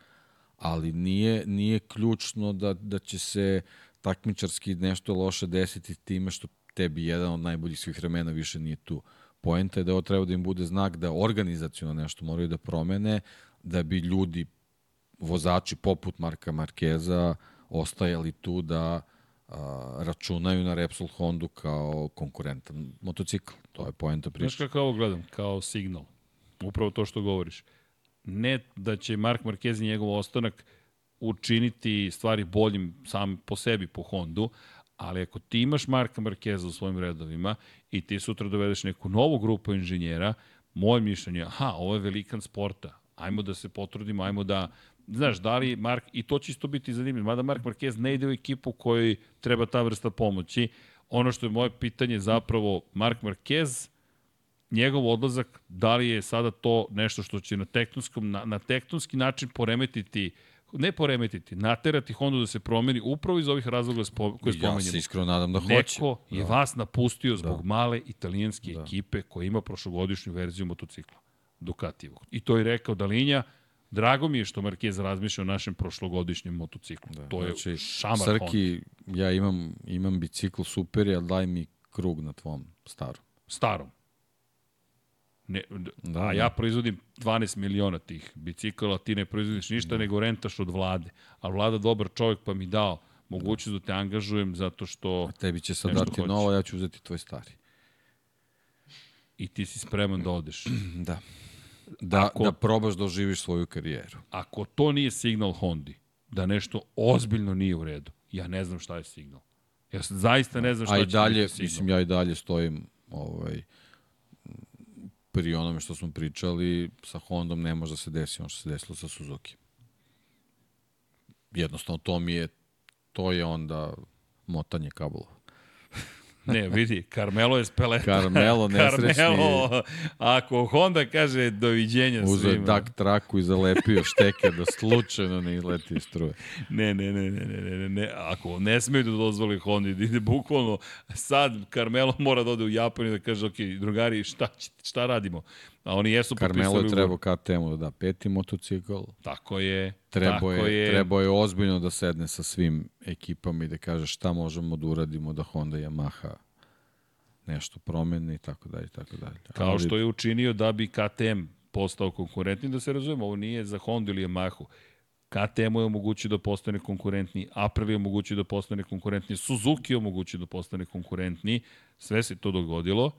Ali nije nije ključno da da će se takmičarski nešto loše desiti time što tebi jedan od najboljih svih vremena više nije tu. Poenta je da ovo treba da im bude znak da organizacijono nešto moraju da promene da bi ljudi vozači poput Marka Markeza ostajali tu da a, računaju na Repsol Hondu kao konkurentan motocikl. To je poenta Znaš priče. kako ovo gledam? Kao signal. Upravo to što govoriš. Ne da će Mark Marquez i njegov ostanak učiniti stvari boljim sam po sebi po Hondu, ali ako ti imaš Marka Markeza u svojim redovima i ti sutra dovedeš neku novu grupu inženjera, moje mišljenje je, aha, ovo je velikan sporta, ajmo da se potrudimo, ajmo da, znaš, da li Mark, i to će isto biti zanimljivo, mada Mark Marquez ne ide u ekipu kojoj treba ta vrsta pomoći, ono što je moje pitanje zapravo, Mark Marquez, njegov odlazak, da li je sada to nešto što će na tektonskom, na, na tektonski način poremetiti ne poremetiti, naterati Hondu da se promeni upravo iz ovih razloga spo, koje Ja spomenjamo. se iskreno nadam da hoće. Neko je Da. vas napustio zbog da. male italijanske Da. da. ekipe koja ima prošlogodišnju verziju motocikla. Ducatijevog. I to je rekao Dalinja, drago mi je što Marquez razmišlja o našem prošlogodišnjem motociklu. Da, to je znači, šamar. Srki, ja imam, imam bicikl super, ali daj mi krug na tvom starom. Starom. Ne, da, Da, a da. ja proizvodim 12 miliona tih bicikala, ti ne proizvodiš ništa, da. nego rentaš od vlade. A vlada dobar čovjek pa mi dao mogućnost da te angažujem zato što A tebi će sad dati hoće. novo, ja ću uzeti tvoj stari. i ti si spreman da odeš. Da. Da, Ako- da probaš da oživiš svoju karijeru. Ako to nije signal Hondi, da nešto ozbiljno nije u redu, ja ne znam šta je signal. Ja zaista ne znam šta će dalje, biti signal. mislim, ja i dalje stojim ovaj, pri onome što smo pričali, sa Hondom ne može da se desi ono što se desilo sa Suzuki. Jednostavno, to mi je, to je onda motanje kablova. Ne, vidi, Carmelo je speleta. Carmelo nesrećni. Carmelo, ako Honda kaže doviđenja Uzeo je svima. dak traku i zalepio šteke da slučajno ne izleti iz struje. Ne, ne, ne, ne, ne, ne, ne, ne. Ako ne smeju da dozvoli Hondi da ide bukvalno, sad Carmelo mora da ode u Japan i da kaže, ok, drugari, šta, šta radimo? A oni jesu Carmelo potpisali je ugovor. trebao KTM-u da da peti motocikl. Tako je. Trebao je, je. trebao je ozbiljno da sedne sa svim ekipama i da kaže šta možemo da uradimo da Honda i Yamaha nešto promeni i tako dalje i tako dalje. Kao što je učinio da bi KTM postao konkurentni, da se razumemo, ovo nije za Honda ili Yamahu. KTM je omogućio da postane konkurentni, Aprilia je omogućio da postane konkurentni, Suzuki je omogućio da postane konkurentni, sve se to dogodilo.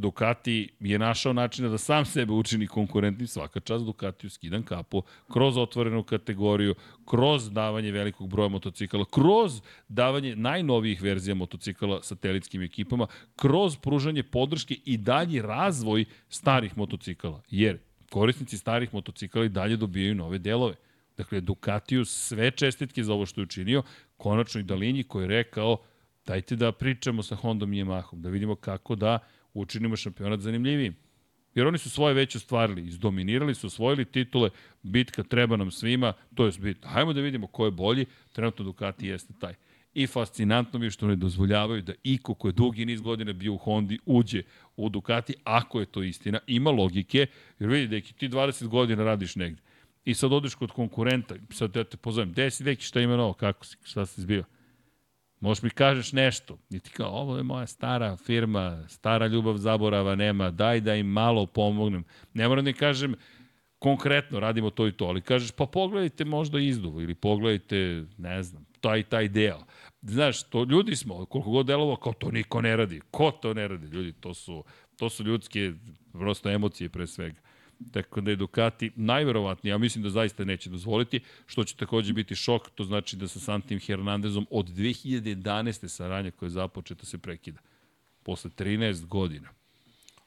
Ducati je našao načina da sam sebe učini konkurentnim, svaka čast Ducatiju skidan kapu, kroz otvorenu kategoriju, kroz davanje velikog broja motocikala, kroz davanje najnovijih verzija motocikala satelitskim ekipama, kroz pružanje podrške i dalji razvoj starih motocikala. Jer korisnici starih motocikala i dalje dobijaju nove delove. Dakle, Ducatiju sve čestitke za ovo što je učinio, konačno i Dalinji koji je rekao dajte da pričamo sa Hondom i Yamahom, da vidimo kako da učinimo šampionat zanimljivijim. Jer oni su svoje već ostvarili, izdominirali su, osvojili titule, bitka treba nam svima, to je bit. Hajmo da vidimo ko je bolji, trenutno Ducati jeste taj. I fascinantno mi je što ne dozvoljavaju da Iko ko je dugi niz godina bio u Hondi uđe u Ducati, ako je to istina, ima logike, jer vidi, deki, ti 20 godina radiš negde. I sad odeš kod konkurenta, sad ja te pozovem, gde si deki, šta ima novo, kako si, šta si zbio? Možeš mi kažeš nešto. I ti kao, ovo je moja stara firma, stara ljubav zaborava nema, daj da im malo pomognem. Ne moram da kažem, konkretno radimo to i to, ali kažeš, pa pogledajte možda izduvu ili pogledajte, ne znam, taj taj deo. Znaš, to ljudi smo, koliko god delovo, kao to niko ne radi. Ko to ne radi? Ljudi, to su, to su ljudske prosto emocije pre svega. Tako da je Ducati najverovatnije, ja mislim da zaista neće dozvoliti, što će takođe biti šok, to znači da sa Santim Hernandezom od 2011. saranja koja je započeta se prekida. Posle 13 godina.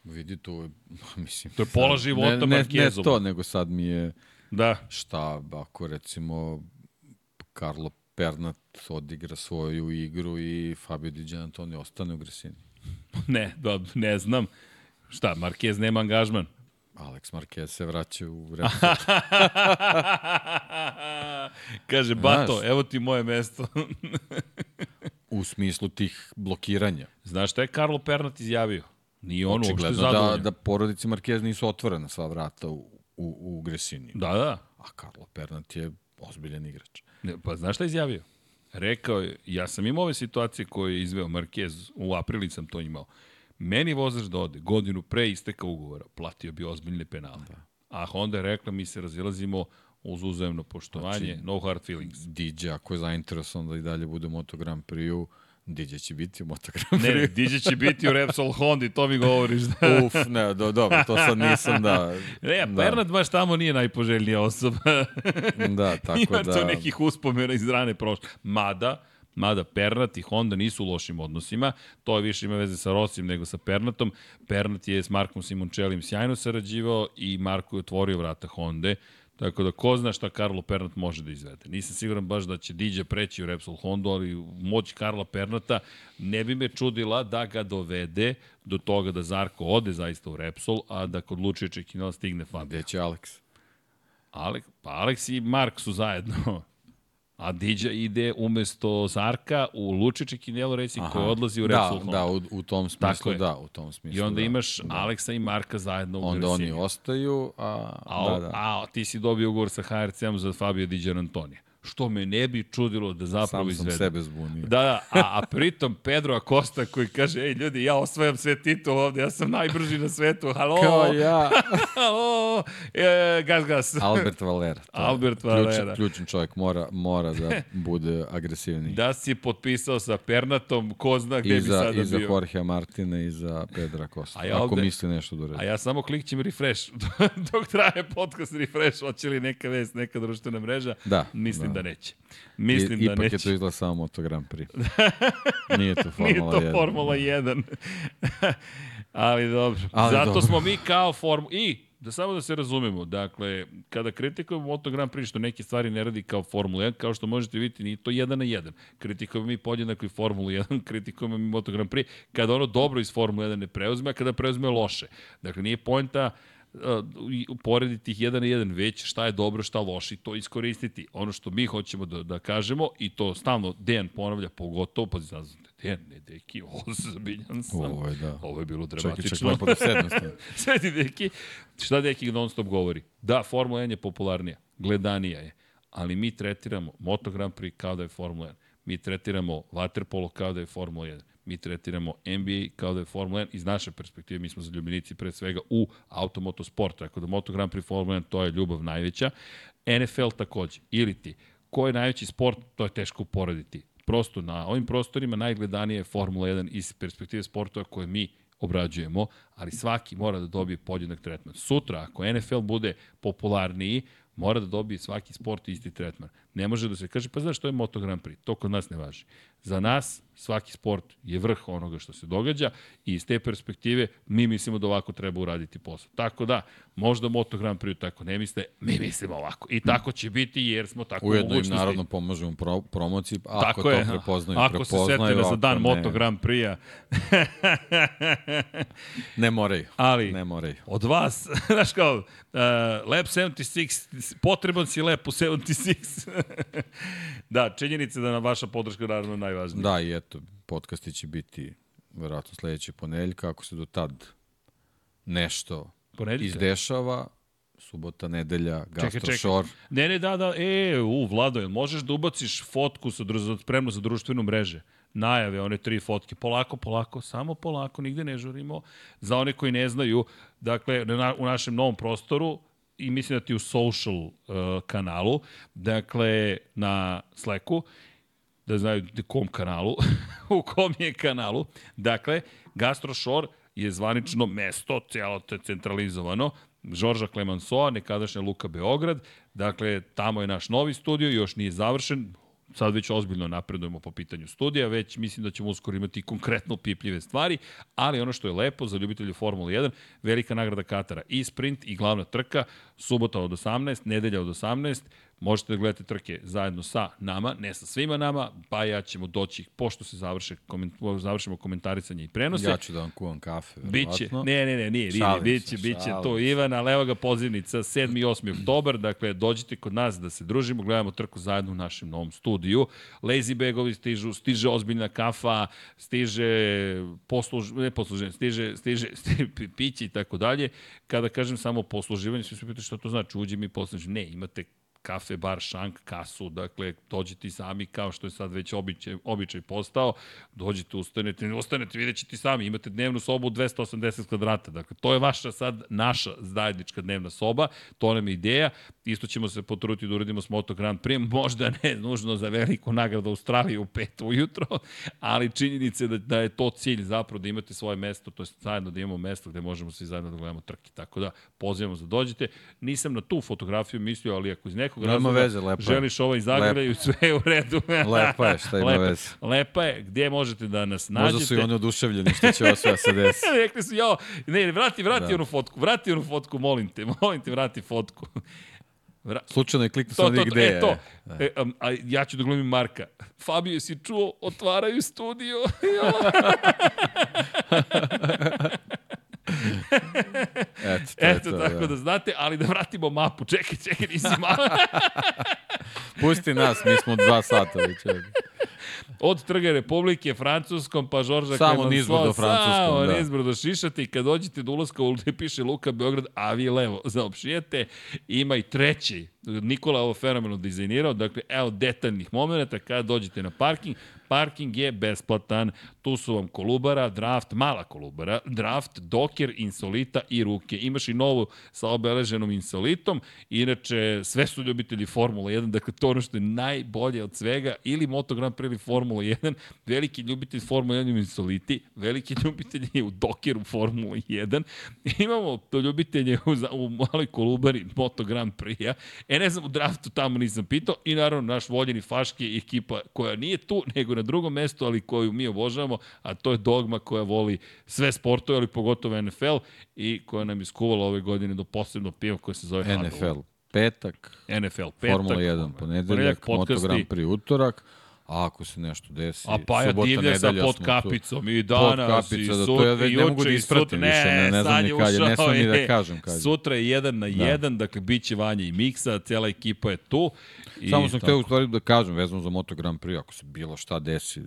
Vidi, to je, mislim... To je pola života ne, ne. Ne to, nego sad mi je... Da. Šta, ako recimo Carlo Pernat odigra svoju igru i Fabio Di Giannantoni ostane u Gresini. Ne, da, ne znam. Šta, Marquez nema angažman? Alex Marquez se vraća u Repsol. Kaže, Bato, Znaš, evo ti moje mesto. u smislu tih blokiranja. Znaš šta je Carlo Pernat izjavio? Nije on uopšte da, zadovoljan. da porodici Marquez nisu otvorena sva vrata u, u, u Gresini. Da, da. A Carlo Pernat je ozbiljan igrač. Ne, pa znaš šta je izjavio? Rekao je, ja sam imao ove situacije koje je izveo Marquez, u aprili sam to imao. Meni vozač da ode, godinu pre isteka ugovora, platio bi ozbiljne penale. Da. A Honda je rekla, mi se razilazimo uz uzajemno poštovanje, znači, no hard feelings. DJ, ako je zainteresovan da i dalje bude Moto Grand Prix-u, DJ će biti u Moto Grand Prix. Ne, DJ će biti u Repsol Hondi, to mi govoriš. Da. Uf, ne, do, dobro, to sad nisam da... Ne, da. Bernard baš tamo nije najpoželjnija osoba. da, tako Ima da... Ima to nekih uspomena iz rane prošle. Mada, Mada Pernat i Honda nisu u lošim odnosima, to je više ima veze sa Rosim nego sa Pernatom. Pernat je s Markom Simončelim sjajno sarađivao i Marko je otvorio vrata Honda. Tako da ko zna šta Karlo Pernat može da izvede. Nisam siguran baš da će Diđa preći u Repsol Honda, ali moć Karla Pernata ne bi me čudila da ga dovede do toga da Zarko ode zaista u Repsol, a da kod Lučije Čekinela stigne Fabio. Gde će Alex? Alex, pa Alex i Mark su zajedno. A Diđa ide umesto Zarka u Lučiće Kinelo Racing koji odlazi u Repsol da, Honda. Da, u, u tom smislu da, u tom smislu. I onda da, imaš da. Aleksa i Marka zajedno u Onda Gresini. oni ostaju, a, a, da, da. a ti si dobio ugovor sa HRC-om za Fabio Diđan Antonija što me ne bi čudilo da zapravo izvede. Sam sam sebe zbunio. Da, da, a, a pritom Pedro Acosta koji kaže, ej ljudi, ja osvajam sve titule ovde, ja sam najbrži na svetu, halo! Kao ja. halo! E, gas, gas. Albert Valera. Albert Valera. Ključan, ključan čovjek mora, mora da bude agresivniji. Da si potpisao sa Pernatom, ko zna gde I bi za, sada bio. I za Jorge Martina i za Pedra Costa. A ja ako misli nešto da uredi. A ja samo klikćem refresh. Dok traje podcast refresh, hoće li neka vest, neka društvena mreža? Da. Mislim da, da neće. Mislim I, da ipak neće. je to izgleda samo Moto Grand Prix. Nije to Formula 1. Nije to Formula 1. Ali dobro. Ali Zato dobro. smo mi kao Formula... I, da samo da se razumemo, dakle, kada kritikujemo Moto Grand Prix, što neke stvari ne radi kao Formula 1, kao što možete vidjeti, nije to jedan na jedan. Kritikujemo mi podjednako i Formulu 1, kritikujemo mi Moto Grand Prix, kada ono dobro iz Formule 1 ne preuzme, a kada preuzme loše. Dakle, nije pojnta uh, porediti ih jedan na jedan, već šta je dobro, šta loše i to iskoristiti. Ono što mi hoćemo da, da kažemo i to stalno Dejan ponavlja, pogotovo, pa znači, Dejan, ne deki, ozbiljan sam. Ovo je, da. Ovo je bilo Čekaj, dramatično. čekaj, lepo da sednem. s tim. Sedi deki. Šta deki non stop govori? Da, Formula 1 je popularnija, gledanija je, ali mi tretiramo Moto Grand Prix kao da je Formula 1. Mi tretiramo Waterpolo kao da je Formula 1. Mi tretiramo NBA kao da je Formula 1. Iz naše perspektive mi smo zaljubljenici pre svega u automotosport. Tako da Moto Grand Prix Formula 1 to je ljubav najveća. NFL takođe. Ili ti. Ko je najveći sport, to je teško uporediti. Prosto na ovim prostorima najgledanije je Formula 1 iz perspektive sportova koje mi obrađujemo, ali svaki mora da dobije podjednak tretman. Sutra, ako NFL bude popularniji, Mora da dobije svaki sport isti tretman. Ne može da se kaže, pa znaš što je Moto Grand Prix? To kod nas ne važi. Za nas svaki sport je vrh onoga što se događa i iz te perspektive mi mislimo da ovako treba uraditi posao. Tako da, možda Moto Grand Prix tako ne misle, mi mislimo ovako. I tako će biti jer smo tako Ujedno im mogućnosti. naravno pomažemo u pro, promociji, ako Tako to je. prepoznaju, Ako prepoznaju. se sete da za dan ako Moto ne, Grand Prix-a, Ne moraju. ali Ne moraju. od vas, znaš kao, uh, Lab 76, potreban si Lab u 76. da, činjenica da nam vaša podrška naravno najvažnija. Da, i eto, podcasti će biti verovatno sledeće ponedeljka, ako se do tad nešto Ponedjeljka? izdešava, subota, nedelja, gastrošor. Ne, ne, da, da, e, u, Vlado, jel možeš da ubaciš fotku sa, spremno za društvenu mreže? Najave, one tri fotke. Polako, polako, samo polako, nigde ne žurimo. Za one koji ne znaju, dakle, na, u našem novom prostoru, i mislim da ti u social uh, kanalu, dakle, na Slacku, da znaju kom kanalu, u kom je kanalu. Dakle, Gastroshore je zvanično mesto, cijelo to je centralizovano, Žorža Clemenceau, nekadašnja Luka Beograd. Dakle, tamo je naš novi studio, još nije završen, sad već ozbiljno napredujemo po pitanju studija, već mislim da ćemo uskoro imati konkretno pipljive stvari, ali ono što je lepo za ljubitelje Formula 1, velika nagrada Katara i sprint i glavna trka, subota od 18, nedelja od 18, možete da gledate trke zajedno sa nama, ne sa svima nama, pa ja ćemo doći, pošto se završe, koment, završimo komentarisanje i prenose, Ja ću da vam kuvam kafe, Biće, verovatno. ne, ne, ne, nije, nije, biće, biće to se. Ivana, levo ga pozivnica, 7. i 8. oktobar, dakle, dođite kod nas da se družimo, gledamo trku zajedno u našem novom studiju. Lazy bagovi stižu, stiže ozbiljna kafa, stiže posluž, ne posluženje, stiže, stiže, stiže piće i tako dalje. Kada kažem samo posluživanje, svi se pitaju što to znači, uđi mi posluživanje. Ne, imate kafe, bar, šank, kasu, dakle, dođite sami kao što je sad već običaj, običaj postao, dođite, ustanete, ne ustanete, vidjet ćete sami, imate dnevnu sobu od 280 kvadrata, dakle, to je vaša sad, naša zajednička dnevna soba, to nam je ideja, isto ćemo se potruditi da uradimo s Moto Grand Prix, možda ne nužno za veliku nagradu Australije u pet ujutro, ali činjenica je da, da je to cilj zapravo da imate svoje mesto, to je zajedno da imamo mesto gde možemo svi zajedno da gledamo trke, tako da pozivamo da dođete. Nisam na tu fotografiju mislio, ali ako iz nekog Nema razloga veze, lepa želiš ovaj zagrljaju, sve je u redu. Lepa je, šta ima lepa, veze. Lepa je, gde možete da nas nađete. Možda su i oni oduševljeni što će ovo sve da se desi. Rekli su, jo, ne, vrati, vrati Da. onu fotku, vrati onu fotku, molim te, molim te, vrati fotku. Vra... Slučajno je kliknuo sam da gde e, je. to. E, um, a ja ću da glumim Marka. Fabio, si čuo, otvaraju studio. Eto, to je Eto, to, tako da. znate, ali da vratimo mapu. Čekaj, čekaj, nisi malo. Pusti nas, mi smo dva sata već. Od Trga Republike, Francuskom, pa Žorža Samo Clemenceau, nizbrdo francuskom, Samo da. nizbrdo šišate i kad dođete do ulaska u piše Luka Beograd, a vi levo zaopšijete, ima i treći. Nikola ovo fenomenalno dizajnirao, dakle, evo detaljnih momenta, kada dođete na parking, parking je besplatan, tu su vam kolubara, draft, mala kolubara, draft, doker, insolita i ruke. Imaš i novu sa obeleženom insolitom, inače sve su ljubitelji Formula 1, dakle to ono što je najbolje od svega, ili Moto Grand Prix ili Formula 1, veliki ljubitelj Formula 1 u insoliti, veliki ljubitelj je u dokeru Formula 1, imamo to ljubitelje u, u maloj kolubari Moto Grand Prix-a, e ne znam, u draftu tamo nisam pitao, i naravno naš voljeni Faški ekipa koja nije tu, nego na drugom mestu, ali koju mi obožavamo, a to je Dogma koja voli sve sportove, ali pogotovo NFL, i koja nam je skuvala ove godine do posebno piva koje se zove. NFL petak, NFL petak, Formula 1 ponedeljak, Moto podcasti. Grand Prix utorak, a ako se nešto desi, A pa ja subota, divlja sa pod kapicom i danas kapica, i da, to sutra ja već i ne mogu da i ispratim sutra. više, ne- ne znam ni kad je, ne smem ni da kažem kad je. Sutra je jedan na Da. jedan, dakle bit će Vanja i Miksa, cijela ekipa je tu. I Samo sam hteo u stvari da kažem, vezano za Moto Grand Prix, ako se bilo šta desi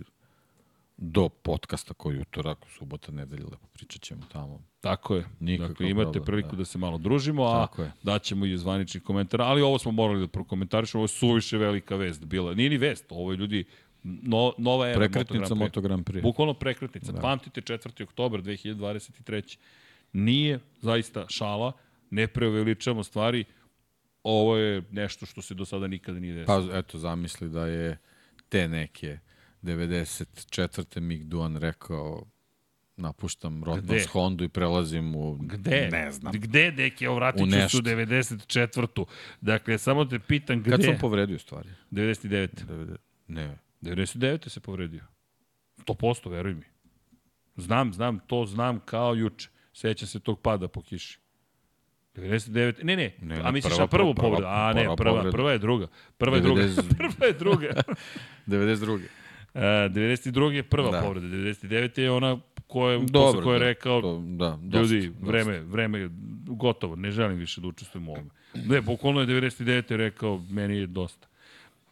do podcasta koji je utorak, subota, nedelja, lepo pričat ćemo tamo. Tako je. Nikakav dakle, imate problem, priliku da. da. se malo družimo, a daćemo i zvanični komentar. Ali ovo smo morali da prokomentarišemo, ovo je suviše velika vest bila. Nije ni vest, ovo je ljudi no, nova era Prekretnica Moto Grand Prix. Moto Grand Prix. Bukvalno prekretnica. Da. Pamtite 4. oktober 2023. Nije zaista šala, ne preuveličamo stvari, ovo je nešto što se do sada nikada nije desilo. Pa eto, zamisli da je te neke 94. Mick Duan rekao napuštam Rotmans? Hondu i prelazim u... Gde? Ne znam. Gde, deki, evo vratit ću se u 94. Dakle, samo te pitam gde. Kad sam povredio stvari? 99. 90... Ne. 99. se povredio. 100%, veruj mi. Znam, znam, to znam kao juče. Sećam se tog pada po kiši. 99. Ne, ne, Ne, a misliš prva- na prvu povredu? A ne, prva prva, prva je druga. Prva je druga. 90 prva je druga. 92. Uh, 92. je prva Da. povreda. 99. je ona koja, Dobro, posle koje je da, rekao to, da, dosta, Ljudi, dosta. vreme, vreme je gotovo, ne želim više da učestvujem u ovome. Ne, bukvalno je 99. rekao, meni je dosta.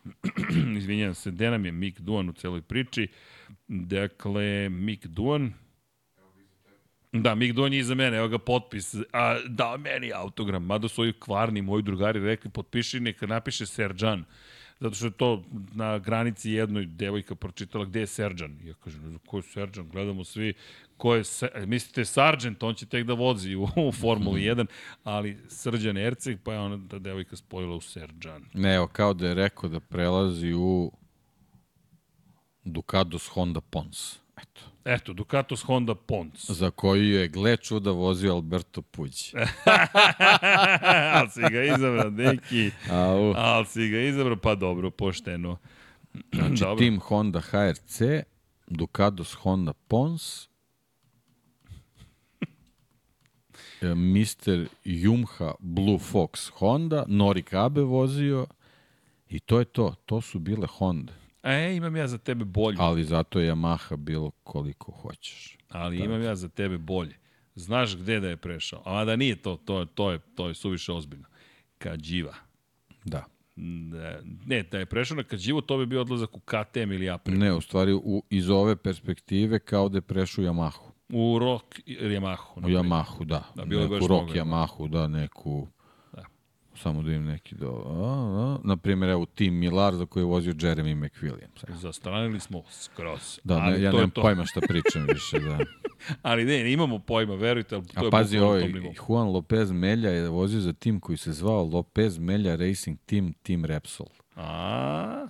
Izvinjam se, gde nam je Mick Duan u celoj priči? Dakle, Mick Duan, Da, Mick Duan je iza mene, evo ga potpis. A, da, meni autogram. Mada su ovi kvarni moji drugari rekli, potpiši, neka napiše Serđan. Zato što je to na granici jednoj devojka pročitala gde je Serđan. Ja kažem, ko je Serđan, gledamo svi ko je, se, mislite Sargent, on će tek da vozi u, u Formuli 1, ali Srđan Erceg, pa je ona ta devojka spojila u Serđan. Ne, evo, kao da je rekao da prelazi u Ducados Honda Pons. Eto. Eto, Ducatos Honda Pons. Za koju je, gle čuda, vozio Alberto Puđ. ali si ga izabrao, neki. Au. Ali si ga izabrao, pa dobro, pošteno. Znači, Dobro. tim Honda HRC, Ducados Honda Pons, e, Mr. Yumha Blue Fox Honda, Norik Abe vozio i to je to. To su bile Honda. E, imam ja za tebe bolje. Ali zato je Yamaha bilo koliko hoćeš. Ali imam ja za tebe bolje. Znaš gde da je prešao? A da nije to, to, to, je, to je suviše ozbiljno. Kađiva. Da. Ne, da je prešao na Kađivu, to bi bio odlazak u KTM ili April. Ne, u stvari u, iz ove perspektive kao da je prešao Yamahu. U Rock Yamahu. U Yamahu, da. Da, bilo neku Rock mnogo Yamahu, da, neku... Samo da im neki do... A, a, na primjer, evo, Tim Millar za koji je vozio Jeremy McWilliams. Evo. Zastranili smo skroz. Da, ali ne, ja nemam to. pojma šta pričam više, da. Ali ne, ne imamo pojma, verujte, ali to A je pazi, ovaj. Juan Lopez Melja je vozio za tim koji se zvao Lopez Melja Racing Team Team Repsol. A,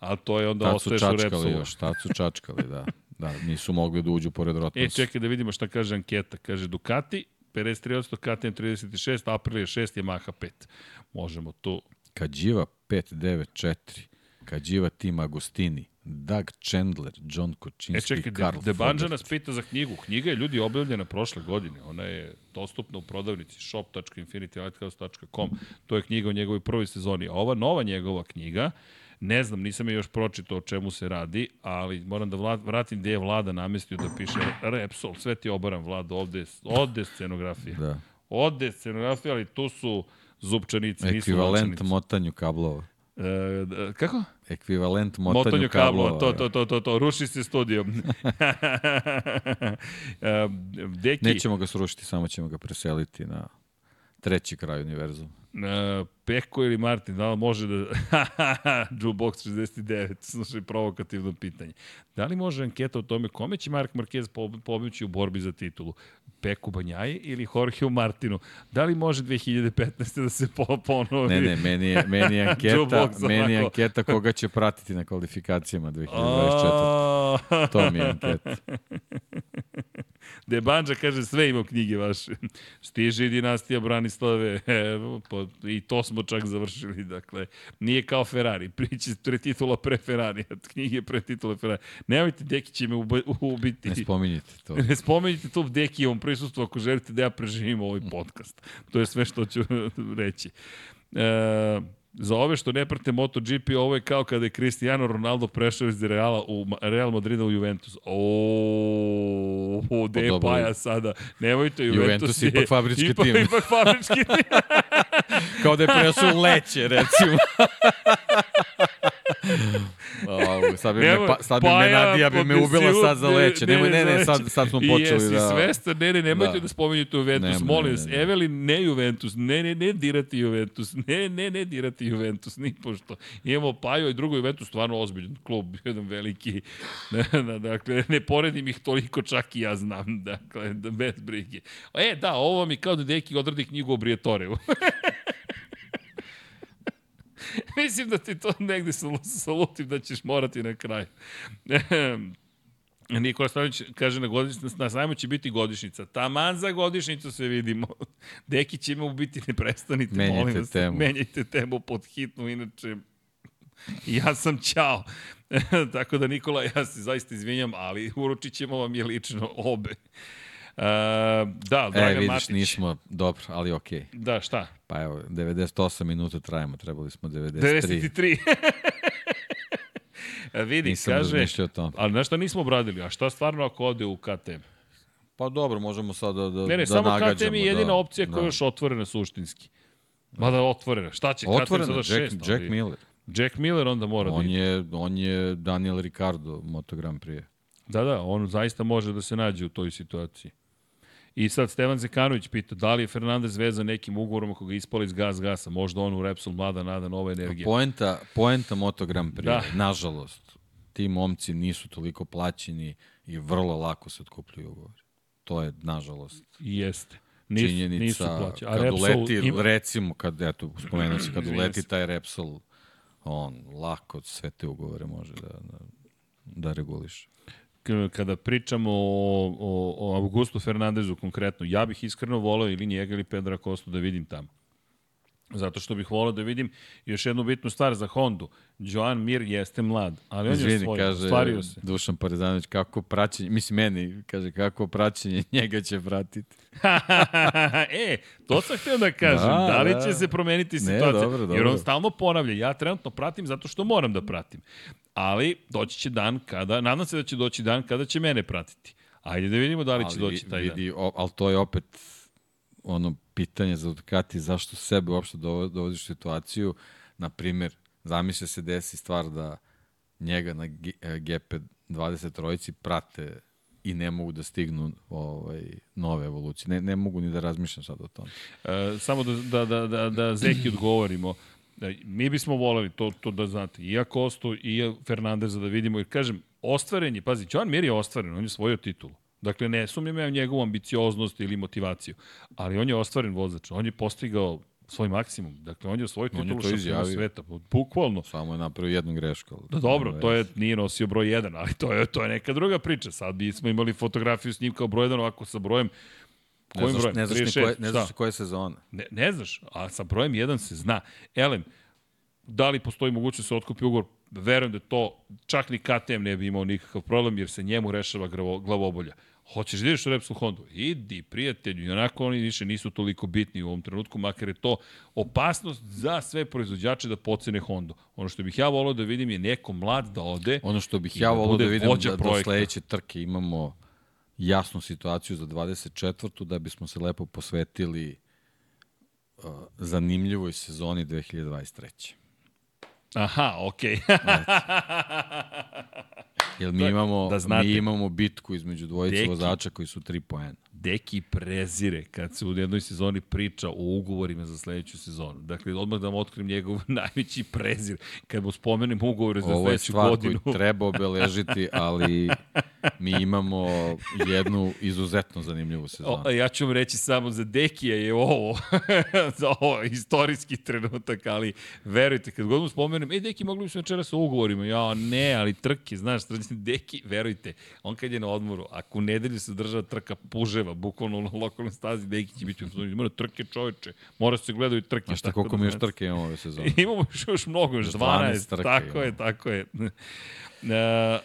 a to je onda Tad su ostaješ u čačkali Repsolu. još, tad su čačkali, da. Da, nisu mogli da uđu pored E, Rotmans. čekaj da vidimo šta kaže anketa. Kaže Ducati, 53%, KTM 36, Aprilia 6, Yamaha 5. Možemo tu. Kađiva 594, Kađiva Tim Agostini, Doug Chandler, John E, Kočinski, čekaj, Karl De, Debanđa Fogart. nas pita za knjigu. Knjiga je ljudi objavljena prošle godine. Ona je dostupna u prodavnici shop.infinitylighthouse.com. To je knjiga o njegovoj prvoj sezoni. A ova nova njegova knjiga, ne znam, nisam je još pročitao o čemu se radi, ali moram da vla, vratim gde je vlada namestio da piše Repsol. Sve ti obaram vlada, ovde, ovde scenografija. Da. Ode scenografija, ali tu su zupčanici, nisu Ekvivalent motanju kablova. E, kako? Ekvivalent motanju, Motanju kablova. kablova, to, to, to, to, to, ruši se studio. e, Deki, Nećemo ga srušiti, samo ćemo ga preseliti na treći kraj univerzuma. E, Peko ili Martin, da li može da... Jukebox 69, slušaj, provokativno pitanje. Da li može anketa o tome kome će Mark Marquez po- pobeći u borbi za titulu? Peku Banjaje ili Jorgeu Martinu? Da li može 2015. da se po, ponovi? Ne, ne, meni je, meni je anketa, meni je anketa koga će pratiti na kvalifikacijama 2024. A, To mi je anketa. De Banđa kaže sve ima knjige vaše. Stiže i dinastija Branislave. Evo, po, I to smo čak završili. Dakle, nije kao Ferrari. Priče pre titula pre Ferrari. Knjige pre titula Ferrari. Nemojte, Deki će me ubi- ubiti. Ne spominjite to. Ne spomenite tu Dekijevom prisustvu ako želite da ja preživim ovaj podcast. To je sve što ću reći. E, za ove što ne prate MotoGP, ovo je kao kada je Cristiano Ronaldo prešao iz Reala u Real Madrida u Juventus. O, o gde je dobro. Paja sada? Nemojte, Juventus, Juventus je ipak fabrički ipak, tim. Ipak fabrički tim. Kao da je presuo u leće, recimo. Au, sad bi me, Nemoj, pa, sad bi me Paja Nadija bi me ubila sad za leće. Nemoj, ne, ne, za sad, sad smo počeli jesi da... svestan? Ne, ne, nemojte da, Da. spominjete Juventus, molim vas. Evelin, ne Juventus, ne, ne, ne dirati Juventus, ne, ne, ne dirati Juventus, ni pošto. Imamo Pajo i drugo Juventus, stvarno ozbiljan klub, jedan veliki. dakle, ne poredim ih toliko, čak i ja znam, dakle, da bez brige. E, da, ovo mi kao da Deki odradi knjigu o Brijatoreu. Mislim da ti to negde sal- salutim da ćeš morati na kraju. Nikola Stanović kaže na, godišnicu, na sajmu će biti godišnica. Taman za godišnicu se vidimo. Deki će mu biti ne prestanite, Menjajte molim vas. temu. Menjajte temu pod hitnu, inače ja sam ćao. Tako da Nikola, ja se zaista izvinjam, ali uručit ćemo vam je lično obe. Uh, da, Dragan E, vidiš, Matić. nismo, dobro, ali okej. Da, šta? Pa evo, 98 minuta trajamo, trebali smo 93. 93. E, Vidi, Nisam kaže, razmišljao o tom. ali nešto nismo obradili, a šta stvarno ako ode u KTM? Pa dobro, možemo sad da, da, Ne, ne, da samo nagađamo. KTM je jedina da, opcija koja je još otvorena suštinski. Mada otvorena. Šta će Otvoreno, KTM sada Jack, šest? Jack ali- Miller. Jack Miller onda mora da On ide. je, on je Daniel Ricardo, Moto Grand Prix. Da, da, on zaista može da se nađe u toj situaciji. I sad Stevan Zekanović pita da li je Fernandez vezan nekim ugovorom ako ga ispali iz gas gasa, možda on u Repsol mlada nada nova energija. Poenta, poenta Moto Grand Prix, Da. nažalost, ti momci nisu toliko plaćeni i vrlo lako se otkupljuju ugovori. To je, nažalost, Jeste. Nisu, činjenica. nisu plaće. A kad Repsol uleti, ima- recimo, kad, eto, spomenuo si, kad uleti se. taj Repsol, on lako sve te ugovore može da, da, da reguliše. K- kada pričamo o, o, o Augustu Fernandezu konkretno, ja bih iskreno voleo ili njega ili Pedra Kostu da vidim tamo. Zato što bih voleo da vidim još jednu bitnu stvar za Hondu. Joan Mir jeste mlad, ali on je Izvini, svoj, kaže ostvario se. Dušan Parizanović, kako praćenje, mislim meni, kaže kako praćenje njega će pratiti. e, to sam htio da kažem. Da, Da, da li da. će se promeniti Ne, situacija? dobro, dobro. Jer on stalno ponavlja. Ja trenutno pratim zato što moram da pratim. Ali doći će dan kada, nadam se da će doći dan kada će mene pratiti. Ajde da vidimo da li će doći taj dan. vidi, o, ali to je opet ono pitanje za Ducati zašto sebe uopšte dovo- dovodiš u situaciju. Na primjer, zamisle se desi stvar da njega na G- e, GP20 trojici prate i ne mogu da stignu ovaj, nove evolucije. Ne, ne mogu ni da razmišljam sad o tom. E, samo da, da, da, da, da Zeki odgovorimo. E, Mi bismo voleli to, to da znate. I ja i ja Fernandeza da vidimo. Jer kažem, ostvaren je, pazi, Joan Mir je ostvaren, on je svojio titulu. Dakle, ne sumnjam ja u njegovu ambicioznost ili motivaciju, ali on je ostvaren vozač, on je postigao svoj maksimum. Dakle, on je osvojio je titulu šampiona sveta. Bukvalno. Samo je napravio jednu grešku. Da, dobro, to je, nije nosio broj 1, ali to je, to je neka druga priča. Sad bismo imali fotografiju s njim kao broj 1, ovako sa brojem Ne Kojim znaš, brojem? ne znaš, ni 36, koje, ne znaš šta? koje sezone. Ne, ne znaš, a sa brojem 1 se zna. Elem, da li postoji mogućnost da se otkupi ugovor? Verujem da to čak ni KTM ne bi imao nikakav problem, jer se njemu rešava glavo, glavobolja. Hoćeš da ideš u Repsol Hondu? Idi, prijatelju, i onako oni više nisu toliko bitni u ovom trenutku, makar je to opasnost za sve proizvođače da pocene Hondu. Ono što bih ja volao da vidim je neko mlad da ode, Ono što bih ja da volao da vidim da do sledeće trke imamo jasnu situaciju za 24. da bismo se lepo posvetili uh, zanimljivoj sezoni 2023. aha, okej. Jer mi imamo, da znate. mi imamo bitku između dvojice Deki. vozača koji su tri poena. Deki prezire kad se u jednoj sezoni priča o ugovorima za sledeću sezonu. Dakle, odmah da vam otkrim njegov najveći prezir. Kad mu spomenem ugovore za Ovo je sledeću stvar godinu. koju treba obeležiti, ali mi imamo jednu izuzetno zanimljivu sezonu. O, ja ću vam reći samo za Dekija je ovo, za ovo istorijski trenutak, ali verujte, kad god mu spomenem, e, Deki, mogli bismo večeras o ugovorima, ja, ne, ali trke, znaš, trke, Deki, verujte, on kad je na odmoru, ako u nedelju se država trka puževa, bukvalno na lokalnoj stazi, Deki će biti u fazonu, mora trke čoveče, mora se gledaju trke. Ti tako koliko da mi još trke imamo ove sezone? Imamo još, još mnogo, još 12 12, trke tako je, tako je.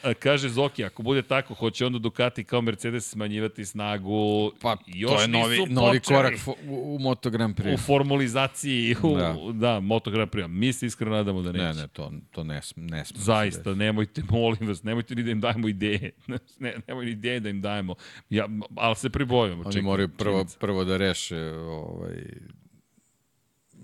E, kaže Zoki, ako bude tako, hoće onda Ducati kao Mercedes smanjivati snagu. Pa, Još to je novi, novi korak u, u Moto Grand Prix. U formulizaciji, u, da, Da. Moto Grand Prix. Mi se iskreno nadamo da neće. Ne, ne, to, to ne, ne sme. se Zaista, nemojte, molim vas, nemojte ni da im dajemo ideje. ne, nemoj ni ideje da im dajemo. Ja, ali se pribojamo. Oni čekaj, moraju prvo, prvo da reše ovaj,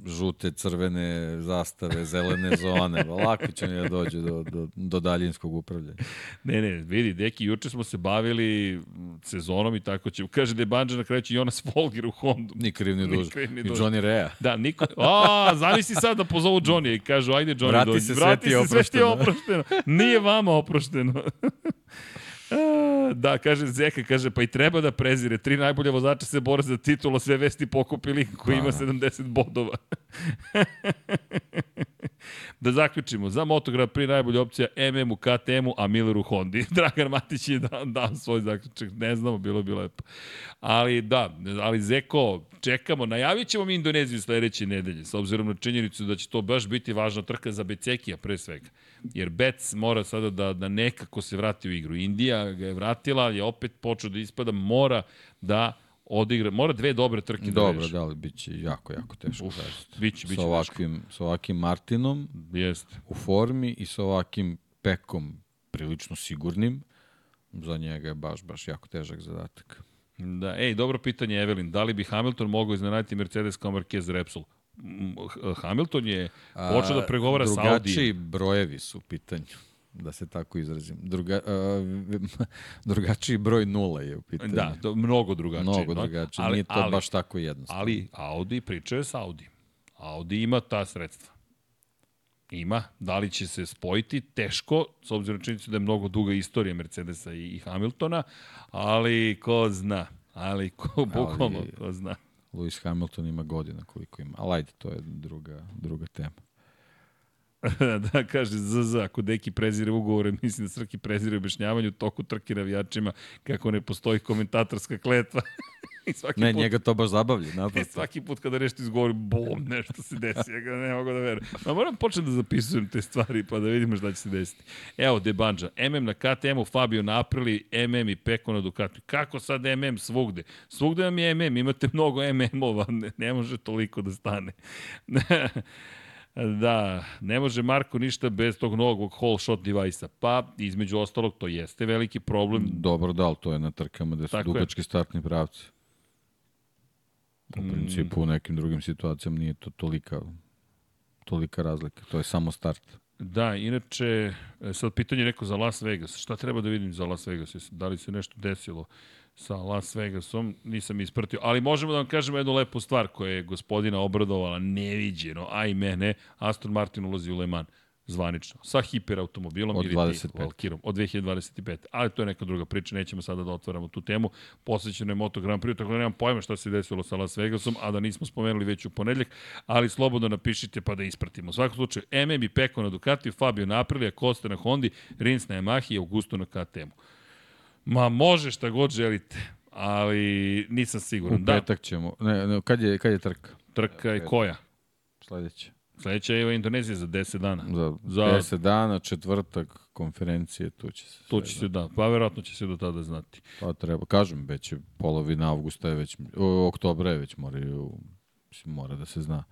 žute, crvene zastave, zelene zone. Lako će oni da dođu do, do, do daljinskog upravljanja. Ne, ne, vidi, deki, juče smo se bavili sezonom i tako će. Kaže da je Banđa na kraju će Jonas Folger u Hondu. Ni kriv ni duž. I. Johnny Rea. Da, niko... A, zamisli sad da pozovu Johnny i kažu, ajde Johnny Vrati dođi. se, Vrati se, sve ti je oprošteno. oprošteno. Nije vama oprošteno. Da, kaže Zeka, kaže, pa i treba da prezire. Tri najbolje vozača se bore za titulu, sve vesti pokupili koji Pa, ima da. 70 bodova. Da zaključimo, za Moto Grand Prix najbolja opcija MM u KTM-u, a Miller u Hondi. Dragan Matić je dao, dao svoj zaključak, ne znamo, bilo bi lepo. Ali da, ali Zeko, čekamo, najavit ćemo mi Indoneziju sledeće nedelje, s obzirom na činjenicu da će to baš biti važna trka za Becekija pre svega. Jer Bec mora sada da, da nekako se vrati u igru. Indija ga je vratila, je opet počeo da ispada, mora da odigra, mora dve dobre trke Dobro, da reši. da, ali bit će jako, jako teško. Uf, biće, biće sa ovakvim, sa ovakvim Martinom Jeste. u formi i sa ovakvim Pekom prilično sigurnim, za njega je baš, baš jako težak zadatak. Da, ej, dobro pitanje, Evelin. Da li bi Hamilton mogao iznenaditi Mercedes kao Marquez Repsol? Hamilton je počeo da pregovara sa Audi. Drugačiji brojevi su u pitanju da se tako izrazim. Druga, uh, drugačiji broj nula je u pitanju. Da, to mnogo drugačije. Mnogo drugačije, ali, nije to ali, baš tako jednostavno. Ali Audi priča je sa Audi. Audi ima ta sredstva. Ima. Da li će se spojiti? Teško, s obzirom na činjenicu da je mnogo duga istorija Mercedesa i, i Hamiltona, ali ko zna. Ali ko, bukvalno, ko zna. Lewis Hamilton ima godina koliko ima, ali ajde, to je druga, druga tema. da, kaže ZZ, ako Deki prezire ugovore, mislim da Srki prezire objašnjavanje u toku trke navijačima kako ne postoji komentatorska kletva. I svaki ne, put, njega to baš zabavlja. Naprosto. svaki put kada nešto izgovori, bom, nešto se desi, ja ga ne mogu da verujem. Ma moram početi da zapisujem te stvari pa da vidimo šta će se desiti. Evo, Debanđa, MM na KTM-u, Fabio na Aprili, MM i Peko na Ducati. Kako sad MM svugde? Svugde vam je MM, imate mnogo MM-ova, ne, ne može toliko da stane. Da, ne može Marko ništa bez tog novog whole shot device-a. Pa, između ostalog, to jeste veliki problem. Dobro, da, ali to je na trkama gde su Tako dugački je. startni pravci. U mm. principu, u nekim drugim situacijama nije to tolika, tolika razlika. To je samo start. Da, inače, e, sad pitanje neko za Las Vegas. Šta treba da vidim za Las Vegas? Da li se nešto desilo? Sa Las Vegasom, nisam ispratio, ali možemo da vam kažemo jednu lepu stvar koja je gospodina obradovala neviđeno, a i mene, Aston Martin ulazi u Le Mans zvanično, sa hiperautomobilom od 25. Valkirom, od 2025. Ali to je neka druga priča, nećemo sada da otvaramo tu temu. Posvećeno je Moto Grand Prix, tako da nemam pojma šta se desilo sa Las Vegasom, a da nismo spomenuli već u ponedljak, ali slobodno napišite pa da ispratimo. U svakom slučaju, MM i Peko na Ducati, Fabio na Aprilia, na Hondi, Rins na Yamahi i Augusto na KTM-u. Ma može šta god želite, ali nisam siguran. U da. petak da. ćemo. Ne, ne, kad je, kad je trka? Trka je koja? Sledeća. Sledeća je u Indoneziji za 10 dana. Za, za 10 dana, četvrtak, konferencije, tu će se. Tu će se, da. Pa verovatno će se do tada znati. Pa treba, kažem, već je polovina avgusta je već, o, oktobra je već moraju, mora da se zna.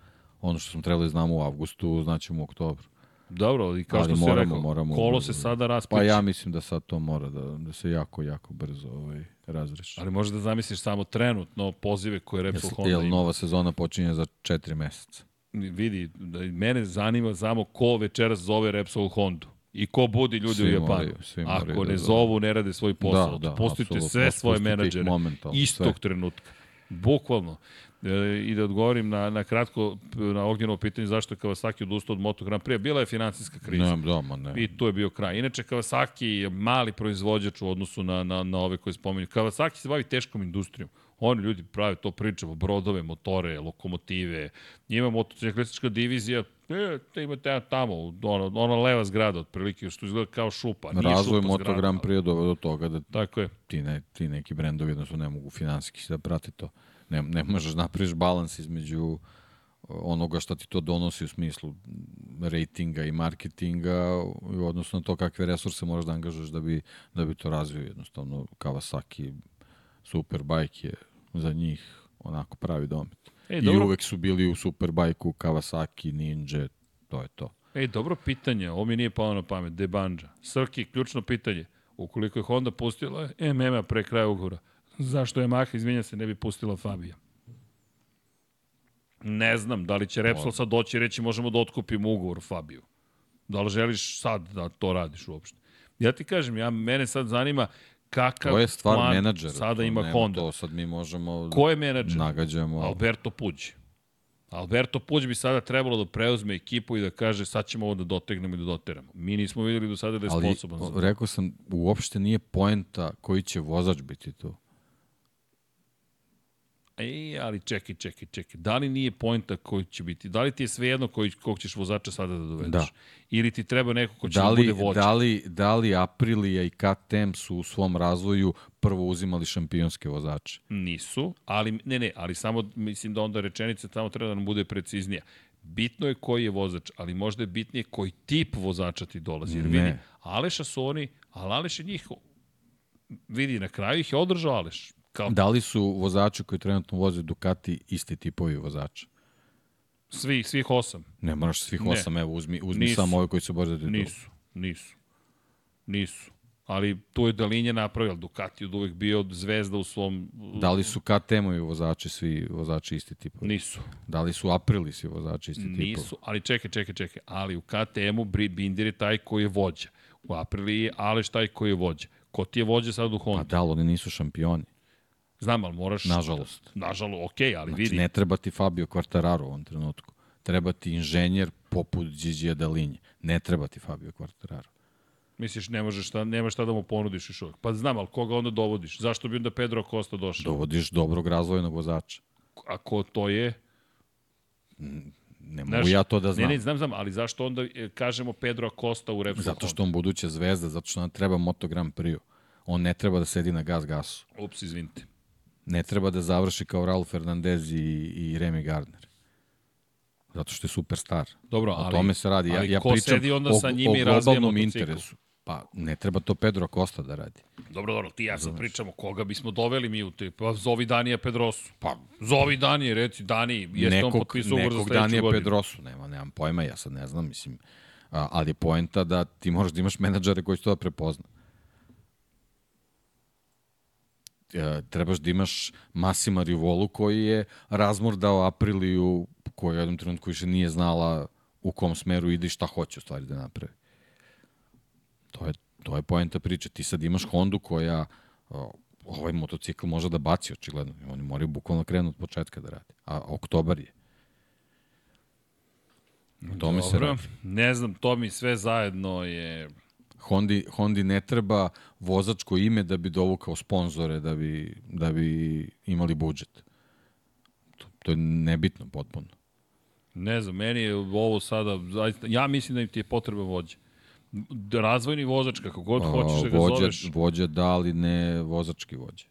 Ono što smo trebali da znamo u avgustu, znaćemo u oktobru. Dobro, i kao Ali što moramo, se rekao, moramo, kolo se sada raspliče. Pa ja mislim da sad to mora da, da se jako, jako brzo ovaj, razreši. Ali možda da zamisliš samo trenutno pozive koje Repsol Honda ima. Jel nova sezona počinje za četiri meseca? Vidi, da mene zanima samo ko večeras zove Repsol Hondu. I ko budi ljudi svi u Japanu. Moraju, svi Ako ne da zovu, ne rade svoj posao. Da, da, Pustite sve svoje menadžere istog sve. trenutka. Bukvalno. E, I da odgovorim na, na kratko na ognjeno pitanje zašto je Kawasaki odustao od Moto Grand Prix. Bila je finansijska kriza. Ne, da, ma ne. I tu je bio kraj. Inače, Kawasaki je mali proizvođač u odnosu na, na, na ove koje spominju. Kawasaki se bavi teškom industrijom. Oni ljudi prave to pričamo, brodove, motore, lokomotive. Njima motociklistička divizija, e, te imate tamo, ona, ona leva zgrada, otprilike, što izgleda kao šupa. Nije Razvoj šupa Moto Grand Prix do, do toga da Tako je. Ti, ne, ti neki brendovi jednostavno ne mogu finansijski da prati to ne, ne možeš da napraviš balans između uh, onoga što ti to donosi u smislu rejtinga i marketinga u odnosu na to kakve resurse moraš da angažuješ da bi, da bi to razvio. Jednostavno, Kawasaki Superbike je za njih onako pravi domet. I dobro. uvek su bili u Superbike-u Kawasaki, Ninja, to je to. Ej, dobro pitanje, ovo mi nije palo na pamet, Debanja. Srki, ključno pitanje. Ukoliko je Honda pustila MM-a pre kraja ugovora, zašto je Maha, izvinja se, ne bi pustila Fabija. Ne znam, da li će Repsol sad doći i reći možemo da otkupimo ugovor Fabiju. Da li želiš sad da to radiš uopšte? Ja ti kažem, ja, mene sad zanima kakav to je stvar plan menadžera, sada ima Honda. To sad mi možemo Ko je menadžer? Nagađamo. Alberto Puđi. Alberto Puđ bi sada trebalo da preuzme ekipu i da kaže sad ćemo ovo da dotegnemo i da doteramo. Mi nismo videli do sada da je Ali, sposoban to. Rekao sam, uopšte nije poenta koji će vozač biti tu. Ej, ali čekaj, čekaj, čekaj. Da li nije pojnta koji će biti? Da li ti je svejedno koji, kog ćeš vozača sada da dovedeš? Da. Ili ti treba neko ko će Da da, li, bude vođa? da, li, da li Aprilia i KTM su u svom razvoju prvo uzimali šampionske vozače? Nisu, ali ne, ne, ali samo mislim da onda rečenica tamo treba da nam bude preciznija. Bitno je koji je vozač, ali možda je bitnije koji tip vozača ti dolazi. Jer Ne. vidi, Aleša su oni, ali Aleš je njih, vidi, na kraju ih je održao Aleš. Kao Da li su vozači koji trenutno voze Ducati isti tipovi vozača? svih, svih osam. Ne moraš svih Ne. osam, evo uzmi, uzmi Nisu. samo ove koji se bore za titulu. Nisu, nisu. Nisu. Ali tu je Dalinja napravio, Ducati je od uvek bio zvezda u svom... Da li su KTM-ovi vozači svi vozači isti tipovi? Nisu. Da li su Aprili svi vozači isti tipovi? Nisu, ali čekaj, čekaj, čekaj. Ali u KTM-u Binder je taj koji je vođa. U Apriliji je Aleš taj koji je vođa. Ko ti je vođa sad u Pa Honda? da, ali oni nisu šampioni. Znam, ali moraš... Nažalost. Nažalost, okej, ali Znači, vidi. ne treba ti Fabio Quartararo u ovom trenutku. Treba ti inženjer poput Gigi Dalinje. Ne treba ti Fabio Quartararo. Misliš, ne možeš šta, nema šta da mu ponudiš još uvek. Pa znam, ali koga onda dovodiš? Zašto bi onda Pedro Costa došao? Dovodiš dobrog razvojnog vozača. Ako to je... Ne mogu ja to da znam. Ne, ne, znam, znam, ali zašto onda e, kažemo Pedro Costa u Repsol Zato što on buduća zvezda, zato što nam treba Moto Grand Prix. On ne treba da sedi na gas gasu. Ups, izvinite. Ne treba da završi kao Raul Fernandez i, i Remy Gardner. Zato što je superstar. Dobro, O ali, tome se radi. Ja, ali ja ko pričam sedi onda o, sa o njima i razvija globalnom interesu. Pa ne treba to Pedro Costa da radi. Dobro, dobro, ti ja sad pričamo koga bismo doveli mi u te. Pa zovi Danija Pedrosu. Pa zovi Danije, reci Dani, jeste on potpisao ugovor za nekog sledeću Danija godinu. Pedrosu, nema, nemam pojma, ja sad ne znam, mislim. A, ali je poenta da ti moraš da imaš menadžere koji će to da prepozna. E, trebaš da imaš Masima Rivolu koji je razmordao Apriliju koja u jednom trenutku više nije znala u kom smeru ide i šta hoće u stvari da napravi. To je, to je poenta priče. Ti sad imaš Hondu koja ovaj motocikl može da baci očigledno. Oni moraju bukvalno krenu od početka da rade. A oktobar je. O tome se Dobro, radi. ne znam, to mi sve zajedno je... Hondi, Hondi ne treba vozačko ime da bi dovukao sponzore, da bi, da bi imali budžet. To, to je nebitno potpuno. Ne znam, meni je ovo sada, ja mislim da im ti je potreba vođa. Razvojni vozač, kako god hoćeš da ga vođa, zoveš, vođa da, ali ne vozački vođa.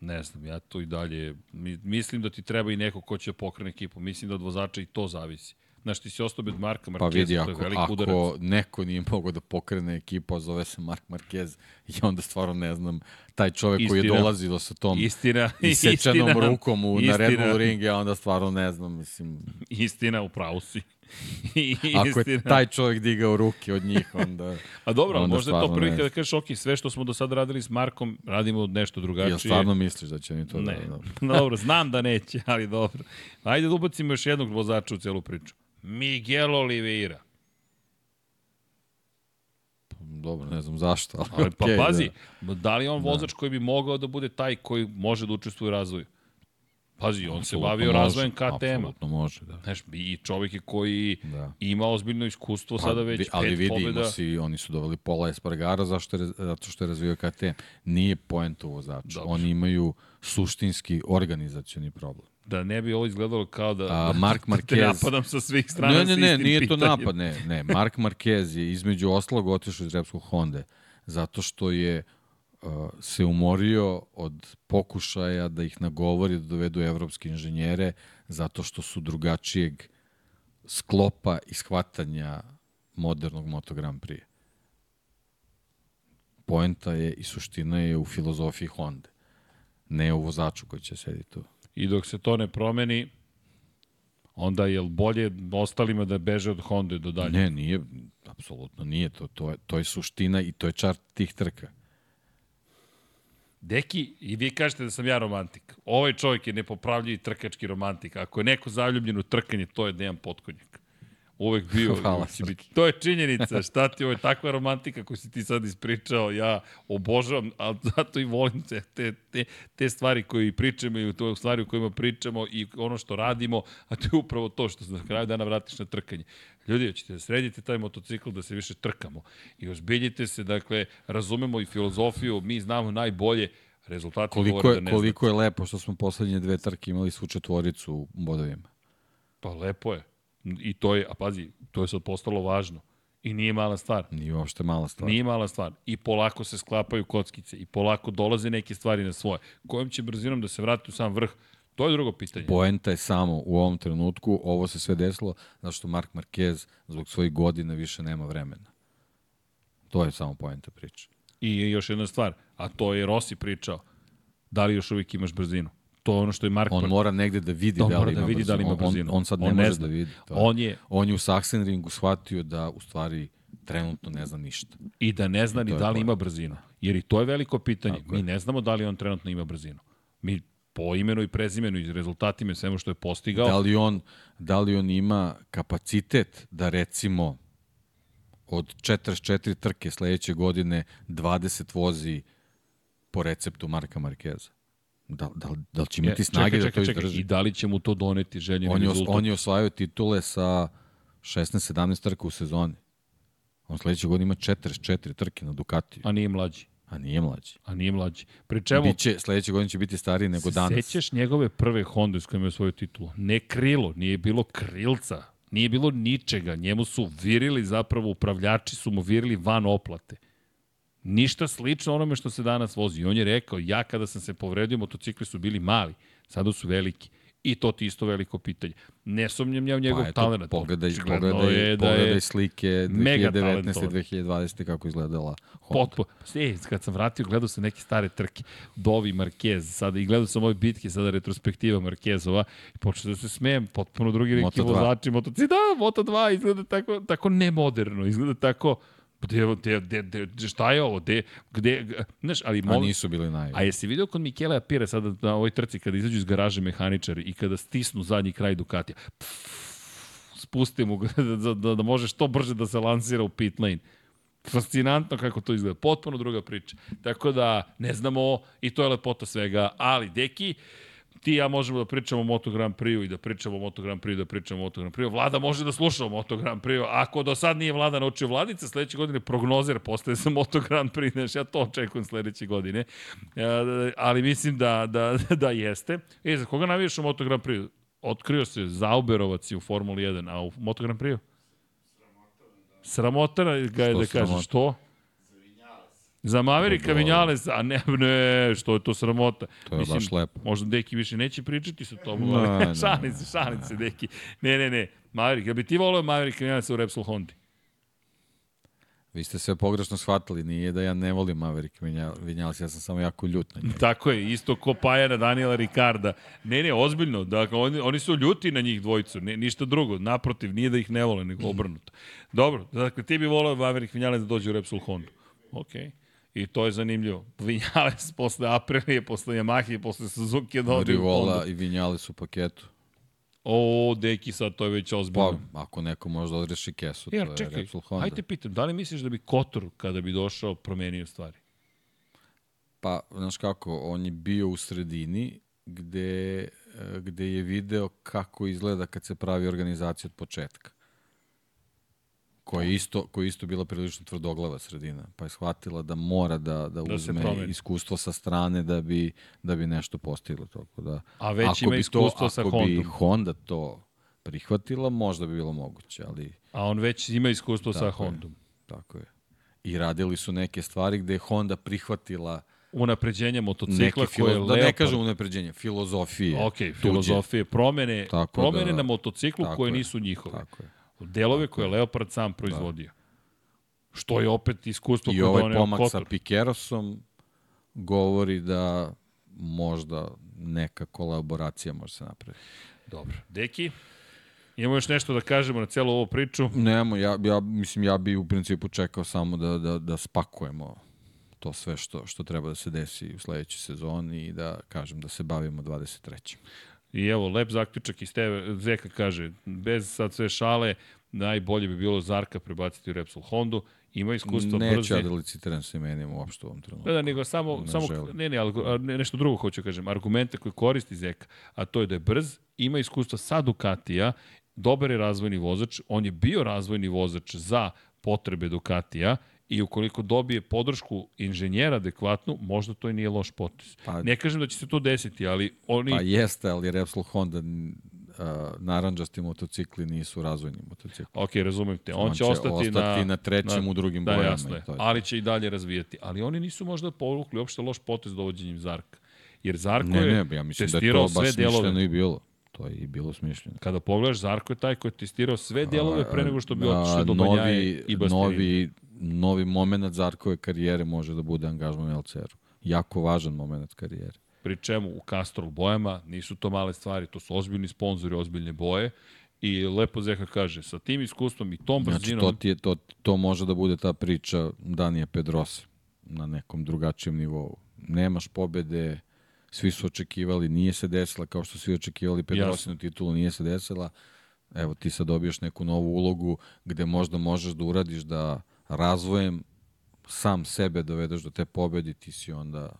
ne znam, ja to i dalje, mi- mislim da ti treba i neko ko će da pokrene ekipu, mislim da od vozača i to zavisi. Znaš, ti si ostao bez Marka Pa Markeza, vidi, to je ako, velik ako udarac. neko nije mogao da pokrene ekipu, a zove se Mark Marquez, i onda stvarno ne znam, taj čovek koji je Istina. dolazio sa tom Istina, isečenom istina, rukom u, na Red istina. Bull ring, ja onda stvarno ne znam, mislim, Istina, u pravu si. ako je taj čovek digao ruke od njih, onda... A dobro, onda možda je to stvarno prilika ne da kažeš, ok, sve što smo do sada radili s Markom, radimo nešto drugačije. Jel stvarno misliš da će oni to Ne, da... dobro, znam da neće, ali dobro. Ajde da ubacimo još jednog vozača u celu priču. Miguel Oliveira. Dobro, ne znam zašto, ali, Ali, pa okej, pazi, Da. da. li je on vozač koji bi mogao da bude taj koji može da učestvuje u razvoju? Pazi, on se bavio može, razvojem KTM-a. Apsolutno može, da. Znaš, i čovjek je koji Da. ima ozbiljno iskustvo sada već vi- pet ali vidi, pobjeda. si, oni su doveli Pola Espargara zašto je, zato što je razvio KTM. Nije poenta u vozaču. Oni imaju suštinski organizacioni problem. Da ne bi ovo izgledalo kao da, A, Mark da te Marquez- napadam sa svih strana Ne, ne, ne, nije to pitanjem. napad, ne, ne. Mark Marquez je između ostalog otišao iz Repskog Honda zato što je uh, se umorio od pokušaja da ih nagovori da dovedu evropske inženjere zato što su drugačijeg sklopa i shvatanja modernog Moto Grand Prix. Poenta je i suština je u filozofiji Honda, ne u vozaču koji će sediti tu. I dok se to ne promeni, onda je bolje ostalima da beže od Honda do dalje. Ne, nije, apsolutno nije. To, to, je, to je suština i to je čar tih trka. Deki, i vi kažete da sam ja romantik. Ovaj čovjek je nepopravljivi trkački romantik. Ako je neko zaljubljen u trkanje, to je Dejan Potkonjak. Uvek bio. Hvala, biti. To je činjenica. Šta ti ovo je takva romantika koju si ti sad ispričao. Ja obožavam, ali zato i volim te, te, te, te stvari koje pričamo i to stvari o kojima pričamo i ono što radimo, a to je upravo to što se na kraju dana vratiš na trkanje. Ljudi, hoćete da sredite taj motocikl da se više trkamo i ozbiljite se, dakle, razumemo i filozofiju, mi znamo najbolje, Rezultati Koliko je, da ne koliko je lepo što smo poslednje dve trke imali svu četvoricu u bodovima. Pa lepo je. I to je, a pazi, to je sad postalo važno. I nije mala stvar. Nije uopšte mala stvar. Nije mala stvar. I polako se sklapaju kockice. I polako dolaze neke stvari na svoje. Kojom će brzinom da se vrati u sam vrh, to je drugo pitanje. Poenta je samo u ovom trenutku, ovo se sve desilo, zato što Mark Marquez zbog svojih godina više nema vremena. To je samo poenta priče. I još jedna stvar, a to je Rossi pričao. Da li još uvijek imaš brzinu? To ono što je Mark On mora negde da vidi On da li da ima vidi da li ima brzinu. brzinu. On, on sad ne On ne može zna. da vidi. To. On je, on je u Sachsenringu shvatio da u stvari trenutno ne zna ništa. i da ne zna ni da li ima brzinu. Jer i to je veliko pitanje. Tako Mi je. ne znamo da li on trenutno ima brzinu. Mi po imenu i prezimenu i rezultatima i svemu što je postigao, Da li on, da li on ima kapacitet da recimo od 44 trke sledeće godine 20 vozi po receptu Marka Markeza? Da, da, da li će imati Je, snage čekaj, da to čekaj, čekaj, izdrži? I da li će mu to doneti željeni On je, rezultat? on je osvajao titule sa 16-17 trka u sezoni. On sledeće godine ima 44 trke na Ducatiju, A nije mlađi. a nije mlađi. A nije mlađi. Pri čemu, Biće, sledeće godine će biti stariji nego danas. sećaš njegove prve Honda s kojima je svoju titulu? Ne krilo, nije bilo krilca. Nije bilo ničega. Njemu su virili zapravo, upravljači su mu virili van oplate. Ništa slično onome što se danas vozi. I on je rekao, ja kada sam se povredio, motocikli su bili mali, sada su veliki. I to ti isto veliko pitanje. Ne sumnjam ja u njegov Pa talent. pogledaj, pogledaj, je da pogledaj slike mega 2019. talentovan. 2020. kako izgledala Honda. potpuno. E, kad sam vratio, gledao sam neke stare trke. Dovi Marquez, sada i gledao sam ove bitke, sada retrospektiva Marquezova i počeo da se smejem, potpuno drugi neki Moto2. vozači, motoci, da, Moto2 izgleda tako, tako nemoderno, izgleda tako, gde, gde, gde, gde, šta je ovo, gde, gde, znaš, ali A molim, nisu bili naj. A jesi video kod Mikela Apire sada na ovoj trci kada izađu iz garaže mehaničari i kada stisnu zadnji kraj Ducatija, spuste mu ga da, da, da može što brže da se lansira u pit lane. Fascinantno kako to izgleda. Potpuno druga priča. Tako da ne znamo i to je lepota svega. Ali, deki, ti ja možemo da pričamo o Moto Grand Prix i da pričamo o Moto Grand Prix, da pričamo o Moto Grand Prix. Vlada može da sluša o Moto Grand Prix. Ako do sad nije Vlada naučio Vladica, sledeće godine prognozer postaje za Moto Grand Prix. Znaš, ja to očekujem sledeće godine. E, ali mislim da, da, da jeste. E, za koga navijaš u Moto Grand Prix? Otkrio se Zauberovac je u Formuli 1, a u Moto Grand Prix? Sramotana ga je Što da kaže što? Za Maverika. Vinjales, a ne, ne, što je to sramota. To je baš lepo. Možda Deki više neće pričati sa tobom, Ne, ali ne, šalim se, šalim se, Deki. Ne, ne, ne, Maverick, ja bi ti volio Maverika Vinjales u Repsol Hondi? Vi ste sve pogrešno shvatili, nije da ja ne volim Maverick Vinjales, ja sam samo jako ljut na njega. Tako je, isto ko Pajana Daniela Ricarda. Ne, ne, ozbiljno, dakle, oni, oni su ljuti na njih dvojicu, ne, ništa drugo, naprotiv, nije da ih ne vole, nego obrnuto. Dobro, dakle, ti bi volio Maverick Vinjales da dođe u Repsol Hondu. Okej. Okay. I to je zanimljivo. Vinjales posle Aprilije, posle Yamahe, posle Suzuki da ode u Rivola Hondu. i Vinjales u paketu. O, deki, sad to je već Pa, ozbiljno. ako neko može da odreši kesu, to Jer, je čekaj, Repsol Honda. ajte pitam, da li misliš da bi Kotor, kada bi došao, promenio stvari? Pa, znaš kako, on je bio u sredini gde, gde je video kako izgleda kad se pravi organizacija od početka. Koja je isto, koja je isto bila prilično tvrdoglava sredina. Pa je shvatila da mora da, da, Da uzme iskustvo sa strane da bi, da bi nešto postiglo. Tako da, A već ako ima bi iskustvo to, sa ako bi. Honda to prihvatila, možda bi bilo moguće, ali A on već ima iskustvo sa Tako je. Hondom. tako je. I radili su neke stvari gde je Honda prihvatila Unapređenje motocikla koje je da Leopard. ne kažem unapređenje, filozofije. Ok, tuđe. filozofije, promene, Tako promene da- na motociklu koje je, nisu njihove. Tako je. Delove koje je Leopard sam proizvodio. Što je opet iskustvo I koje ovaj doneo pomak sa Kotor. Pikerosom govori da možda neka kolaboracija može se napraviti. Dobro. Deki, imamo još nešto da kažemo na celu ovu priču. Nemo, ja, ja, mislim, ja bi u principu čekao samo da, da, da spakujemo to sve što, što treba da se desi u sledećoj sezoni i da, kažem, da se bavimo 23. I evo, lep zaključak iz tebe. Zeka kaže, bez sad sve šale, najbolje bi bilo Zarka prebaciti u Repsol Hondu. Ima iskustva Neću brzi. ja da licitiram sa imenima uopšte u ovom trenutku. Da, da, nego samo, Ne samo želim. ne, ne, ali, ne, nešto drugo hoću kažem. Argumente koje koristi Zeka, a to je da je brz, ima iskustva sa Ducatija, dobar je razvojni vozač, on je bio razvojni vozač za potrebe Ducatija i ukoliko dobije podršku inženjera adekvatnu, možda to i nije loš potez. Pa, ne kažem da će se to desiti, ali oni... Pa jeste, ali Repsol Honda uh, naranđasti motocikli nisu razvojni motocikli. Ok, razumem te. On, On će, će ostati, ostati na, na trećem na, u drugim da, bojama. Jasno je. To je ali će i dalje razvijati. Ali oni nisu možda povukli uopšte loš potez dovođenjem Zarka. Jer Zarko ne, je ne, ja mislim da je to baš smišljeno i bilo. To je i bilo smišljeno. Kada pogledaš, Zarko je taj koji je testirao sve delove pre nego što bi otišao do Banjaje i Bastianini. Novi, novi moment Zarkove karijere može da bude angažman u LCR-u. Jako važan moment karijere. Pri čemu u Castrol bojama nisu to male stvari, to su ozbiljni sponzori, ozbiljne boje i lepo Zeha kaže, sa tim iskustvom i tom brzinom... Znači, to, ti je, to, to može da bude ta priča Danija Pedrosa na nekom drugačijem nivou. Nemaš pobede, svi su očekivali, nije se desila kao što svi očekivali Pedrosinu titulu, nije se desila. Evo, ti sad dobiješ neku novu ulogu gde možda možeš da uradiš da razvojem sam sebe dovedeš do te pobedi, ti si onda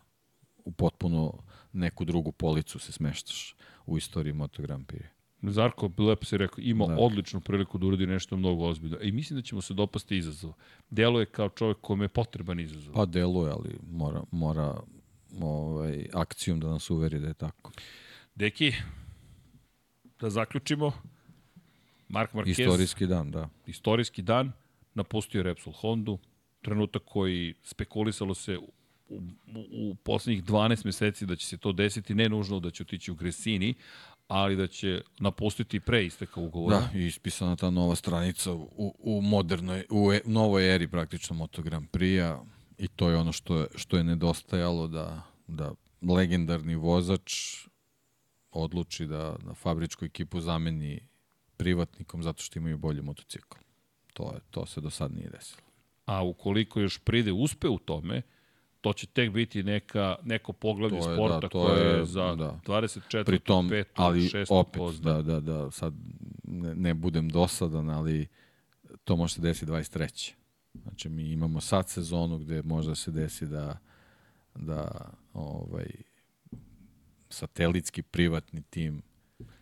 u potpuno neku drugu policu se smeštaš u istoriji Moto Grand Prix. Zarko, lepo si rekao, ima da. odličnu priliku da uradi nešto mnogo ozbiljno. I mislim da ćemo se dopasti izazov. Delo je kao čovjek kome je potreban izazov. Pa deluje, ali mora, mora ovaj, akcijom da nas uveri da je tako. Deki, da zaključimo. Mark Marquez. Istorijski dan, da. Istorijski dan. Napustio Repsol Hondu. Trenutak koji spekulisalo se u, u, u poslednjih 12 meseci da će se to desiti, ne nužno da će otići u Gresini, ali da će napustiti pre isteka ugovora. Da, i ispisana ta nova stranica u, u modernoj, u e, novoj eri praktično Moto Grand Prix-a I to je ono što je, što je nedostajalo da, da legendarni vozač odluči da, da fabričku ekipu zameni privatnikom zato što imaju bolji motocikl. To, je, to se do sad nije desilo. A ukoliko još pride uspe u tome, to će tek biti neka, neko poglavlje je, sporta da, koje je za da. 24. Pritom, 5. ali 6. opet, pozna. da, da, da, sad ne, ne budem dosadan, ali to može se desiti 23. Znači, mi imamo sad sezonu gde možda se desi da, da ovaj, satelitski privatni tim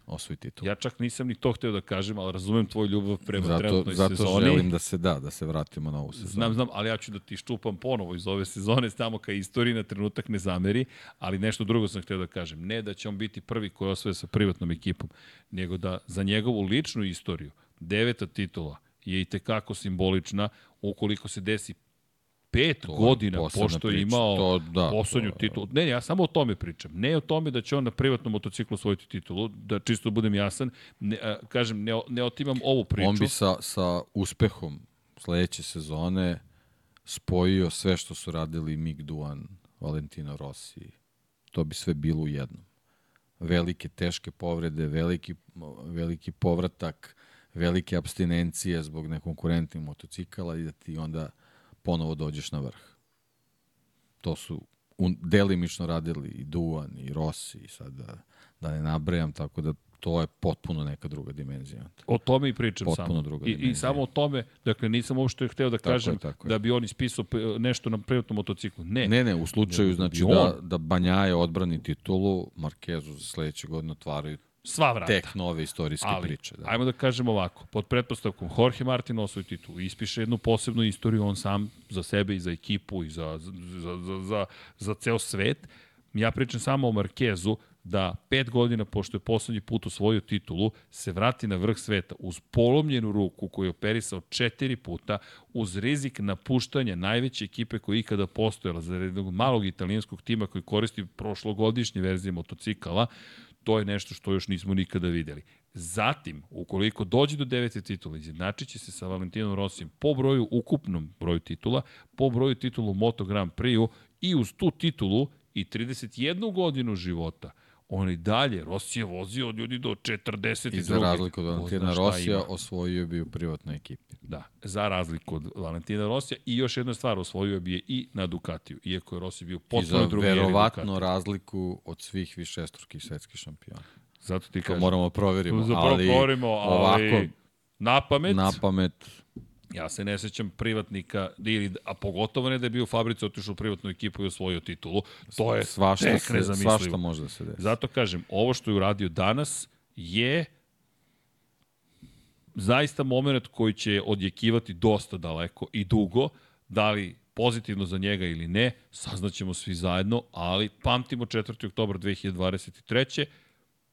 osvoji titul. Ja čak nisam ni to hteo da kažem, ali razumem tvoj ljubav prema zato, trenutnoj zato sezoni. Zato želim da se da, da se vratimo na ovu sezonu. Znam, znam, ali ja ću da ti štupam ponovo iz ove sezone, tamo ka istoriji na trenutak ne zameri, ali nešto drugo sam hteo da kažem. Ne da će on biti prvi koji osvoje sa privatnom ekipom, nego da za njegovu ličnu istoriju, deveta titula, je i tekako simbolična ukoliko se desi pet to godina pošto je imao to, da, poslednju to, titulu. Ne, ja samo o tome pričam. Ne o tome da će on na privatnom motociklu osvojiti titulu, da čisto budem jasan. Ne, a, kažem, ne, ne otimam ovu priču. On bi sa, sa uspehom sledeće sezone spojio sve što su radili Mick Duan, Valentino Rossi. To bi sve bilo u jednom. Velike, teške povrede, veliki, veliki povratak, velike abstinencije zbog nekonkurentnih motocikala i da ti onda ponovo dođeš na vrh. To su un, delimično radili i Duan i Rossi i sad da, da ne nabrajam, tako da to je potpuno neka druga dimenzija. O tome i pričam potpuno samo. Druga I, I samo o tome, dakle nisam uopšte hteo da tako kažem je, tako da bi on ispisao nešto na privatnom motociklu. Ne. Ne, ne, u slučaju ne, znači da, da Banjaje odbrani titulu, Markezu za sledeće godine otvaraju sva vrata. Tek nove istorijske Ali, priče. Da. ajmo da kažemo ovako, pod pretpostavkom Jorge Martin osvoji titul, ispiše jednu posebnu istoriju on sam za sebe i za ekipu i za, za, za, za, za ceo svet. Ja pričam samo o Markezu, da pet godina pošto je poslednji put osvojio titulu, se vrati na vrh sveta uz polomljenu ruku koju je operisao četiri puta, uz rizik napuštanja najveće ekipe koja je ikada postojala za jednog malog italijanskog tima koji koristi prošlogodišnje verzije motocikala, to je nešto što još nismo nikada videli. Zatim, ukoliko dođe do devete titula, izjednačit će se sa Valentinom Rosijem po broju, ukupnom broju titula, po broju titula u Moto Grand Prix-u i uz tu titulu i 31 godinu života – on i dalje, Rossi je vozio od ljudi do 40. I za razliku od Valentina Rosija osvojio bi u privatnoj ekipi. Da, za razliku od Valentina Rosija i još jedna stvar, osvojio bi je i na Ducatiju, iako je Rossi bio potpuno drugi. I za verovatno razliku od svih višestrukih svetskih šampiona. Zato ti kažem. To moramo proverimo. Ali, proverimo, ali ovako, na pamet, na pamet Ja se ne sećam privatnika, ili, a pogotovo ne da je bio u fabrici, otišao u privatnu ekipu i osvojio titulu. To je svašta tek nezamislivo. Svašta može da se desi. Zato kažem, ovo što je uradio danas je zaista moment koji će odjekivati dosta daleko i dugo, Da li pozitivno za njega ili ne, saznaćemo svi zajedno, ali pamtimo 4. oktober 2023.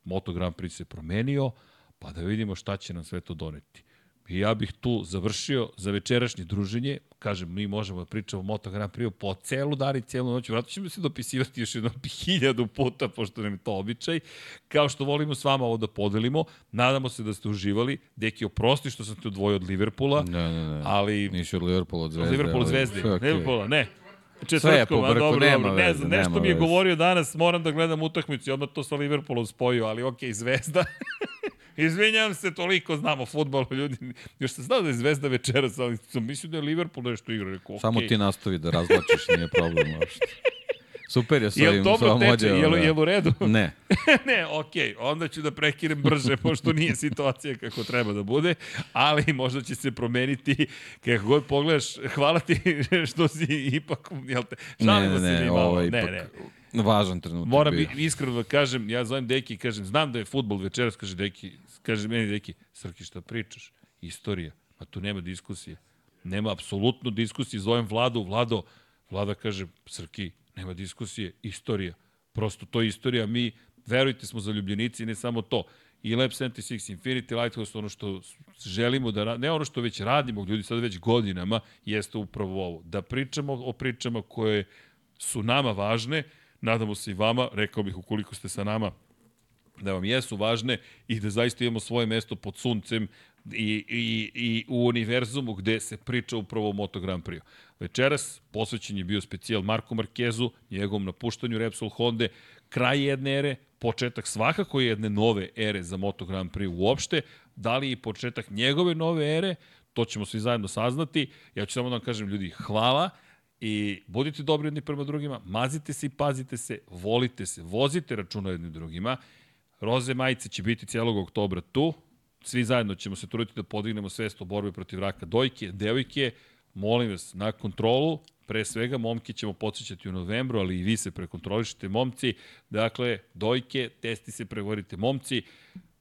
Moto Grand Prix se promenio, pa da vidimo šta će nam sve to doneti. I ja bih tu završio za večerašnje druženje. Kažem, mi možemo da pričamo o Moto Grand Prix po celu dan i celu noć. Vratno ćemo se dopisivati još jedno hiljadu puta, pošto nam je to običaj. Kao što volimo s vama ovo da podelimo. Nadamo se da ste uživali. Deki, oprosti što sam te odvojio od Liverpoola. Ne, ne, ne. Ali... Nisi od Liverpoola, od Zvezde. Od Liverpoola, od Zvezde. Okay. Liverpoola, ne. Četvrtkom, a dobro, nema dobro. Ne znam, nešto mi je veze. govorio danas, moram da gledam utakmicu i odmah to sa Liverpoolom spojio, ali okej, okay, Zvezda. Izvinjam se, toliko znam o futbolu, ljudi. Još sam znao da je Zvezda večeras, ali sam mislio da je Liverpool nešto igra. Rekao, Samo okej. ti nastavi da razlačiš, nije problem uopšte. Super je s Jel ovim, s dobro ovom teče? Jel, da. jel u redu? Ne. ne, okej, onda ću da prekinem brže, pošto nije situacija kako treba da bude, ali možda će se promeniti, kako god pogledaš, hvala ti što si ipak, jel te, Ne, šalimo ne, se ne, mi malo, ovo je ne, ipak ne. Važan trenutak. Moram bio. bi, iskreno da kažem, ja zovem Deki i kažem, znam da je futbol večeras, kaže Deki, kaže meni Deki, Srki šta pričaš? Istorija. A tu nema diskusije. Nema apsolutno diskusije. Zovem Vladu, Vlado, Vlada kaže, Srki, nema diskusije, istorija. Prosto to je istorija, mi, verujte, smo zaljubljenici ne samo to. I Lab 76, Infinity Lighthouse, ono što želimo da, ne ono što već radimo, ljudi sad već godinama, jeste upravo ovo. Da pričamo o pričama koje su nama važne, nadamo se i vama, rekao bih ukoliko ste sa nama, da vam jesu važne i da zaista imamo svoje mesto pod suncem i, i, i u univerzumu gde se priča upravo o Moto Grand Prix. Večeras posvećen je bio specijal Marko Markezu, njegovom napuštanju Repsol Honda, kraj jedne ere, početak svakako jedne nove ere za Moto Grand Prix uopšte, da li i početak njegove nove ere, to ćemo svi zajedno saznati. Ja ću samo da vam kažem, ljudi, hvala i budite dobri jedni prema drugima, mazite se i pazite se, volite se, vozite računa jedni drugima. Roze majice će biti cijelog oktobra tu. Svi zajedno ćemo se truditi da podignemo svest o borbi protiv raka dojke, devojke. Molim vas, na kontrolu, pre svega, momke ćemo podsjećati u novembru, ali i vi se prekontrolišite, momci. Dakle, dojke, testi se pregovorite, momci.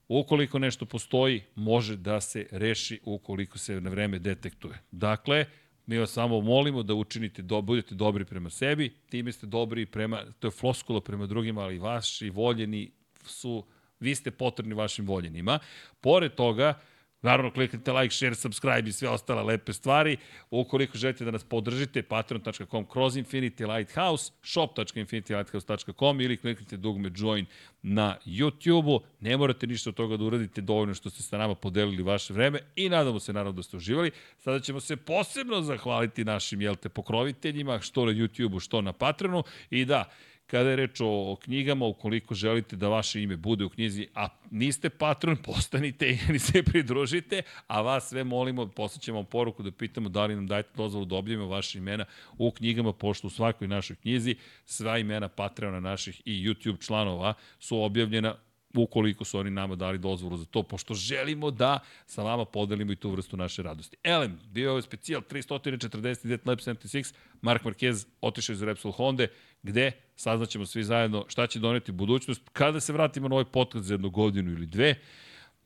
Ukoliko nešto postoji, može da se reši ukoliko se na vreme detektuje. Dakle, mi vas samo molimo da učinite, do, budete dobri prema sebi, time ste dobri prema, to je floskula prema drugima, ali vaši voljeni su, vi ste potrebni vašim voljenima. Pored toga, Naravno, kliknite like, share, subscribe i sve ostale lepe stvari. Ukoliko želite da nas podržite, patreon.com kroz Infinity Lighthouse, shop.infinitylighthouse.com ili kliknite dugme join na YouTube-u. Ne morate ništa od toga da uradite dovoljno što ste sa nama podelili vaše vreme i nadamo se naravno da ste uživali. Sada ćemo se posebno zahvaliti našim jelte pokroviteljima, što na YouTube-u, što na Patreonu i da, kada je reč o, o knjigama, ukoliko želite da vaše ime bude u knjizi, a niste patron, postanite ili se pridružite, a vas sve molimo, poslaćemo vam poruku da pitamo da li nam dajete dozvolu da objavimo vaše imena u knjigama, pošto u svakoj našoj knjizi sva imena Patreona naših i YouTube članova su objavljena ukoliko su oni nama dali dozvolu za to, pošto želimo da sa vama podelimo i tu vrstu naše radosti. Elem, bio je ovaj specijal 349 Lab 76, Mark Marquez otišao iz Repsol Honda, gde saznaćemo svi zajedno šta će doneti budućnost. Kada se vratimo na ovaj podcast za jednu godinu ili dve,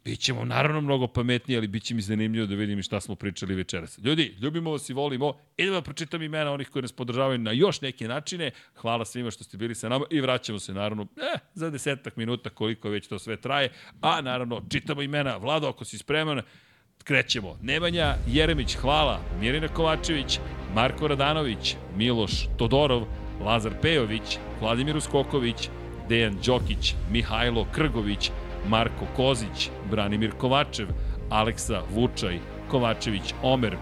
Bićemo naravno mnogo pametniji, ali biće mi zanimljivo da vidim šta smo pričali večeras. Ljudi, ljubimo vas i volimo. Idemo da pročitam imena onih koji nas podržavaju na još neke načine. Hvala svima što ste bili sa nama i vraćamo se naravno eh, za desetak minuta koliko već to sve traje. A naravno, čitamo imena. Vlado, ako si spreman, krećemo. Nemanja Jeremić, hvala. Mirina Kovačević, Marko Radanović, Miloš Todorov, Lazar Pejović, Vladimir Uskoković, Dejan Đokić, Mihajlo Krgović, Marko Kozić, Branimir Kovačev, Aleksa Vučaj, Kovačević Omer,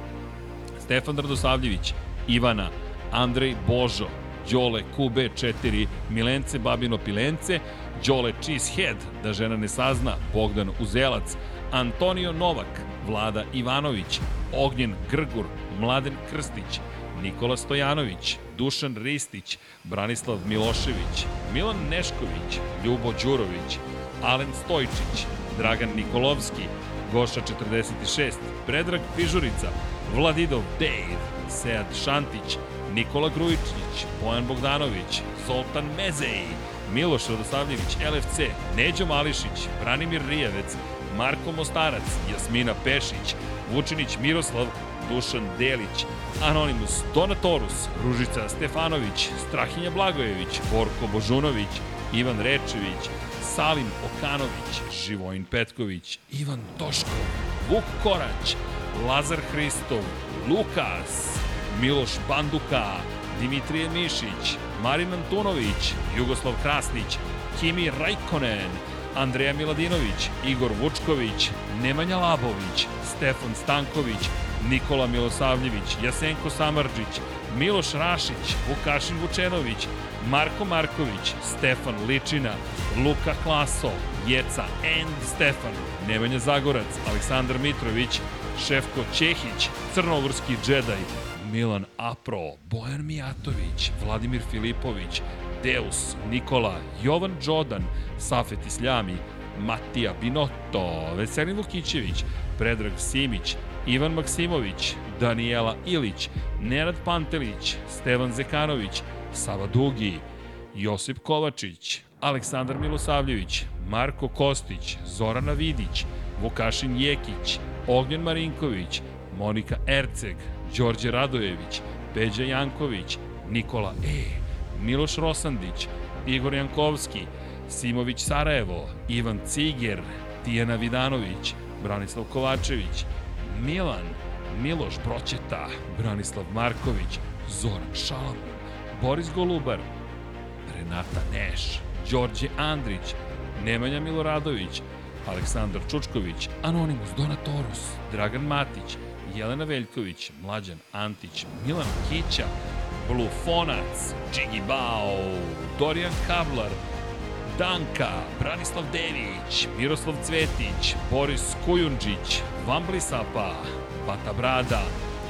Stefan Radosavljević, Ivana, Andrej Božo, Đole QB4, Milence Babino Pilence, Đole Cheesehead, da žena ne sazna, Bogdan Uzelac, Antonio Novak, Vlada Ivanović, Ognjen Grgur, Mladen Krstić, Nikola Stojanović, Dušan Ristić, Branislav Milošević, Milan Nešković, Ljubo Đurović, Alen Stojčić, Dragan Nikolovski, Goša 46, Predrag Pižurica, Vladidov Dave, Sead Šantić, Nikola Grujičić, Bojan Bogdanović, Zoltan Mezej, Miloš Radosavljević, LFC, Neđo Mališić, Branimir Rijavec, Marko Mostarac, Jasmina Pešić, Vučinić Miroslav, Dušan Delić, Anonimus Donatorus, Ružica Stefanović, Strahinja Blagojević, Borko Božunović, Ivan Rečević, Salim Okanović, Živojin Petković, Ivan Toško, Vuk Korać, Lazar Hristov, Lukas, Miloš Banduka, Dimitrije Mišić, Marin Antunović, Jugoslav Krasnić, Kimi Rajkonen, Andreja Miladinović, Igor Vučković, Nemanja Labović, Stefan Stanković, Nikola Milosavljević, Jasenko Samarđić, Miloš Rašić, Vukašin Vučenović, Marko Marković, Stefan Ličina, Luka Klaso, Jeca and Stefan, Nemanja Zagorac, Aleksandar Mitrović, Šefko Čehić, Crnogorski džedaj, Milan Apro, Bojan Mijatović, Vladimir Filipović, Deus, Nikola, Jovan Đodan, Safet Isljami, Matija Binotto, Veselin Vukićević, Predrag Simić, Ivan Maksimović, Daniela Ilić, Nenad Pantelić, Stevan Zekanović, Sava Dugi, Josip Kovačić, Aleksandar Milosavljević, Marko Kostić, Zorana Vidić, Vukašin Jekić, Ognjen Marinković, Monika Erceg, Đorđe Radojević, Peđa Janković, Nikola E, Miloš Rosandić, Igor Jankovski, Simović Sarajevo, Ivan Ciger, Tijana Vidanović, Branislav Kovačević, Milan, Miloš Broćeta, Branislav Marković, Zoran Šalamun, Boris Golubar, Renata Neš, Đorđe Andrić, Nemanja Miloradović, Aleksandar Čučković, Anonimus Donatorus, Dragan Matić, Jelena Veljković, Mlađan Antić, Milan Kića, Blufonac, Džigi Bao, Dorijan Kablar, Danka, Branislav Dević, Miroslav Cvetić, Boris Kujundžić, Vambli Sapa, Bata Brada,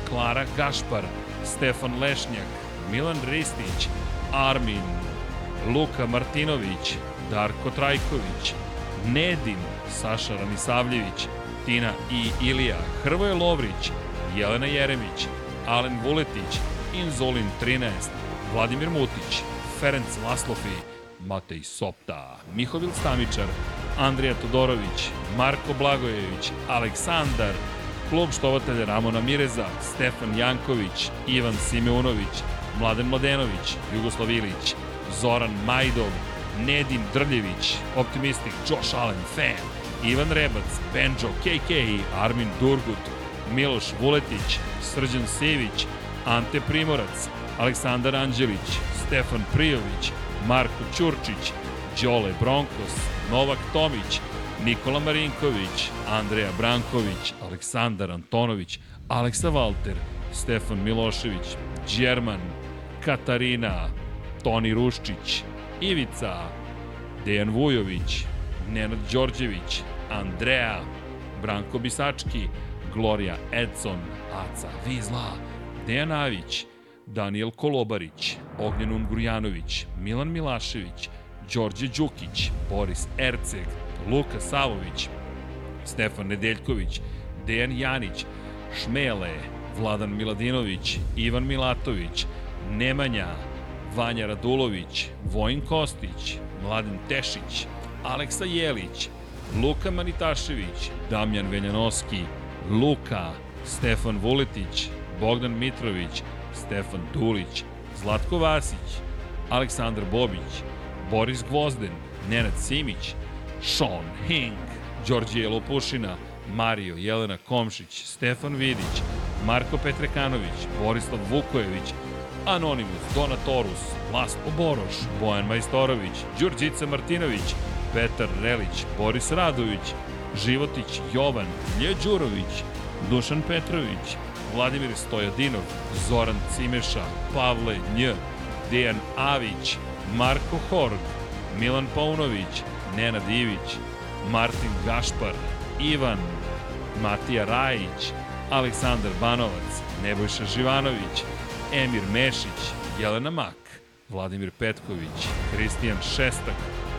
Klara Gašpar, Stefan Lešnjak, Milan Ristić, Armin, Luka Martinović, Darko Trajković, Nedim, Saša Ranisavljević, Tina i Ilija, Hrvoje Lovrić, Jelena Jeremić, Alen Vuletić, Inzolin 13, Vladimir Mutić, Ferenc Laslofi, Matej Sopta, Mihovil Stamičar, Andrija Todorović, Marko Blagojević, Aleksandar, klub štovatelja Ramona Mireza, Stefan Janković, Ivan Simeunović, Mladen Mladenović, Jugoslav Ilić, Zoran Majdov, Nedim Drljević, Optimistik, Josh Allen, Fan, Ivan Rebac, Benjo, KK, Armin Durgut, Miloš Vuletić, Srđan Sević, Ante Primorac, Aleksandar Anđelić, Stefan Prijović, Marko Ćurčić, Đole Bronkos, Novak Tomić, Nikola Marinković, Andreja Branković, Aleksandar Antonović, Aleksa Valter, Stefan Milošević, Đerman, Katarina, Toni Ruščić, Ivica, Dejan Vujović, Nenad Đorđević, Andrea, Branko Bisački, Gloria Edson, Aca Vizla, Dejan Avić, Daniel Kolobarić, Ognjen Ungurjanović, Milan Milašević, Đorđe Đukić, Boris Erceg, Luka Savović, Stefan Nedeljković, Dejan Janić, Šmele, Vladan Miladinović, Ivan Milatović, Nemanja, Vanja Radulović, Vojin Kostić, Mladen Tešić, Aleksa Jelić, Luka Manitašević, Damjan Veljanoski, Luka, Stefan Vuletić, Bogdan Mitrović, Stefan Dulić, Zlatko Vasić, Aleksandar Bobić, Boris Gvozden, Nenad Simić, Sean Hink, Đorđije Lopušina, Mario Jelena Komšić, Stefan Vidić, Marko Petrekanović, Borislav Vukojević, Anonimus, Donatorus, Laslo Boroš, Bojan Majstorović, Đurđica Martinović, Petar Relić, Boris Radović, Životić Jovan, Lje Đurović, Dušan Petrović, Vladimir Stojadinov, Zoran Cimeša, Pavle Nj, Dejan Avić, Marko Horg, Milan Paunović, Nenad Ivić, Martin Gašpar, Ivan, Matija Rajić, Aleksandar Banovac, Nebojša Živanović, Emir Mešić, Jelena Mak, Vladimir Petković, Kristijan Šestak,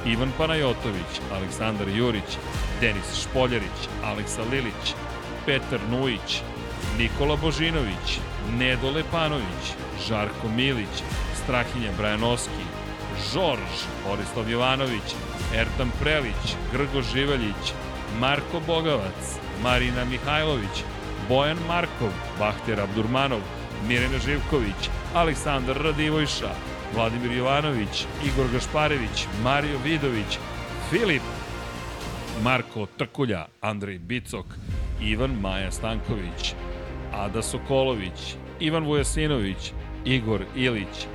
Ivan Panajotović, Aleksandar Jurić, Denis Špoljarić, Aleksa Lilić, Petar Nujić, Nikola Božinović, Nedo Lepanović, Žarko Milić, Strahinja Brajanoski, Žorž, Borislav Jovanović, Ertan Prelić, Grgo Živaljić, Marko Bogavac, Marina Mihajlović, Bojan Markov, Bahter Abdurmanov, Mirena Živković, Aleksandar Radivojša, Vladimir Jovanović, Igor Gašparević, Mario Vidović, Filip, Marko Trkulja, Andrej Bicok, Ivan Maja Stanković, Ada Sokolović, Ivan Vujasinović, Igor Ilić,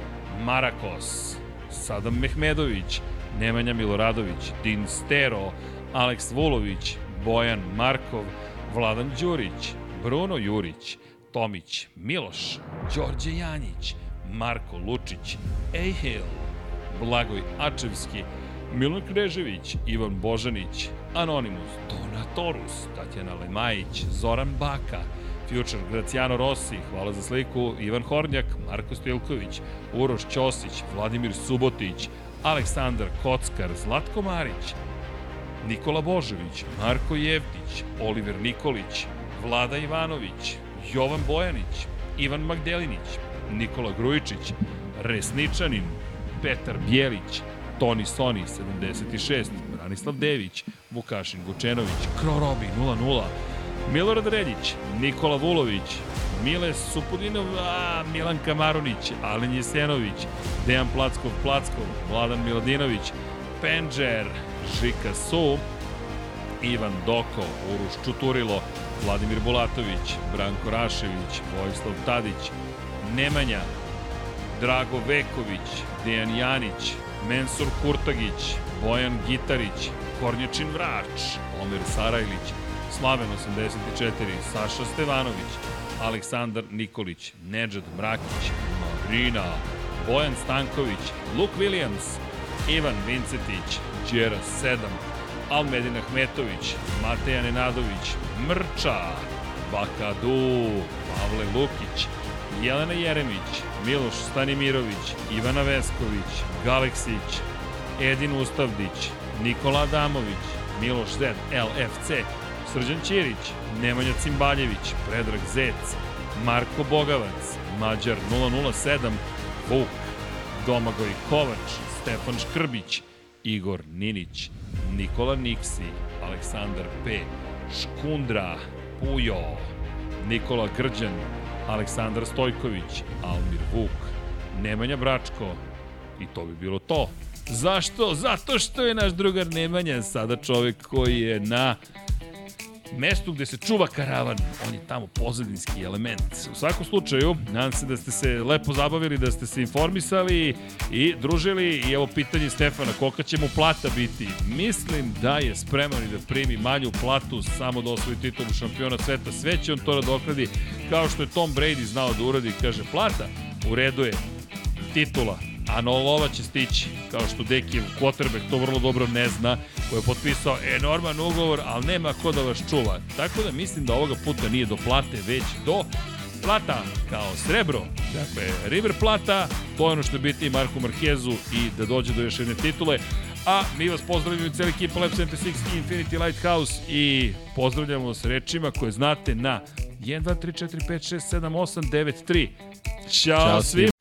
Marakos, Sadam Mehmedović, Nemanja Miloradović, Din Stero, Aleks Vulović, Bojan Markov, Vladan Đurić, Bruno Jurić, Tomić, Miloš, Đorđe Janjić, Marko Lučić, Ejhil, Blagoj Ačevski, Milan Krežević, Ivan Božanić, Anonimus, Donatorus, Tatjana Lemajić, Zoran Baka, Future, Graciano Rossi, hvala za sliku, Ivan Hornjak, Marko Stilković, Uroš Ćosić, Vladimir Subotić, Aleksandar Kockar, Zlatko Marić, Nikola Božović, Marko Jevtić, Oliver Nikolić, Vlada Ivanović, Jovan Bojanić, Ivan Magdelinić, Nikola Grujičić, Resničanin, Petar Bjelić, Toni Soni 76, Branislav Dević, Vukašin Vučenović, Krorobi 00, Milorad Reljić, Nikola Vulović, Mile Supudinov, a, Milan Kamarunić, Alen Jesenović, Dejan Plackov Plackov, Vladan Miladinović, Penđer, Žika Su, Ivan Doko, Uruš Čuturilo, Vladimir Bulatović, Branko Rašević, Vojislav Tadić, Nemanja, Drago Veković, Dejan Janić, Mensur Kurtagić, Bojan Gitarić, Kornjačin Vrač, Omer Sarajlić, Slaven 84, Saša Stevanović, Aleksandar Nikolić, Nedžad Mrakić, Marina, Bojan Stanković, Luke Williams, Ivan Vincetić, Đera 7, Almedin Ahmetović, Mateja Nenadović, Mrča, Bakadu, Pavle Lukić, Jelena Jeremić, Miloš Stanimirović, Ivana Vesković, Galeksić, Edin Ustavdić, Nikola Adamović, Miloš Z, LFC, Srđan Ćirić, Nemanja Cimbaljević, Predrag Zec, Marko Bogavac, Mađar 007, Vuk, Domagoj Kovač, Stefan Škrbić, Igor Ninić, Nikola Niksi, Aleksandar P, Škundra, Pujo, Nikola Grđan, Aleksandar Stojković, Almir Vuk, Nemanja Bračko i to bi bilo to. Zašto? Zato što je naš drugar Nemanja sada čovek koji je na mestu gde se čuva karavan, on je tamo pozadinski element. U svakom slučaju, nadam se da ste se lepo zabavili, da ste se informisali i družili i evo pitanje Stefana, kolika će mu plata biti? Mislim da je spreman i da primi manju platu samo da osvoji titulu šampiona sveta. Sve će on to nadokradi kao što je Tom Brady znao da uradi. Kaže, plata u redu je, titula, a Nolova će stići, kao što Dekijev quarterback to vrlo dobro ne zna, koji je potpisao enorman ugovor, ali nema ko da vas čuva. Tako da mislim da ovoga puta nije do plate, već do plata kao srebro. Dakle, River plata, to je ono što je biti Marku Markezu i da dođe do još jedne titule. A mi vas pozdravljamo i cijeli ekipa Lab 76 i Infinity Lighthouse i pozdravljamo vas rečima koje znate na 1, 2, 3, 4, 5, 6, 7, 8, 9, 3. Ćao, Ćao svima!